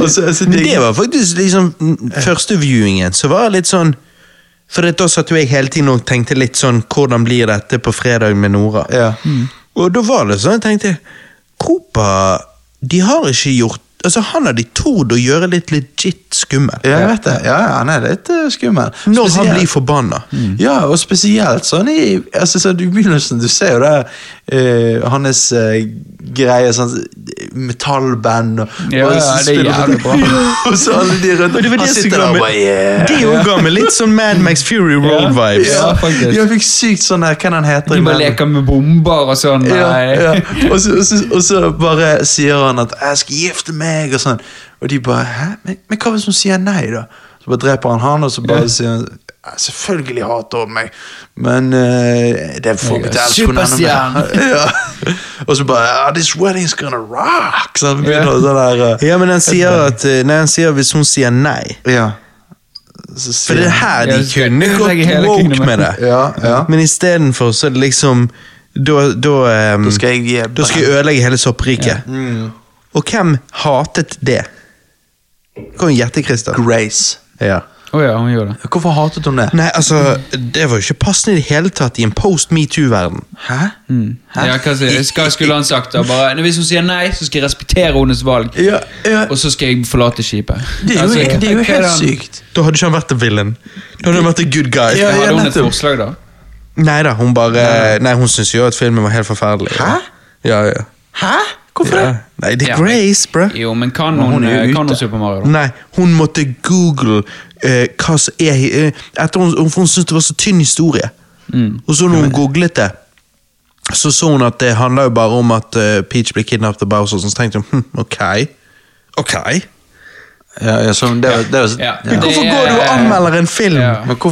B: Og så, så
A: det, det var faktisk liksom mm, første viewingen, så var det litt sånn For da satt jeg hele tiden og tenkte litt sånn Hvordan blir dette på fredag med Nora?
B: Ja.
A: Og da var det sånn, jeg tenkte Copa, de har ikke gjort Altså, han hadde tord å gjøre litt legit skummel.
B: Ja, jeg vet det. Ja, ja, han er litt uh, skummel.
A: Når han blir forbanna.
B: Ja, og spesielt sånn i altså, sånn, i begynnelsen. Du ser jo det uh, hans uh, greie, sånn metallband og
C: Ja,
B: og
C: ja,
B: så
C: det er jævlig bra.
B: og så alle de rundt
A: det var
B: Han
A: det som
B: sitter der og bare yeah.
A: Det jo ga meg litt sånn Mad Max Fury Road-vibes.
C: Ja, ja,
B: Jeg fikk sykt sånn der, hva han heter
C: De bare leker med bomber og sånn.
B: Ja,
C: Nei.
B: ja. Og, så, og, så, og så bare sier han at 'jeg skal gifte meg', og sånn. Og de bare 'hæ? Men, men hva hvis hun sier nei', da? Så bare dreper han han, og så bare sier han Selvfølgelig hater hun meg, men uh, det får meg til å elske henne enda mer. ja. Og så bare ah, 'This wedding's gonna rock'. Så han begynner
C: Ja.
B: sånn der uh,
A: Ja, men han sier at eh, Nei, han sier hvis hun sier nei.
B: Ja. Så
A: For det er her de kunne gått woke med det.
B: Ja, ja.
A: Men istedenfor så er det liksom Da, da, um,
B: Da skal jeg
A: da skal jeg ødelegge hele soppriket.
B: Mm.
A: Og hvem hatet det? Kan jo gjette, Christer.
B: Grace.
A: Ja.
C: Å ja, hun gjorde det.
B: Hvorfor hatet hun det?
A: Nei, altså, det var jo ikke passende i det hele tatt i en post metoo-verden.
B: Hæ? Hæ?
C: Ja, hva, skulle han sagt da? Bare, hvis hun sier nei, så skal jeg respektere hennes valg.
B: Ja, ja.
C: Og så skal jeg forlate skipet.
B: Det er jo,
C: Altså,
B: det er jo helt sykt.
A: Da hadde ikke han vært en villain. Da hadde han vært en good guy.
B: Ja,
C: Hadde hun et forslag, da?
A: Nei da, hun bare Nei, hun syntes jo at filmen var helt forferdelig.
B: Hæ?
A: Ja, ja.
B: Hæ? Hvorfor
A: ja.
B: det?
A: Nei, det er
C: Ja.
A: Grace, bro.
C: Jo, men kan
B: Men hun
C: hun, eh, kan hun Super Mario, da?
A: Nei, hun måtte google uh, hva som er uh, Etter hun, hun syntes det var så tynn historie.
C: Mm.
A: Og så når hun googlet det, så så hun at det handla jo bare om at uh, Peach ble kidnappet av Bowser. Så tenkte hun hm, ok. Ok.
B: Ja, ja, så det, var- det, var-
C: Ja.
B: ja.
A: Men hvorfor går du og
C: er-
A: anmelder en film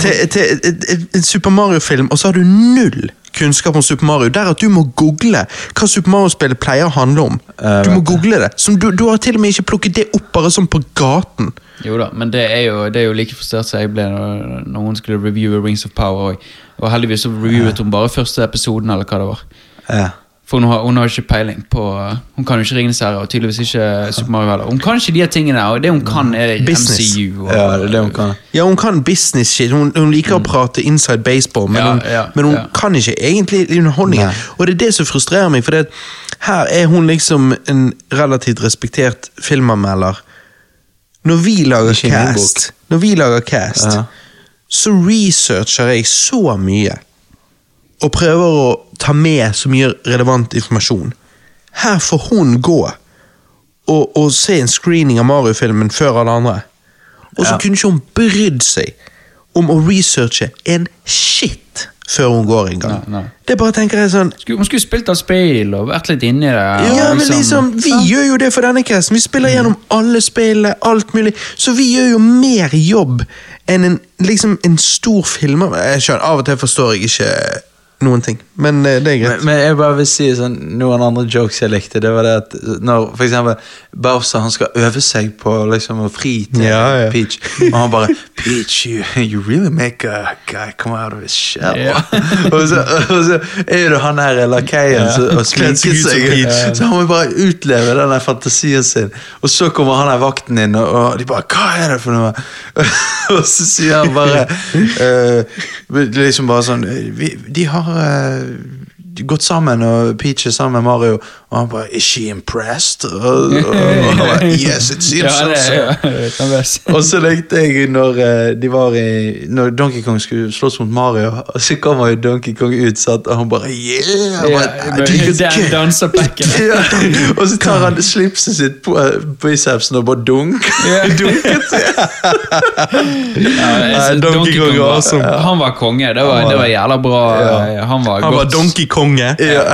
A: til, til et- en Super Mario-film, og så har du null kunnskap om Super Mario? Det er at du må google hva Super Mario-spillet pleier å handle om. Du må google det. Som du, du har til og med ikke plukket det opp bare sånn på gaten.
C: Jo da, men det er jo, det er jo like frustrert som jeg ble når, noen skulle reviewe Rings of Power. Og heldigvis så reviewet hun bare første episoden, eller hva det var.
B: Ja.
C: For hun har, hun har ikke peiling på Hun kan jo ikke Ringenes herre, og tydeligvis ikke Super Mario heller. Hun kan ikke de tingene, og det hun kan, er
A: Business.
C: MCU. Og,
B: ja, det er det hun kan.
A: Ja, hun kan business shit. Hun, hun liker å prate inside baseball, men
C: Mm. Ja,
A: hun,
C: ja,
A: men hun
C: ja.
A: kan ikke egentlig underholdningen.
B: Nei.
A: Og det er det som frustrerer meg, for det, at her er hun liksom en relativt respektert filmanmelder. Når vi lager cast, når vi lager cast,
B: Ja.
A: så researcher jeg så mye. Og prøver å ta med så mye relevant informasjon. Her får hun gå og, og se en screening av Mario-filmen før alle andre. Og så
B: Ja.
A: kunne ikke hun brydd seg om å researche en shit før hun går en gang.
C: Nei, nei.
A: Det bare tenker jeg sånn
C: Skulle- Hun skulle spilt av spill og vært litt inni det.
A: ja, men liksom, Vi gjør jo det for denne casten. Vi spiller gjennom alle spillene, alt mulig. Så vi gjør jo mer jobb enn en, liksom, en stor film. Jeg skjønner, Av og til forstår jeg ikke noen ting, men eh, det er greit.
B: Men, men jeg bare vil si sånn, noen andre jokes jeg likte. Det var det at når for eksempel Bowser han skal øve seg på liksom å fri til
A: Ja, ja.
B: Peach, og han bare Peach, you, you really make a guy come out of his shell.
C: Ja.
B: og, så, og så er det han her lakeien som sminker seg. Så han må bare utleve den der fantasien sin. Og så kommer han her vakten inn, og, og de bare 'Hva er det for noe?' og så sier han bare uh, Liksom bare sånn De har eh, euh, gått sammen, og Peach er sammen med Mario, og han bare 'Is she impressed?' Og, og, og bare 'Yes, it seems
C: Ja, det
B: so'.
C: jo.
B: Og så likte jeg når eh, de var i Når Donkey Kong skulle slåss mot Mario, og så kommer jo Donkey Kong ut, sant, og han bare Yeah! Bare,
C: Ja.
B: Ja, og så tar han slipset sitt på eh, bicepsen og bare dunk.
C: Ja.
B: Dunket
C: Ja, jeg
A: Donkey
C: Donkey
A: Kong
C: Kong
A: var awesome.
C: Han var konge. Det var, det var jævla bra.
B: Ja.
C: Han var
A: Han var
C: Donkey
A: Donkey Konge.
B: Ja.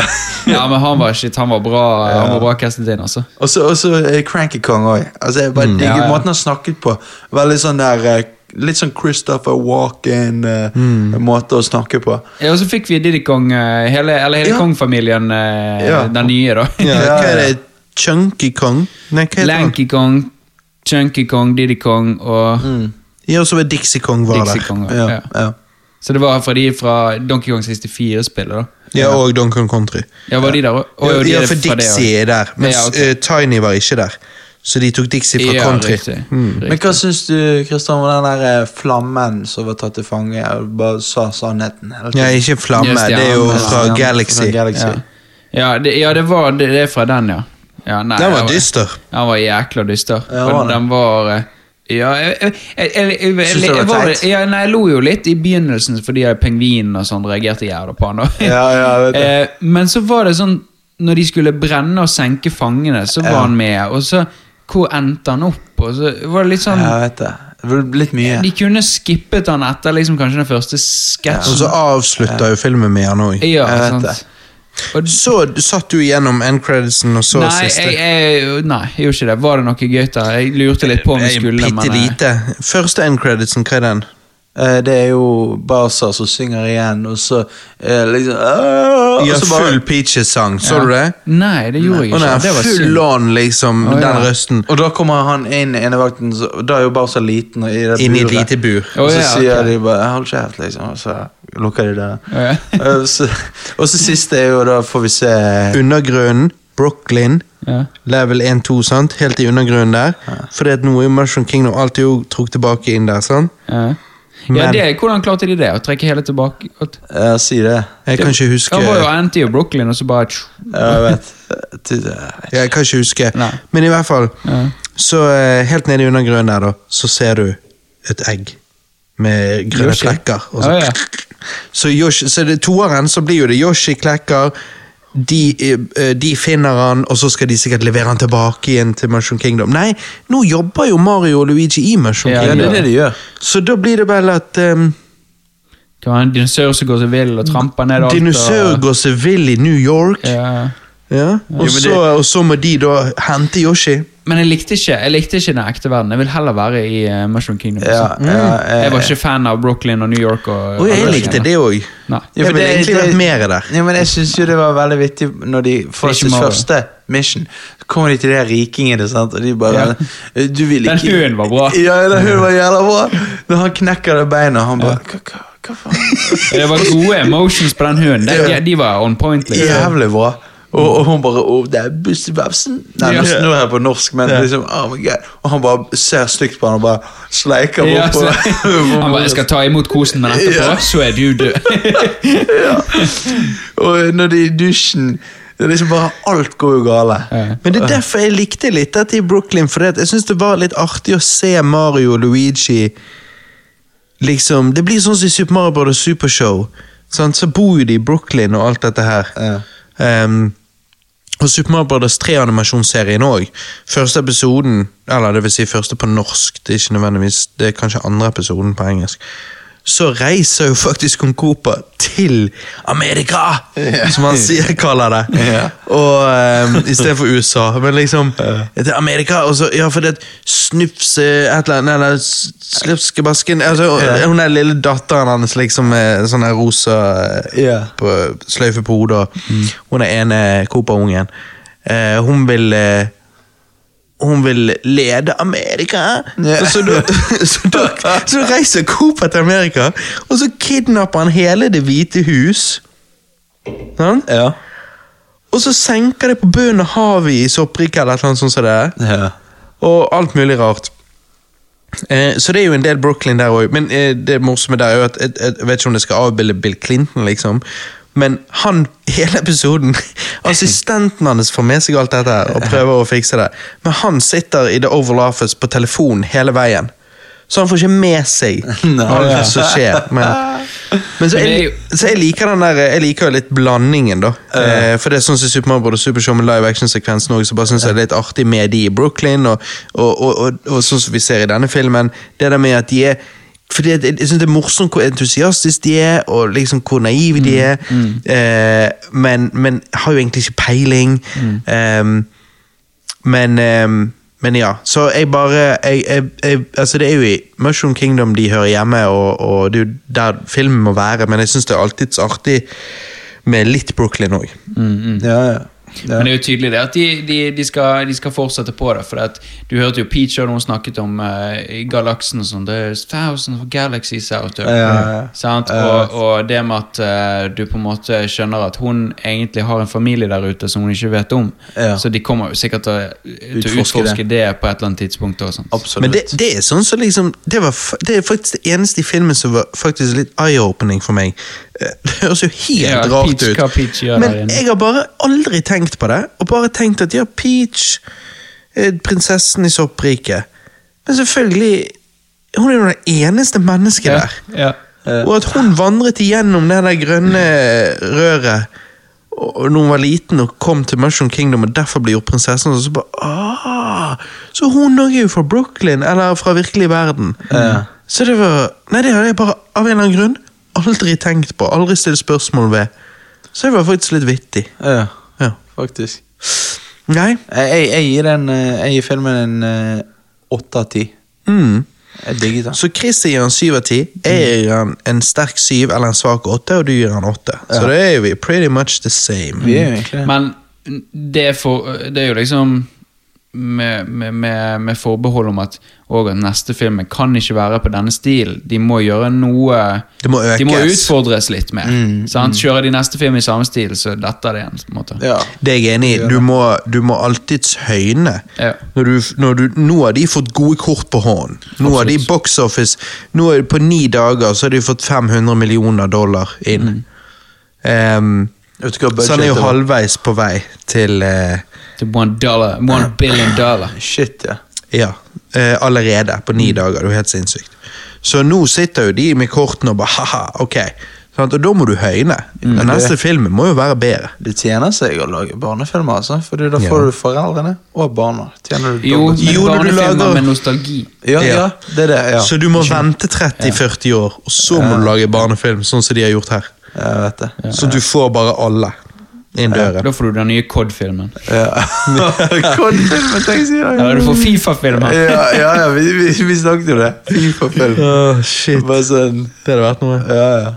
C: Ja, men han var shit, han var bra Han var bra castet inn, altså.
B: Og så eh, Cranky Kong òg. Altså, jeg bare digger
C: Ja, ja.
B: måten han snakket på. Veldig sånn der eh, Litt sånn Christopher Walken-måte å snakke på.
C: Ja, og så fikk vi Diddy Kong, eh, hele, eller hele
B: Ja.
C: Kong-familien, eh,
B: Ja.
C: den nye, da.
A: Ja,
B: Ja,
A: hva er det? Chunky Kong? Nei, hva heter han?
C: Lanky Kong, Chunky Kong, Diddy Kong og
A: Ja, og så var Dixie Kong var
C: Dixie
A: der.
C: Kong.
B: Ja,
C: Ja.
B: ja.
C: Så det var fra de fra Donkey Kong 64-spillet, da.
A: Ja, og Donkey Kong Country.
C: Ja, var de der òg?
A: Ja, for Dixie er der, mens
C: Ja, okay.
A: uh, Tiny var ikke der. Så de tok Dixie fra
C: ja,
A: Country.
C: Riktig.
B: Men
C: riktig.
B: hva syns du Kristian, om den der eh, flammen som var tatt til fange og bare sa sannheten?
A: Ja, ikke Flamme,
C: Ja,
A: det er jo fra
B: Ja,
A: Galaxy.
B: fra Galaxy.
C: Ja, ja, det, ja det, var, det, det er fra den, ja. ja nei,
A: Den var
C: var
A: dyster.
C: Den var jækla dyster.
B: Ja, var
C: den var eh, Ja, jeg, jeg, jeg, jeg, jeg, jeg,
B: Synes
C: jeg,
B: var
C: var,
B: teit?
C: ja, nei, jeg lo jo litt i begynnelsen fordi pingvinen og sånn reagerte jævla på han.
B: Ja, ja, vet.
C: Eh, Men så var det sånn Når de skulle brenne og senke fangene, så var
B: Ja.
C: han med. Og så Hvor endte han opp? Og så var det litt sånn
B: Jeg vet det. Det ble litt mye.
C: De kunne skippet han etter liksom kanskje den første sketsjen Og
A: så avslutta jo filmen med han òg.
C: Ja,
B: Jeg
A: Så satt du igjennom endcreditsen og så
C: nei,
A: siste?
C: jeg, jeg, nei, jeg gjorde ikke det. Var det noe gøy der? Jeg lurte litt på om
A: Eh,
C: skulle,
A: Bitte
C: eh,
A: lite. Første endcreditsen, hva er den?
B: Eh, Det er jo Baza som synger igjen, og så eh, liksom «Åh!»
A: Ja,
B: og så bare-
A: full Peaches-sang. Så
C: ja.
A: du det?
C: Nei, det gjorde jeg ikke.
A: den
C: Det
A: er
C: var
A: full
C: synd.
A: on, liksom,
C: ja.
A: den røsten.
B: Og da kommer han inn enevakten, så- og da er jo Baza liten og i det
A: Inn i et lite bur.
B: Og så
C: ja,
B: sier
C: okay.
B: de bare 'hold kjeft', liksom, og så lukker de døren.
C: Oh, ja.
B: Eh, så- Og så siste er jo da får vi se
A: Undergrunnen, Brooklyn,
C: Ja.
A: level 1-2, sant? Helt i undergrunnen der. Fordi at nå i Mushroom Kingdom alt er jo trukket tilbake inn der, sant?
C: Ja. Ja, det, hvordan klarte de det? Å trekke hele tilbake? At-
B: Jeg sier det.
A: Jeg kan ikke huske
C: Han var jo endte i Brooklyn, og så bare tsk.
B: Jeg vet. Jeg
A: kan ikke huske.
C: Nei.
A: Men i hvert fall,
C: Ja.
A: så eh, helt nede i undergrunnen der, da, så ser du et egg med grønne
C: Yoshi.
A: flekker. Og så,
C: ja, ja.
A: så, Yoshi, så det toeren så blir jo det Yoshi-klekker. De, eh, de finner han, og så skal de sikkert levere han tilbake igjen til Mushroom Kingdom. Nei, nå jobber jo Mario og Luigi i Mushroom
C: Ja,
B: Ja, det
A: Kingdom.
B: er det de gjør.
A: Så da blir det vel at um,
C: Det var en dinosaur som går seg vill og tramper ned alt.
A: dinosaur går seg vill i New York.
C: Ja.
A: Ja. Og, så, og så må de da hente Yoshi.
C: Men jeg likte ikke jeg likte ikke den ekte verden. Jeg vil heller være i uh, Mushroom Kingdom.
B: Ja,
C: altså.
B: ja, jeg,
C: jeg var ikke fan av Brooklyn og New York. Og,
A: Og jeg likte det òg.
B: Ja,
A: Jeg ville egentlig vært mer der.
B: Ja, men jeg syns jo det var veldig vittig når de får sitt første mission. Så kommer de til de rikingene, sant? og de bare
C: Ja.
B: «Eh, Du vil
C: Den
B: ikke
C: hunden var bra.
B: Ja, den hunden var jævla bra. Når han knekker det beinet, han bare hva, hva, hva faen?
C: Det var gode emotions på den hunden. De, de var on point. liksom.
B: Jævlig bra. Og, og hun bare oh, det er Bussebabsen. Nei, nå snur jeg på norsk, men liksom oh my god. Og han bare ser stygt på han og bare sleiker
C: Ja,
B: opp
C: han bare 'Jeg skal ta imot kosen, men etterpå
B: Ja.
C: så er du død'.
B: Og når de er i dusjen det er liksom bare Alt går jo gale.
A: Men det er derfor jeg likte litt dette i Brooklyn, for jeg syns det var litt artig å se Mario og Luigi Liksom, Det blir sånn som i Super Mario Bros. Supershow. Sant? Så bor jo de i Brooklyn og alt dette her.
B: Ja.
A: Ehm, og Super Mario Bros. 3-animasjonsserien òg. Første episoden, eller det vil si første på norsk, det er ikke nødvendigvis, det er kanskje andre episoden på engelsk. Så reiser jo faktisk Kong Koopa til Amerika, som han sier, kaller det.
B: Yeah.
A: Og um, Istedenfor USA. Men liksom til Amerika, og så Ja, for det snufse et eller annet Eller altså, Hun er lille datteren hans liksom med sånn rosa
B: yeah.
A: På, sløyfe på hodet. og Hun er ene Cooper-ungen. Uh, hun vil eh, hun vil lede Amerika. Yeah. Så, da, så, da, så reiser Cooper til Amerika, og så kidnapper han hele Det hvite hus. Sånn?
B: Ja.
A: Og så senker det på bunnen av havet i sopprike eller noe sånt som det er.
B: ja.
A: Og alt mulig rart. Eh, så det er jo en del Brooklyn der òg. Men eh, det morsomme der er jo at jeg, jeg vet ikke om det skal avbilde Bill Clinton, liksom. Men han, hele episoden Assistenten hans får med seg alt dette og prøver å fikse det. Men han sitter i The Oval Office på telefon hele veien. Så han får ikke med seg alt som skjer. Men, men så, jeg, så jeg liker den der Jeg liker jo litt blandingen, da. Uh, for det er sånn som Super Mario Bros. Supershow med live action-sekvensen også, så bare synes jeg det er litt artig med de i Brooklyn, og, og, og, og, og sånn som vi ser i denne filmen. Det der med at de er fordi jeg, jeg synes det er morsomt hvor entusiastisk de er, og liksom hvor naive de er. Eh, men, men har jo egentlig ikke peiling. Ehm, men, ehm, men ja, så jeg bare jeg, jeg, jeg, Altså Det er jo i Mushroom Kingdom de hører hjemme, og, og det er jo der filmen må være, men jeg syns det er alltid så artig med litt Brooklyn òg.
B: Ja, ja. Ja.
C: Men det er jo tydelig det at de, de, de, skal, de skal fortsette på det. For at, du hørte jo Peach og hun snakket om uh, galaksen og sånn There's thousands of galaxies out there.
B: Ja, ja, ja.
C: Sant? Og, og det med at uh, du på en måte skjønner at hun egentlig har en familie der ute som hun ikke vet om.
B: Ja.
C: Så de kommer jo sikkert til, til å
B: Utforske
C: det. det. på et eller annet tidspunkt. Og sånt.
A: Men det, det er sånn som liksom det, var, det er faktisk det eneste i filmen som var faktisk litt eye-opening for meg. Eh, Det høres jo helt
C: Ja,
A: rart
C: Peach,
A: ut.
C: Peach
A: Men jeg har bare aldri tenkt på det, og bare tenkt at ja, Peach er prinsessen i soppriket. Men selvfølgelig Hun er jo det eneste mennesket der.
C: Ja.
A: Og at hun vandret igjennom det der grønne røret og når hun var liten og kom til Mushroom Kingdom og derfor ble gjort prinsessen, og så bare Aah! Så hun òg er jo fra Brooklyn, eller fra virkelig verden. Så det var Nei, det hadde jeg bare av en eller annen grunn aldri tenkt på. Aldri stilt spørsmål ved. Så det var faktisk litt vittig.
B: Ja,
A: Ja.
B: faktisk.
A: Nei.
B: Jeg, jeg, gir den eh, Jeg gir filmen en eh, åtte av ti.
A: Mm.
B: Jeg digget den.
A: Så Chris gir han syv av ti. Jeg gir han en sterk syv eller en svak åtte, og du gir han åtte. Så da er vi pretty much the same.
B: Vi er jo egentlig det.
C: Men det er, for, det er jo liksom med, med, med, med forbehold om at neste filmen kan ikke være på denne stilen. De må gjøre noe
A: Det må
C: De må utfordres litt mer. sant? Kjører de neste film i samme stil, så detter det igjen. på en måte.
B: Ja.
A: Det er jeg enig i. Du må, du må alltids høyne.
C: Ja.
A: Når du, når du, nå har de fått gode kort på hånden. Nå har de box office Nå er det På ni dager så har de fått 500 millioner dollar inn.
B: Mm. Hva
A: så han er jo halvveis på vei til eh,
C: Til one dollar, one billion dollar.
B: Shit, ja.
A: Ja, eh, allerede på ni dager. Det er jo helt sinnssykt. Så nå sitter jo de med kortene og bare ha-ha, ok. Sant? Og da må du høyne. Den neste filmen må jo være bedre.
B: Det tjener seg å lage barnefilmer, altså. Fordi da
A: Ja.
B: får du foreldrene og barna. Tjener du
C: Jo,
B: dobbelt.
C: men
A: Jo, når du
C: barnefilmer
A: lager-
C: med nostalgi.
B: Ja,
A: Ja.
B: ja, det er det. ja.
A: Så du må vente 30-40 år, og så må du lage barnefilm, sånn som de har gjort her.
B: Jeg vet det.
A: Så du får bare alle inn døren.
C: Da får du den nye COD-filmen.
B: Ja. Kodefilmen, tenk si det.
C: Eller du får Fifa-filmen.
B: Ja, ja, ja vi, vi, vi snakket jo det. Fifa-film.
A: Oh, shit.
B: Bare sånn
A: Det hadde vært noe.
B: Ja, ja.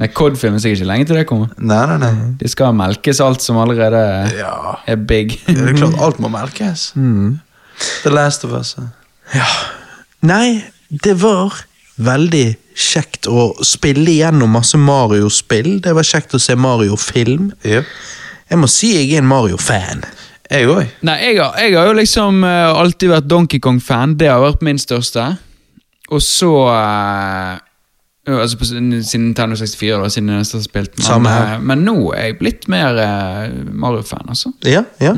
C: Nei, COD-filmen er sikkert ikke lenge til det kommer.
B: Nei, nei, nei.
C: Det skal melkes alt som allerede
B: Ja.
C: er big.
B: Det er klart, alt må melkes. The Last of Us.
A: Nei, det var veldig kjekt å spille igjennom masse Mario-spill. Det var kjekt å se Mario-film.
B: Yep.
A: Jeg må si jeg er en Mario-fan.
B: Jeg òg.
C: Nei, jeg har, jeg har jo liksom uh, alltid vært Donkey Kong-fan. Det har vært min største. Og så uh, Altså på, siden Nintendo 64, da, siden jeg nesten har spilt. Men,
A: Samme her.
C: eh, men nå er jeg blitt mer Mario-fan, altså.
A: Ja, ja.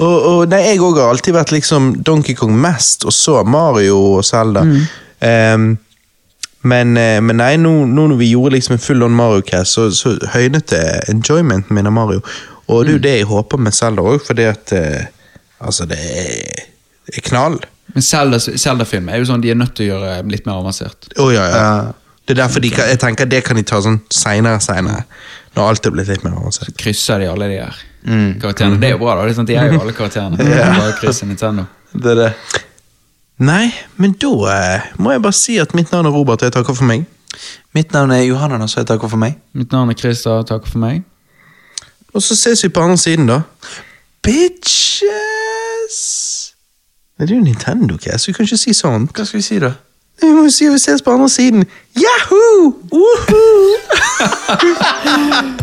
A: Og, og nei, jeg òg har alltid vært liksom Donkey Kong mest, og så Mario og Zelda. Ehm, men, eh, men nei, nå, nå når vi gjorde liksom en full on Mario-cast, så, så høynet det enjoymenten min av Mario. Og det er jo det jeg håper med Zelda òg, fordi at eh, Altså, det er, det er knall.
C: Men Zelda- Zelda-film er jo sånn de er nødt til å gjøre litt mer avansert.
A: Oh, ja, ja.
B: Ja.
A: Det er derfor de kan, jeg tenker det kan de ta sånn seinere, seinere. Når alt er blitt litt mer avansert.
C: Så Krysser de alle de her karakterene. Det er jo bra, da. Det er sånn de er jo alle karakterene. Bare krysser Nintendo.
B: Det er det.
A: Nei, men da eh, må jeg bare si at mitt navn er Robert, og jeg takker for meg.
B: Mitt navn er Johanna, og jeg takker for meg.
C: Mitt navn er Christer, takk for meg.
A: Og så ses vi på andre siden, da.
B: Bitches!
A: Nei, Det er jo Nintendo, Cass. Du kan ikke si sånn.
B: Hva skal vi si, da?
A: Vi må jo si at vi ses på andre siden. Yahoo! Woohoo!